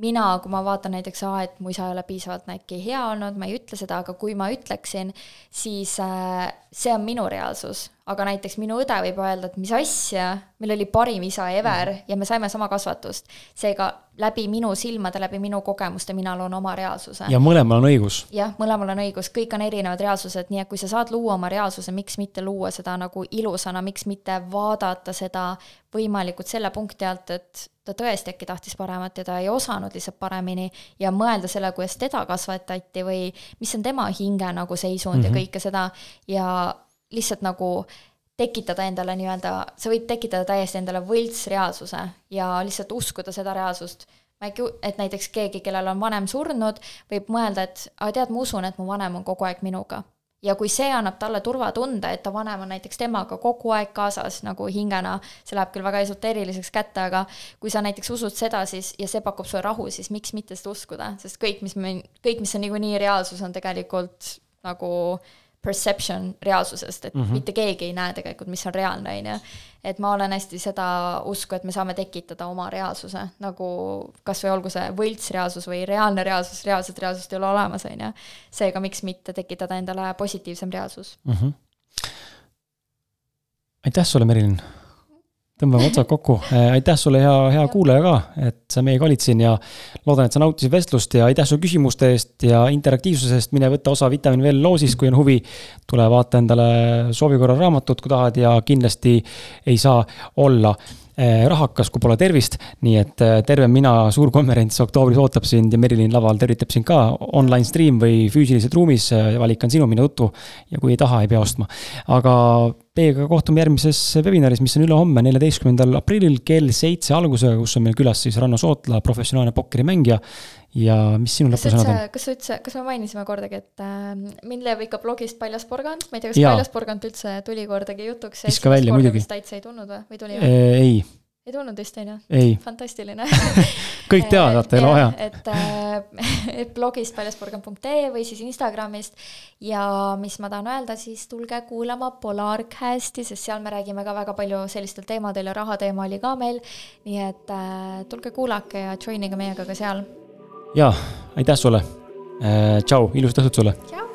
mina, kui ma vaatan näiteks, aa, et mu isa ei ole piisavalt äkki hea olnud, ma ei ütle seda, aga kui ma ütleksin, siis äh, see on minu reaalsus. Aga näiteks minu õde võib öelda, et mis asja, meil oli parim isa ever mm. ja me saime sama kasvatust. seega läbi minu silmade, läbi minu kogemuste mina loon oma reaalsuse. ja mõlemal on õigus. jah, mõlemal on õigus, kõik on erinevad reaalsused, nii et kui sa saad luua oma reaalsuse, miks mitte luua seda nagu ilusana, miks mitte vaadata seda võimalikult selle punkti alt, et ta tõesti äkki tahtis paremat ja ta ei osanud lihtsalt paremini ja mõelda selle, kuidas teda kasvatati või mis on tema hinge nagu seisund mm -hmm. ja mhm. kõike seda ja lihtsalt nagu tekitada endale nii-öelda, sa võid tekitada täiesti endale võltsreaalsuse ja lihtsalt uskuda seda reaalsust. ma äkki, et näiteks keegi, kellel on vanem surnud, võib mõelda, et aga tead, ma usun, et mu vanem on kogu aeg minuga ja kui see annab talle turvatunde, et ta vanem on näiteks temaga kogu aeg kaasas nagu hingena, see läheb küll väga esoteeriliseks kätte, aga kui sa näiteks usud seda, siis, ja see pakub sulle rahu, siis miks mitte seda uskuda, sest kõik, mis me, kõik, mis on niikuinii reaalsus, on tegelikult nagu perception reaalsusest, et mm -hmm. mitte keegi ei näe tegelikult, mis on reaalne, on ju. et ma olen hästi seda usku, et me saame tekitada oma reaalsuse, nagu kas või olgu see võltsreaalsus või reaalne reaalsus, reaalset reaalsust ei ole olemas, on ju. seega miks mitte tekitada endale positiivsem reaalsus mm. -hmm. aitäh sulle, Merilin tõmbame otsad kokku, äh, aitäh sulle, hea, hea kuulaja ka, et sa meiega olid siin ja loodan, et sa nautisid vestlust ja aitäh su küsimuste eest ja interaktiivsuse eest, mine võta osa Vitamin veel loosis, kui on huvi. tule vaata endale soovi korral raamatut, kui tahad ja kindlasti ei saa olla äh, rahakas, kui pole tervist. nii et äh, terve mina, suur konverents oktoobris ootab sind ja Merilin laval tervitab sind ka online stream või füüsiliselt ruumis, valik on sinu, mine tutvu. ja kui ei taha, ei pea ostma, aga Teiega kohtume järgmises webinaris, mis on ülehomme, neljateistkümnendal aprillil kell seitse algusega, kus on meil külas siis Ranno Sootla, professionaalne pokkerimängija. ja mis sinu lõpusõnad on? kas sa üldse, kas me mainisime kordagi, et äh, mind leiab ikka blogist Paljas porgand, ma ei tea, kas ja. Paljas porgand üldse tuli kordagi jutuks? viska välja muidugi. täitsa ei tulnud või, või tuli? ei ei tulnud vist, on ju? fantastiline kõik teavad, vaata, ei ole vaja. et, äh, et blogist paljasporgan.ee või siis Instagramist ja mis ma tahan öelda, siis tulge kuulama Polarcasti, sest seal me räägime ka väga palju sellistel teemadel ja rahateema oli ka meil, nii et äh, tulge kuulake ja join ige meiega ka seal. jaa, aitäh sulle äh,, tšau, ilusat õhtut sulle! tšau!